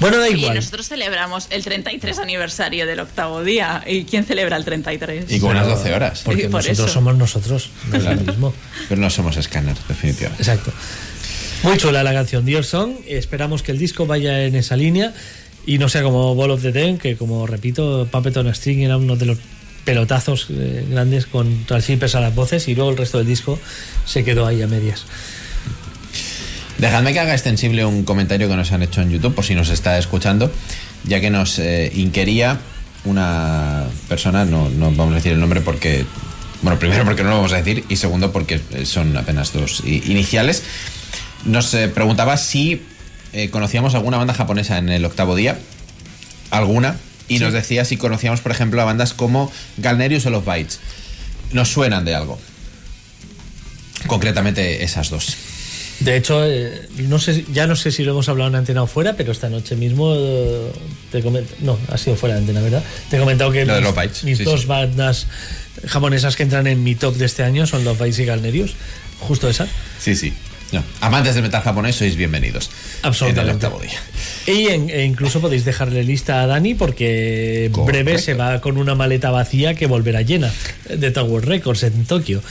Bueno, da igual. nosotros celebramos el 33 aniversario del octavo día. ¿Y quién celebra el 33? y con unas 12 horas. Porque por nosotros eso. somos nosotros, no es Claro. lo mismo. Pero no somos escáneres, definitivamente. Exacto. Muy chula la canción Dear Song. Esperamos que el disco vaya en esa línea y no sea como Ball of the Ten, que como repito, Puppet on a String era uno de los pelotazos eh, grandes con Transhippers a las voces y luego el resto del disco se quedó ahí a medias. Dejadme que haga extensible un comentario que nos han hecho en YouTube, por si nos está escuchando, ya que nos eh, inquería una persona, no, no vamos a decir el nombre porque, bueno, primero porque no lo vamos a decir y segundo porque eh, son apenas dos iniciales, nos eh, preguntaba si eh, conocíamos alguna banda japonesa en el octavo día, alguna, y nos decía si conocíamos, por ejemplo, a bandas como Galnerius o Love Bites. Nos suenan de algo. Concretamente esas dos. De hecho, eh, no sé, ya no sé si lo hemos hablado en antena o fuera, pero esta noche mismo eh, te comento, no, ha sido fuera de antena, ¿verdad? Te he comentado que mis, Love Bites, mis sí, dos sí. bandas japonesas que entran en mi top de este año son Love Bites y Galnerius, justo esa. Sí, sí. No. Amantes del metal japonés, sois bienvenidos. Absolutamente. En el octavo día. Y en- e incluso podéis dejarle lista a Dani porque en breve Correcto. se va con una maleta vacía que volverá llena de Tower Records en Tokio.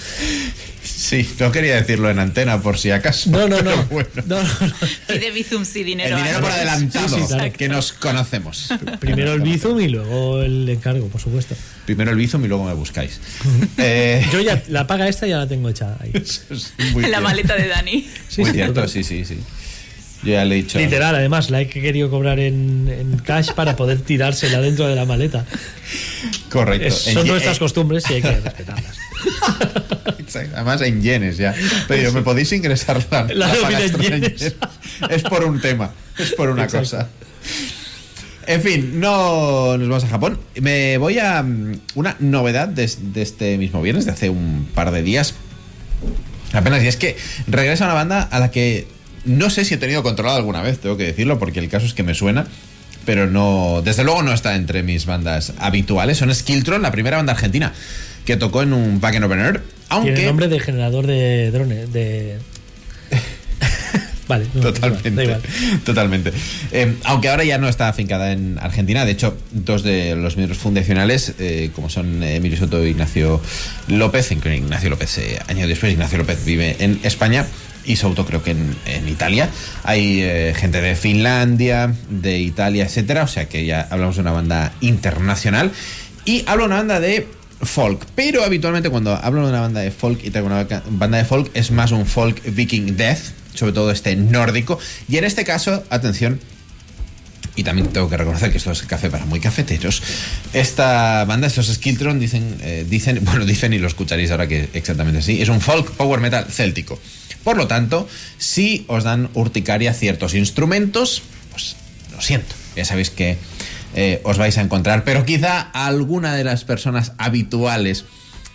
Sí, no quería decirlo en antena por si acaso. No, no, no. bueno. No, no, no. Pide Bizum sí dinero. El dinero por adelantado, Sí, sí, claro. que nos conocemos. Primero el Bizum y luego el encargo, por supuesto. Primero el Bizum y luego me buscáis. Eh, Yo ya la paga esta ya la tengo echada ahí. eso es muy En la maleta de Dani. Sí, muy cierto, sí, sí, sí. Yo ya le he dicho. Literal, además, la he querido cobrar en, en cash para poder tirársela dentro de la maleta. Correcto. Es- En son ye- nuestras costumbres y hay que respetarlas. Además en yenes ya. Pero digo, ¿me podéis ingresar la, paga en en yenes. Es por un tema, es por una Exacto. cosa. En fin, no nos vamos a Japón. Me voy a mm, una novedad de, de este mismo viernes, de hace un par de días. Apenas, y es que regresa una banda a la que no sé si he tenido controlado alguna vez, tengo que decirlo, porque el caso es que me suena, pero no, desde luego no está entre mis bandas habituales. Son Skiltron, la primera banda argentina que tocó en un Back and Open Air, aunque Tiene nombre de generador de drones. De... vale, no, Totalmente. igual, da igual. Totalmente. Eh, aunque ahora ya no está afincada en Argentina. De hecho, dos de los miembros fundacionales, eh, como son Emilio Soto e Ignacio López, en que Ignacio López, eh, años después, Ignacio López vive en España, y sobre creo que en, en Italia. Hay eh, gente de Finlandia, de Italia, etcétera. O sea que ya hablamos de una banda internacional. Y hablo de una banda de folk. Pero habitualmente cuando hablo de una banda de folk y traigo una banda de folk es más un folk viking death, sobre todo este nórdico. Y en este caso, atención, y también tengo que reconocer que esto es café para muy cafeteros. Esta banda, estos Skiltron, dicen, eh, dicen, bueno, dicen y lo escucharéis ahora que exactamente así, es un folk power metal céltico. Por lo tanto, si os dan urticaria ciertos instrumentos, pues lo siento, ya sabéis que eh, os vais a encontrar, pero quizá alguna de las personas habituales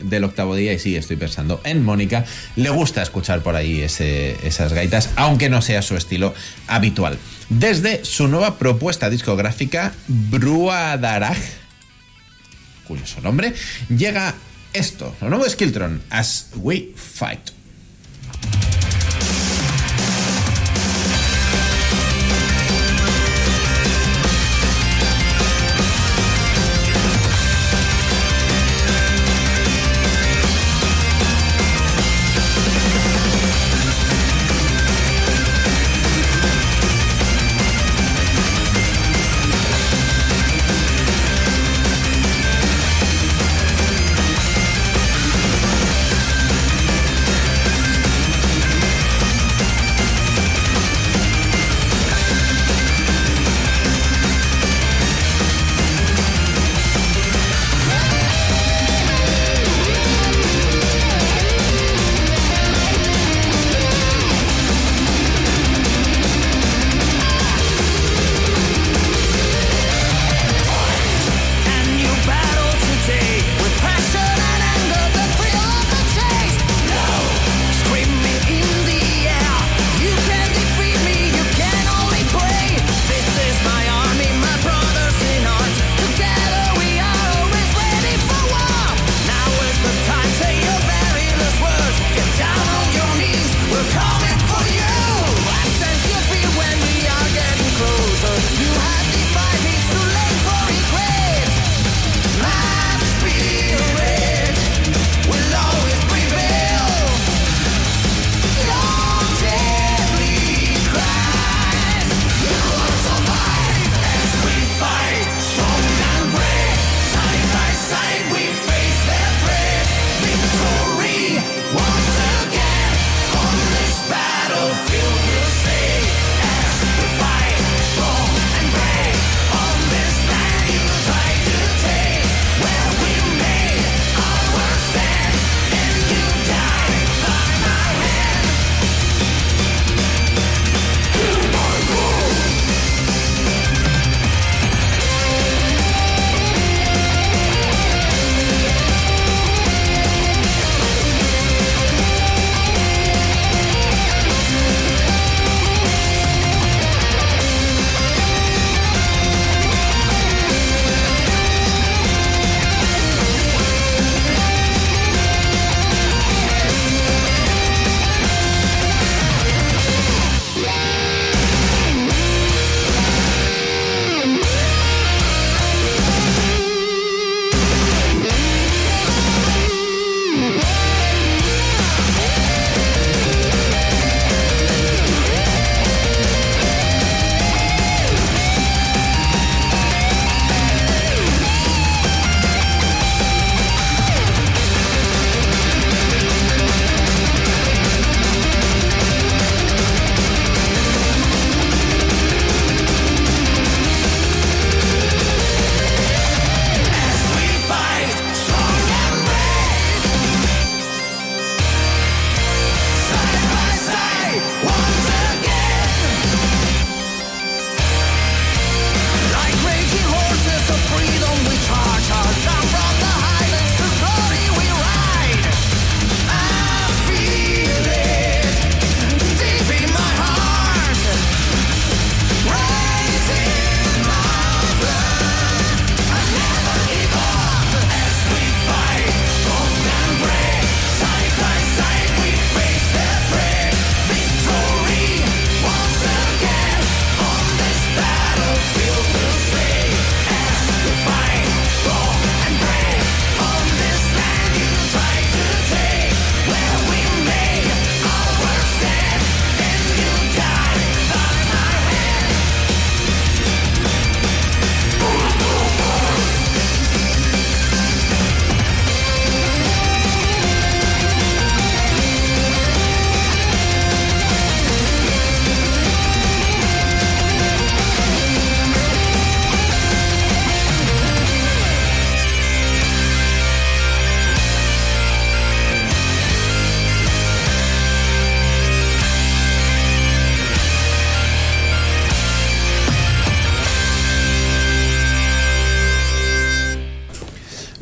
del octavo día, y sí, estoy pensando en Mónica, le gusta escuchar por ahí esas gaitas, aunque no sea su estilo habitual. Desde su nueva propuesta discográfica, Bruadaraj, curioso nombre, llega esto, lo nuevo Skiltron, As We Fight.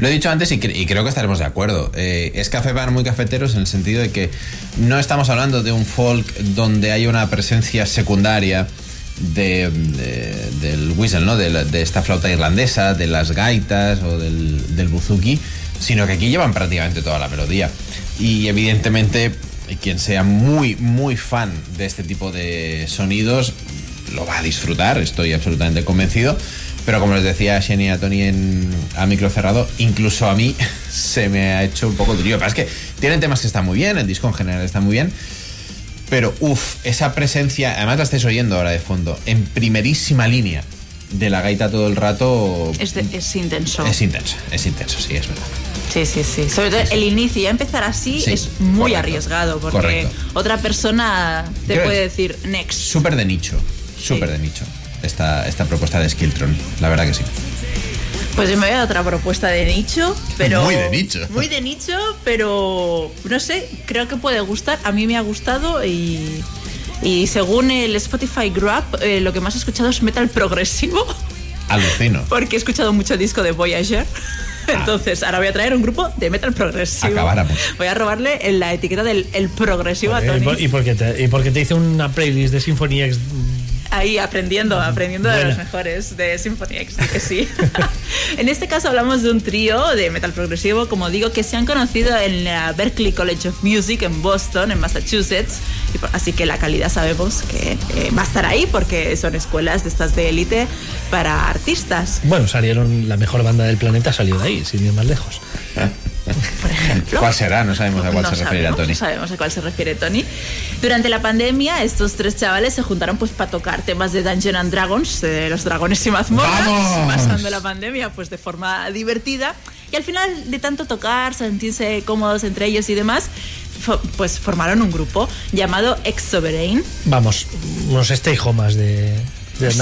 He dicho antes y, cre- y creo que estaremos de acuerdo. Eh, es café para muy cafeteros en el sentido de que no estamos hablando de un folk donde hay una presencia secundaria de- del whistle, ¿no? De, la- de esta flauta irlandesa, de las gaitas o del, del buzuki, sino que aquí llevan prácticamente toda la melodía. Y evidentemente quien sea muy, muy fan de este tipo de sonidos lo va a disfrutar, estoy absolutamente convencido. Pero como les decía Shani y a Tony en, a micro cerrado, incluso a mí se me ha hecho un poco trío. Lo que pasa es que tienen temas que están muy bien, el disco en general está muy bien. Pero uff, esa presencia, además la estáis oyendo ahora de fondo, en primerísima línea de la gaita todo el rato. Es, de- es intenso. Es intenso, es intenso, sí, es verdad. Sí, sí, sí. Sobre todo el inicio, ya empezar así Sí, es muy correcto, arriesgado porque correcto. otra persona te Creo- puede decir next. Súper de nicho, súper Sí. de nicho esta, esta propuesta de Skiltron, la verdad que sí. Pues yo me voy a otra propuesta de nicho, pero Muy de nicho. Muy de nicho, pero no sé, creo que puede gustar. A mí me ha gustado y y según el Spotify Grab, eh, lo que más he escuchado es metal progresivo, Alucino. porque he escuchado mucho el disco de Voyager. Entonces, ahora voy a traer un grupo de metal progresivo. Acabáramos. Voy a robarle en la etiqueta del el progresivo a Tony. y por- y porque te, y porque te hice una playlist de Symphony X. Ahí aprendiendo, aprendiendo de los mejores de Symphony X, que sí. en este caso hablamos de un trío de metal progresivo, como digo, que se han conocido en la Berklee College of Music en Boston, en Massachusetts. Así que la calidad sabemos que eh, va a estar ahí porque son escuelas de estas de élite para artistas. Bueno, salieron la mejor banda del planeta, salió de ahí, sin ir más lejos. Por ejemplo. ¿Cuál será? No sabemos a cuál No se refiere sabemos, Tony. No sabemos a cuál se refiere Tony. Durante la pandemia, estos tres chavales se juntaron pues para tocar temas de Dungeons and Dragons, de los dragones y mazmorras, ¡Vamos! pasando la pandemia pues de forma divertida. Y al final de tanto tocar, sentirse cómodos entre ellos y demás, fo- pues formaron un grupo llamado Ex Sovereign. Vamos, unos stay-homas de, de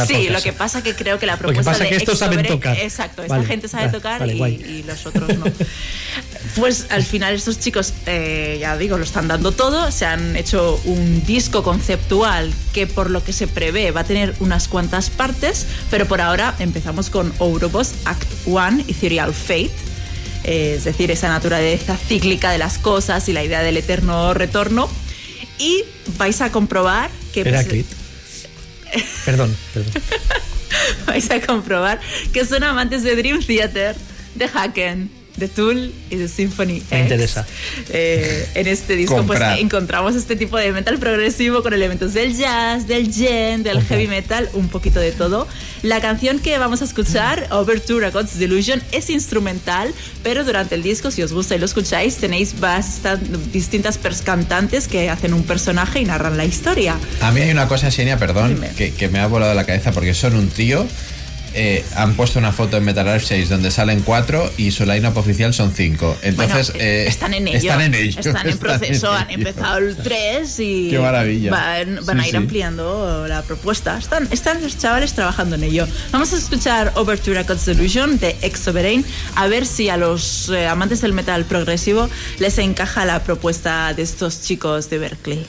Sí, lo que pasa que creo que la Lo que propuesta pasa de que estos saben tocar. Exacto, esta Vale, gente sabe tocar vale, y, y los otros no. Pues al final estos chicos, eh, ya digo, lo están dando todo. Se han hecho un disco conceptual que por lo que se prevé va a tener unas cuantas partes, pero por ahora empezamos con Ouroboros Act 1 Ethereal Fate. eh, es decir, esa naturaleza cíclica de las cosas y la idea del eterno retorno. Y vais a comprobar que... pues, Heraclit. Perdón, perdón. vais a comprobar que son amantes de Dream Theater, de Haken, de Tool y de Symphony Me X. interesa. Eh, en este disco pues encontramos este tipo de metal progresivo con elementos del jazz, del gen, del Comprar. heavy metal, un poquito de todo. La canción que vamos a escuchar, Overture a God's Delusion, es instrumental, pero durante el disco, si os gusta y lo escucháis, tenéis bastante, distintas cantantes que hacen un personaje y narran la historia. A mí hay una cosa, Xenia, perdón, que, que me ha volado la cabeza porque son un trío. Eh, han puesto una foto en Metal Archive 6 donde salen cuatro y su line-up oficial son cinco. Entonces, Bueno, eh, están en ello. Están en ello. Están en están proceso, en han ello. empezado el 3 y Qué maravilla. van, van Sí, a ir sí. ampliando la propuesta. Están, están los chavales trabajando en ello. Vamos a escuchar Overture a de Ex Sovereign, a ver si a los eh, amantes del metal progresivo les encaja la propuesta de estos chicos de Berkeley.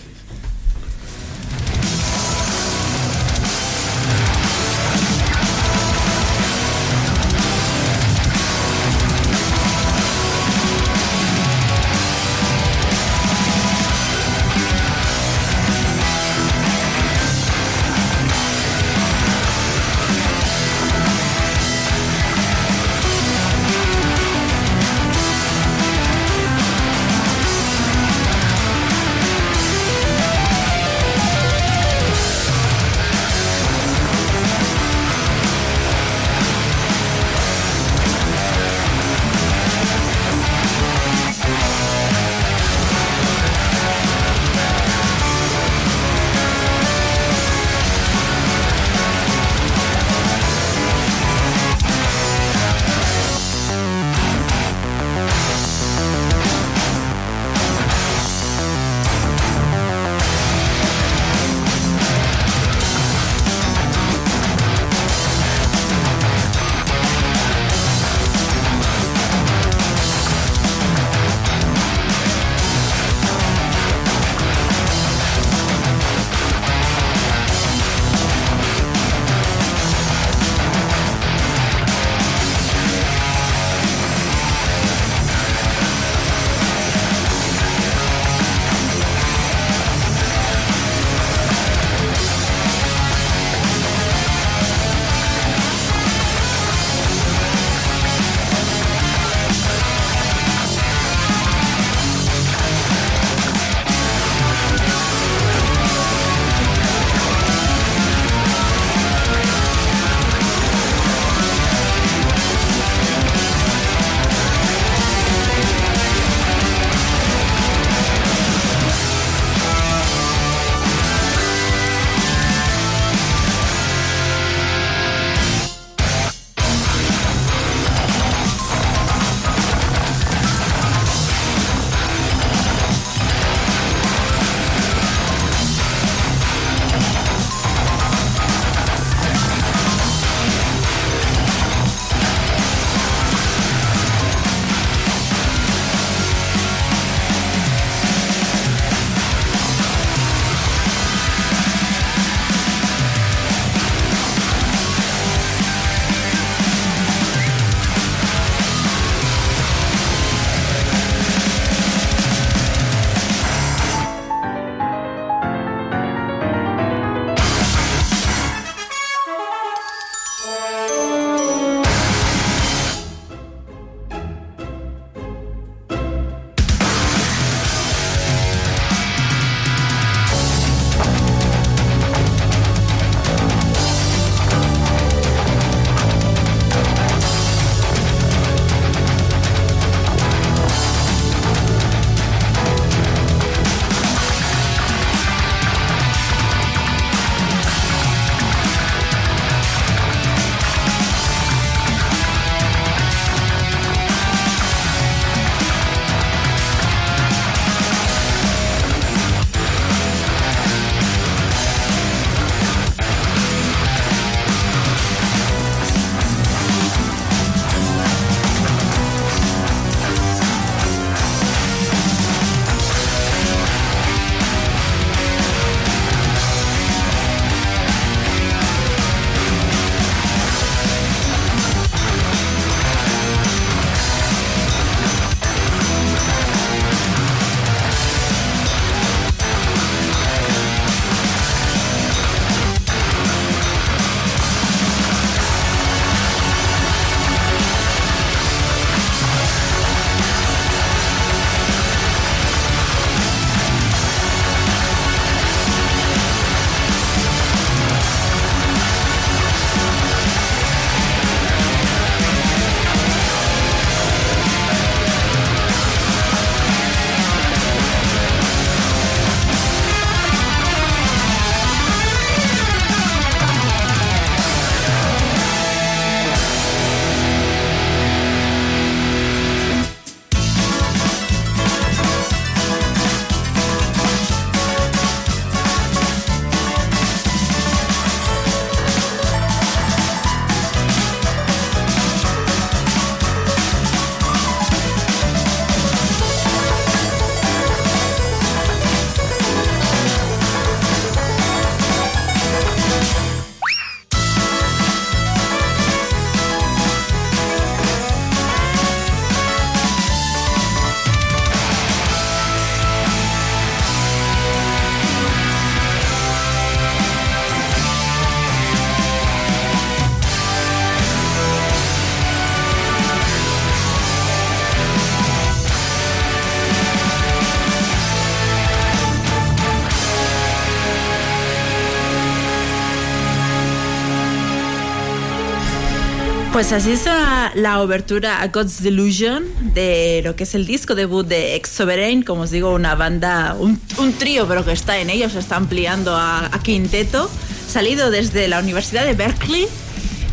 Pues así es la, la obertura a God's Delusion de lo que es el disco debut de Ex Sovereign, como os digo, una banda, un, un trío, pero que está en ellos, se está ampliando a, a quinteto, salido desde la Universidad de Berkeley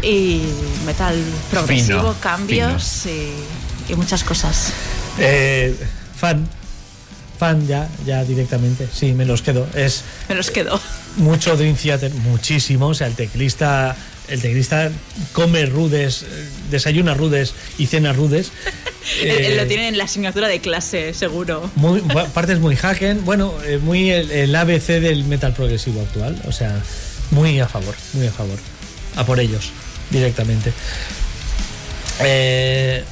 y metal progresivo, Fino, cambios y, y muchas cosas. Eh, fan. Fan ya, ya directamente. Sí, me los quedo. Es Me los quedo. mucho Dream Theater, muchísimo. O sea, el teclista, el teclista come rudes, eh, desayuna rudes y cena rudes. Eh, lo tienen en la asignatura de clase, seguro. muy, partes muy hacken, bueno, eh, muy el, el ABC del metal progresivo actual, o sea, muy a favor, muy a favor. A por ellos, directamente. Eh,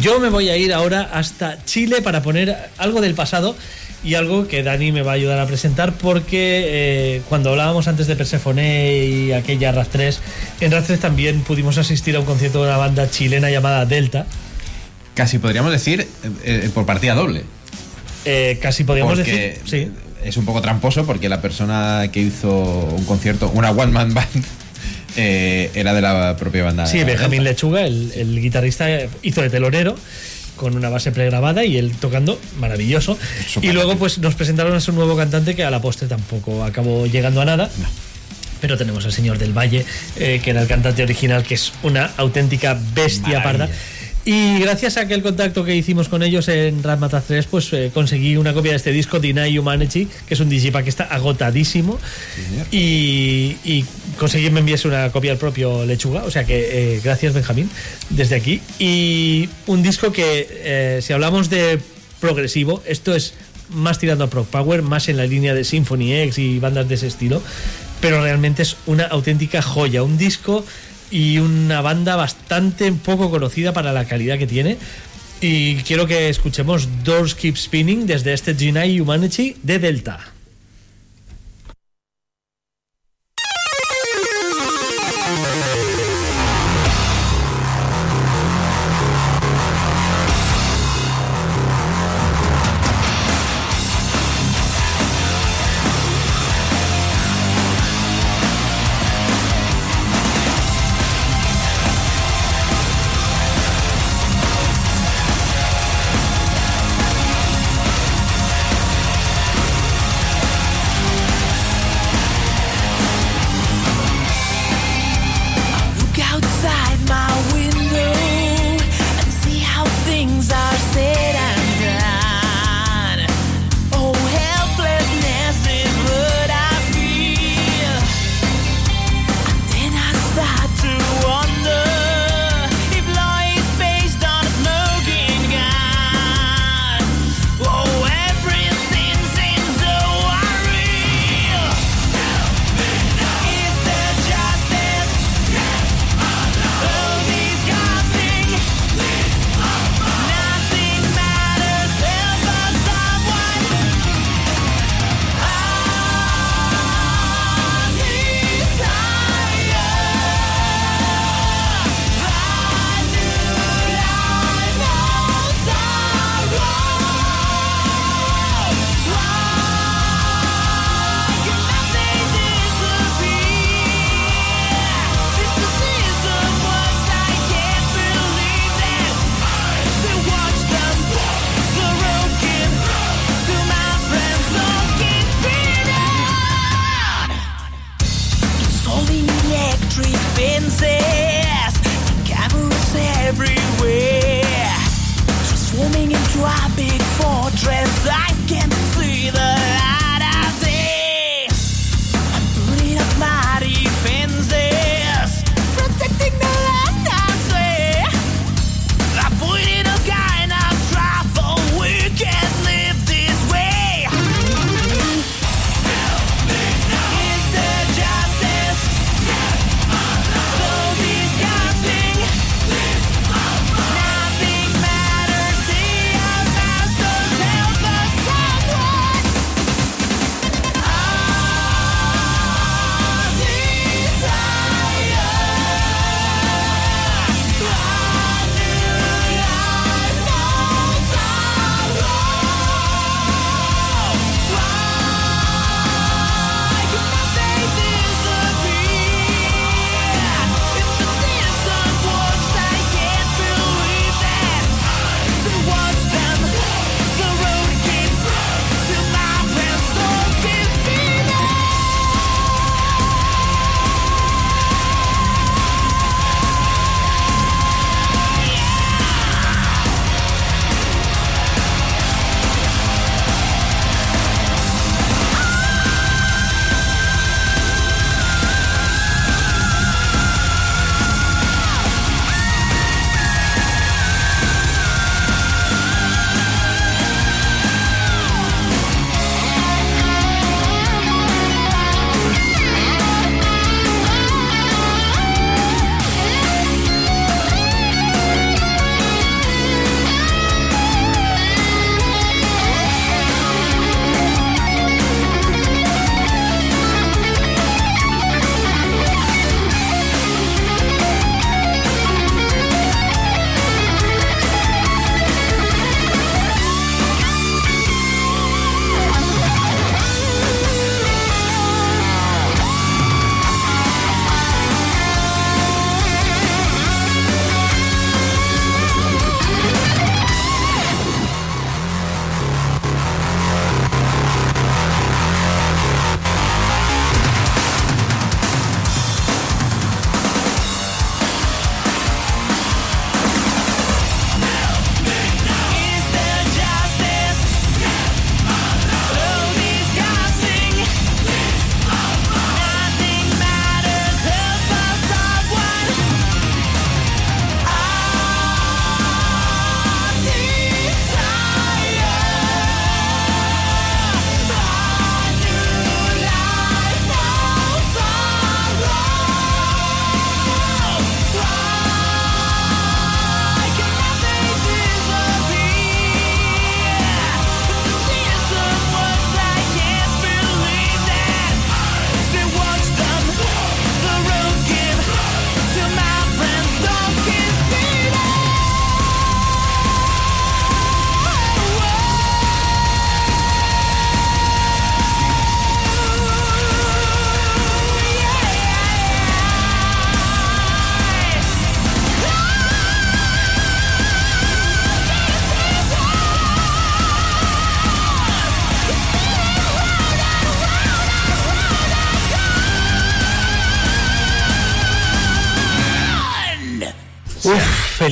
yo me voy a ir ahora hasta Chile para poner algo del pasado y algo que Dani me va a ayudar a presentar porque eh, cuando hablábamos antes de Persephone y aquella RAS 3, en RAS 3 también pudimos asistir a un concierto de una banda chilena llamada Delta. Casi podríamos decir eh, eh, por partida doble. Eh, casi podríamos porque decir, sí, es un poco tramposo porque la persona que hizo un concierto, una one man band, era de la propia banda. Sí, Benjamín. Lechuga, el, el guitarrista, hizo de telonero con una base pregrabada y él tocando maravilloso. Y luego pues nos presentaron a su nuevo cantante que a la postre tampoco acabó llegando a nada. Pero tenemos al señor del Valle, eh, que era el cantante original, que es una auténtica bestia Maravilla. parda. Y gracias a aquel contacto que hicimos con ellos en Ramata 3, pues eh, conseguí una copia de este disco, Deny Humanity, que es un digipack que está agotadísimo. Y, y conseguí me enviase una copia al propio Lechuga, o sea que eh, gracias Benjamín, desde aquí. Y un disco que, eh, si hablamos de progresivo, esto es más tirando a Prog Power, más en la línea de Symphony X y bandas de ese estilo, pero realmente es una auténtica joya, un disco y una banda bastante poco conocida para la calidad que tiene. Y quiero que escuchemos Doors Keep Spinning desde este Genai Humanity de Delta.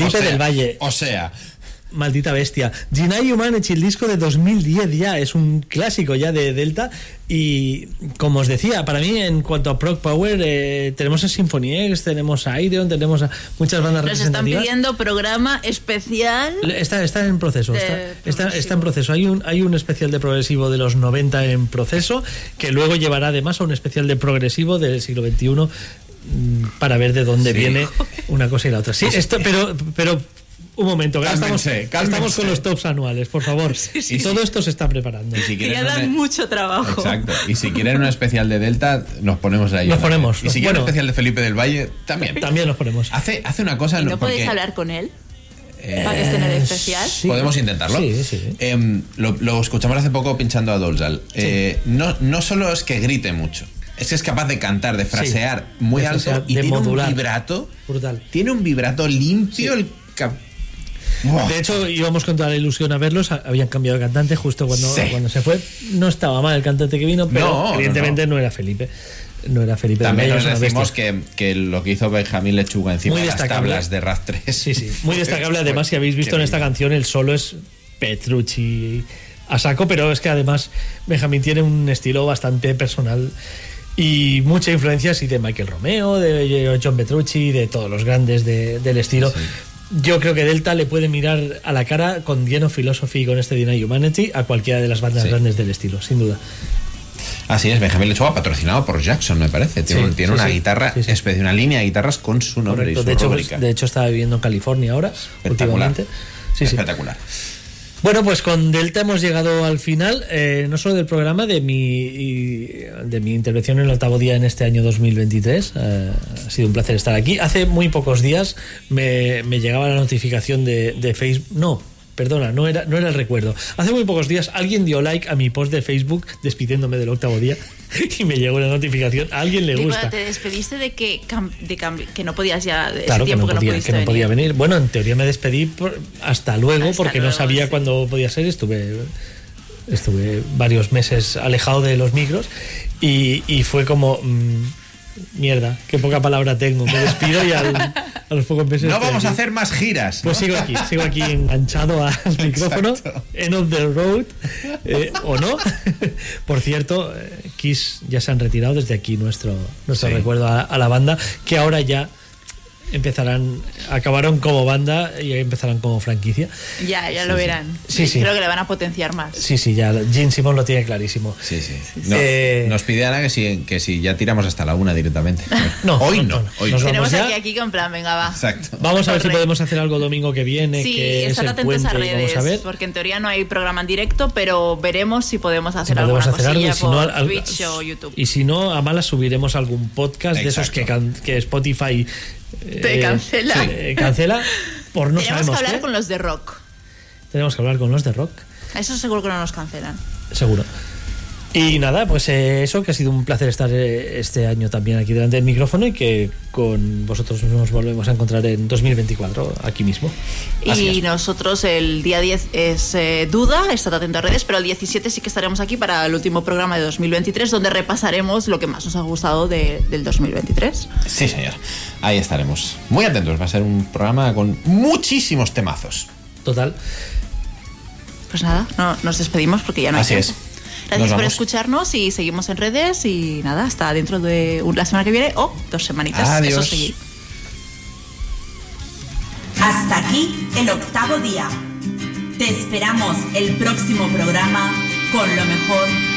Felipe O sea, del Valle. O sea, Maldita bestia. Jinai Humanity, el disco de 2010 ya, es un clásico ya de Delta. Y como os decía, para mí, en cuanto a Proc Power, eh, tenemos a Symphony X, tenemos a Ideon, tenemos a muchas bandas Nos están representativas. pidiendo programa especial. Está, está en proceso. Está, está, en proceso. Hay un, hay un especial de progresivo de los 90 en proceso que luego llevará además a un especial de progresivo del siglo XXI mm, para ver de dónde Sí. viene una cosa y la otra. Sí, esto, pero, pero un momento, ahora estamos, Cálmense, cálmense. estamos con los tops anuales, por favor. Y todo esto se está preparando. y si Que quieren ya dan una- mucho trabajo. Exacto. Y si quieren un especial de Delta, nos ponemos ahí. Nos ponemos. Y si quieren Bueno. un especial de Felipe del Valle, también. También nos ponemos. Hace, hace una cosa. ¿Y no porque, podéis hablar con él? eh, para que esté en el especial. sí. Podemos intentarlo. Sí, sí. Em, lo, lo escuchamos hace poco pinchando a Dolzal. Eh, no, no solo es que grite mucho, es que es capaz de cantar, de frasear muy de alto y de tiene modular. un vibrato. Brutal. Tiene un vibrato limpio. El. De hecho, íbamos con toda la ilusión a verlos. Habían cambiado de cantante justo cuando, Sí. cuando se fue. No estaba mal el cantante que vino, pero No, no, evidentemente no, era Felipe. No era Felipe. También nos decimos que, que lo que hizo Benjamín Lechuga encima de las tablas de RAF 3. Sí, sí. Muy destacable. Además, si habéis visto en esta canción, el solo es Petrucci a saco, pero es que además Benjamín tiene un estilo bastante personal y mucha influencia sí, de Michael Romeo, de John Petrucci, de todos los grandes de- del estilo. Yo creo que Delta le puede mirar a la cara con Dino Philosophy y con este Deny Humanity a cualquiera de las bandas Sí. grandes del estilo, sin duda. Así es, Benjamín Lechuga patrocinado por Jackson, me parece. Tiene, Sí, un- tiene sí, una sí. guitarra especial, una línea de guitarras con su nombre Correcto. y su De hecho, rúbrica. de hecho, estaba viviendo en California ahora, Espectacular. últimamente. Espectacular. Bueno, pues con Delta hemos llegado al final, eh, no solo del programa, de mi, de mi intervención en el octavo día en este año 2023. Eh, ha sido un placer estar aquí. Hace muy pocos días me, me llegaba la notificación de, de Facebook. No, perdona, no era, no era el recuerdo. Hace muy pocos días alguien dio like a mi post de Facebook despidiéndome del octavo día y me llegó la notificación. A alguien le Digo, gusta. te despediste de que, de que no podías ya, Claro ese que no, tiempo que no, podía, pudiste que no podía venir. Bueno, en teoría me despedí por- hasta luego Hasta porque no sabía sí. cuándo podía ser. Estuve, estuve varios meses alejado de los micros y, y fue como... mm, mierda, qué poca palabra tengo. Me despido y al- a los pocos meses... No vamos a hacer más giras. Pues sigo aquí, sigo aquí enganchado al micrófono, end of the road, eh, o no. Por cierto, eh, Kiss ya se han retirado desde aquí nuestro, nuestro Sí. recuerdo a, a la banda, que ahora ya empezarán, acabaron como banda y empezarán como franquicia. Ya, ya lo verán. Sí, sí. Creo que le van a potenciar más. Sí, sí, ya Gene Simon lo tiene clarísimo. Sí, sí. No, Eh, nos pide Ana que si, que si ya tiramos hasta la una directamente. No, hoy no, no. no. Hoy Nos Tenemos ya. aquí, aquí con plan, venga, va. Exacto. Vamos a ver si podemos hacer algo domingo que viene, Sí, que es estad el atentos puente, a redes, vamos a ver. porque en teoría no hay programa en directo, pero veremos si podemos hacer Si podemos alguna hacer algo y cosilla si no, por al- al- Twitch o YouTube. Y si no, a malas subiremos algún podcast de esos que, can- que Spotify Te cancela. eh, cancela por no Tenemos que hablar qué. con los de rock. Tenemos que hablar con los de rock, A Eso seguro que no nos cancelan. seguro. Y nada, pues eh, eso, que ha sido un placer estar eh, este año también aquí delante del micrófono y que con vosotros nos volvemos a encontrar en 2024, aquí mismo. Así Y es. nosotros el día 10 es eh, duda, estad atento a redes, pero el 17 sí que estaremos aquí para el último programa de 2023, donde repasaremos lo que más nos ha gustado de- del 2023. Sí, señor. Ahí estaremos. Muy atentos. Va a ser un programa con muchísimos temazos. Total. Pues nada, no, nos despedimos porque ya no hay Así tiempo. es. Gracias por escucharnos y seguimos en redes y nada, hasta dentro de la semana que viene o dos semanitas. Adiós. Eso sí. Hasta aquí el octavo día. Te esperamos el próximo programa con lo mejor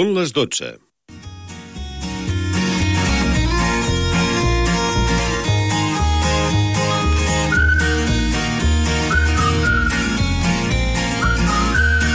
Són les 12.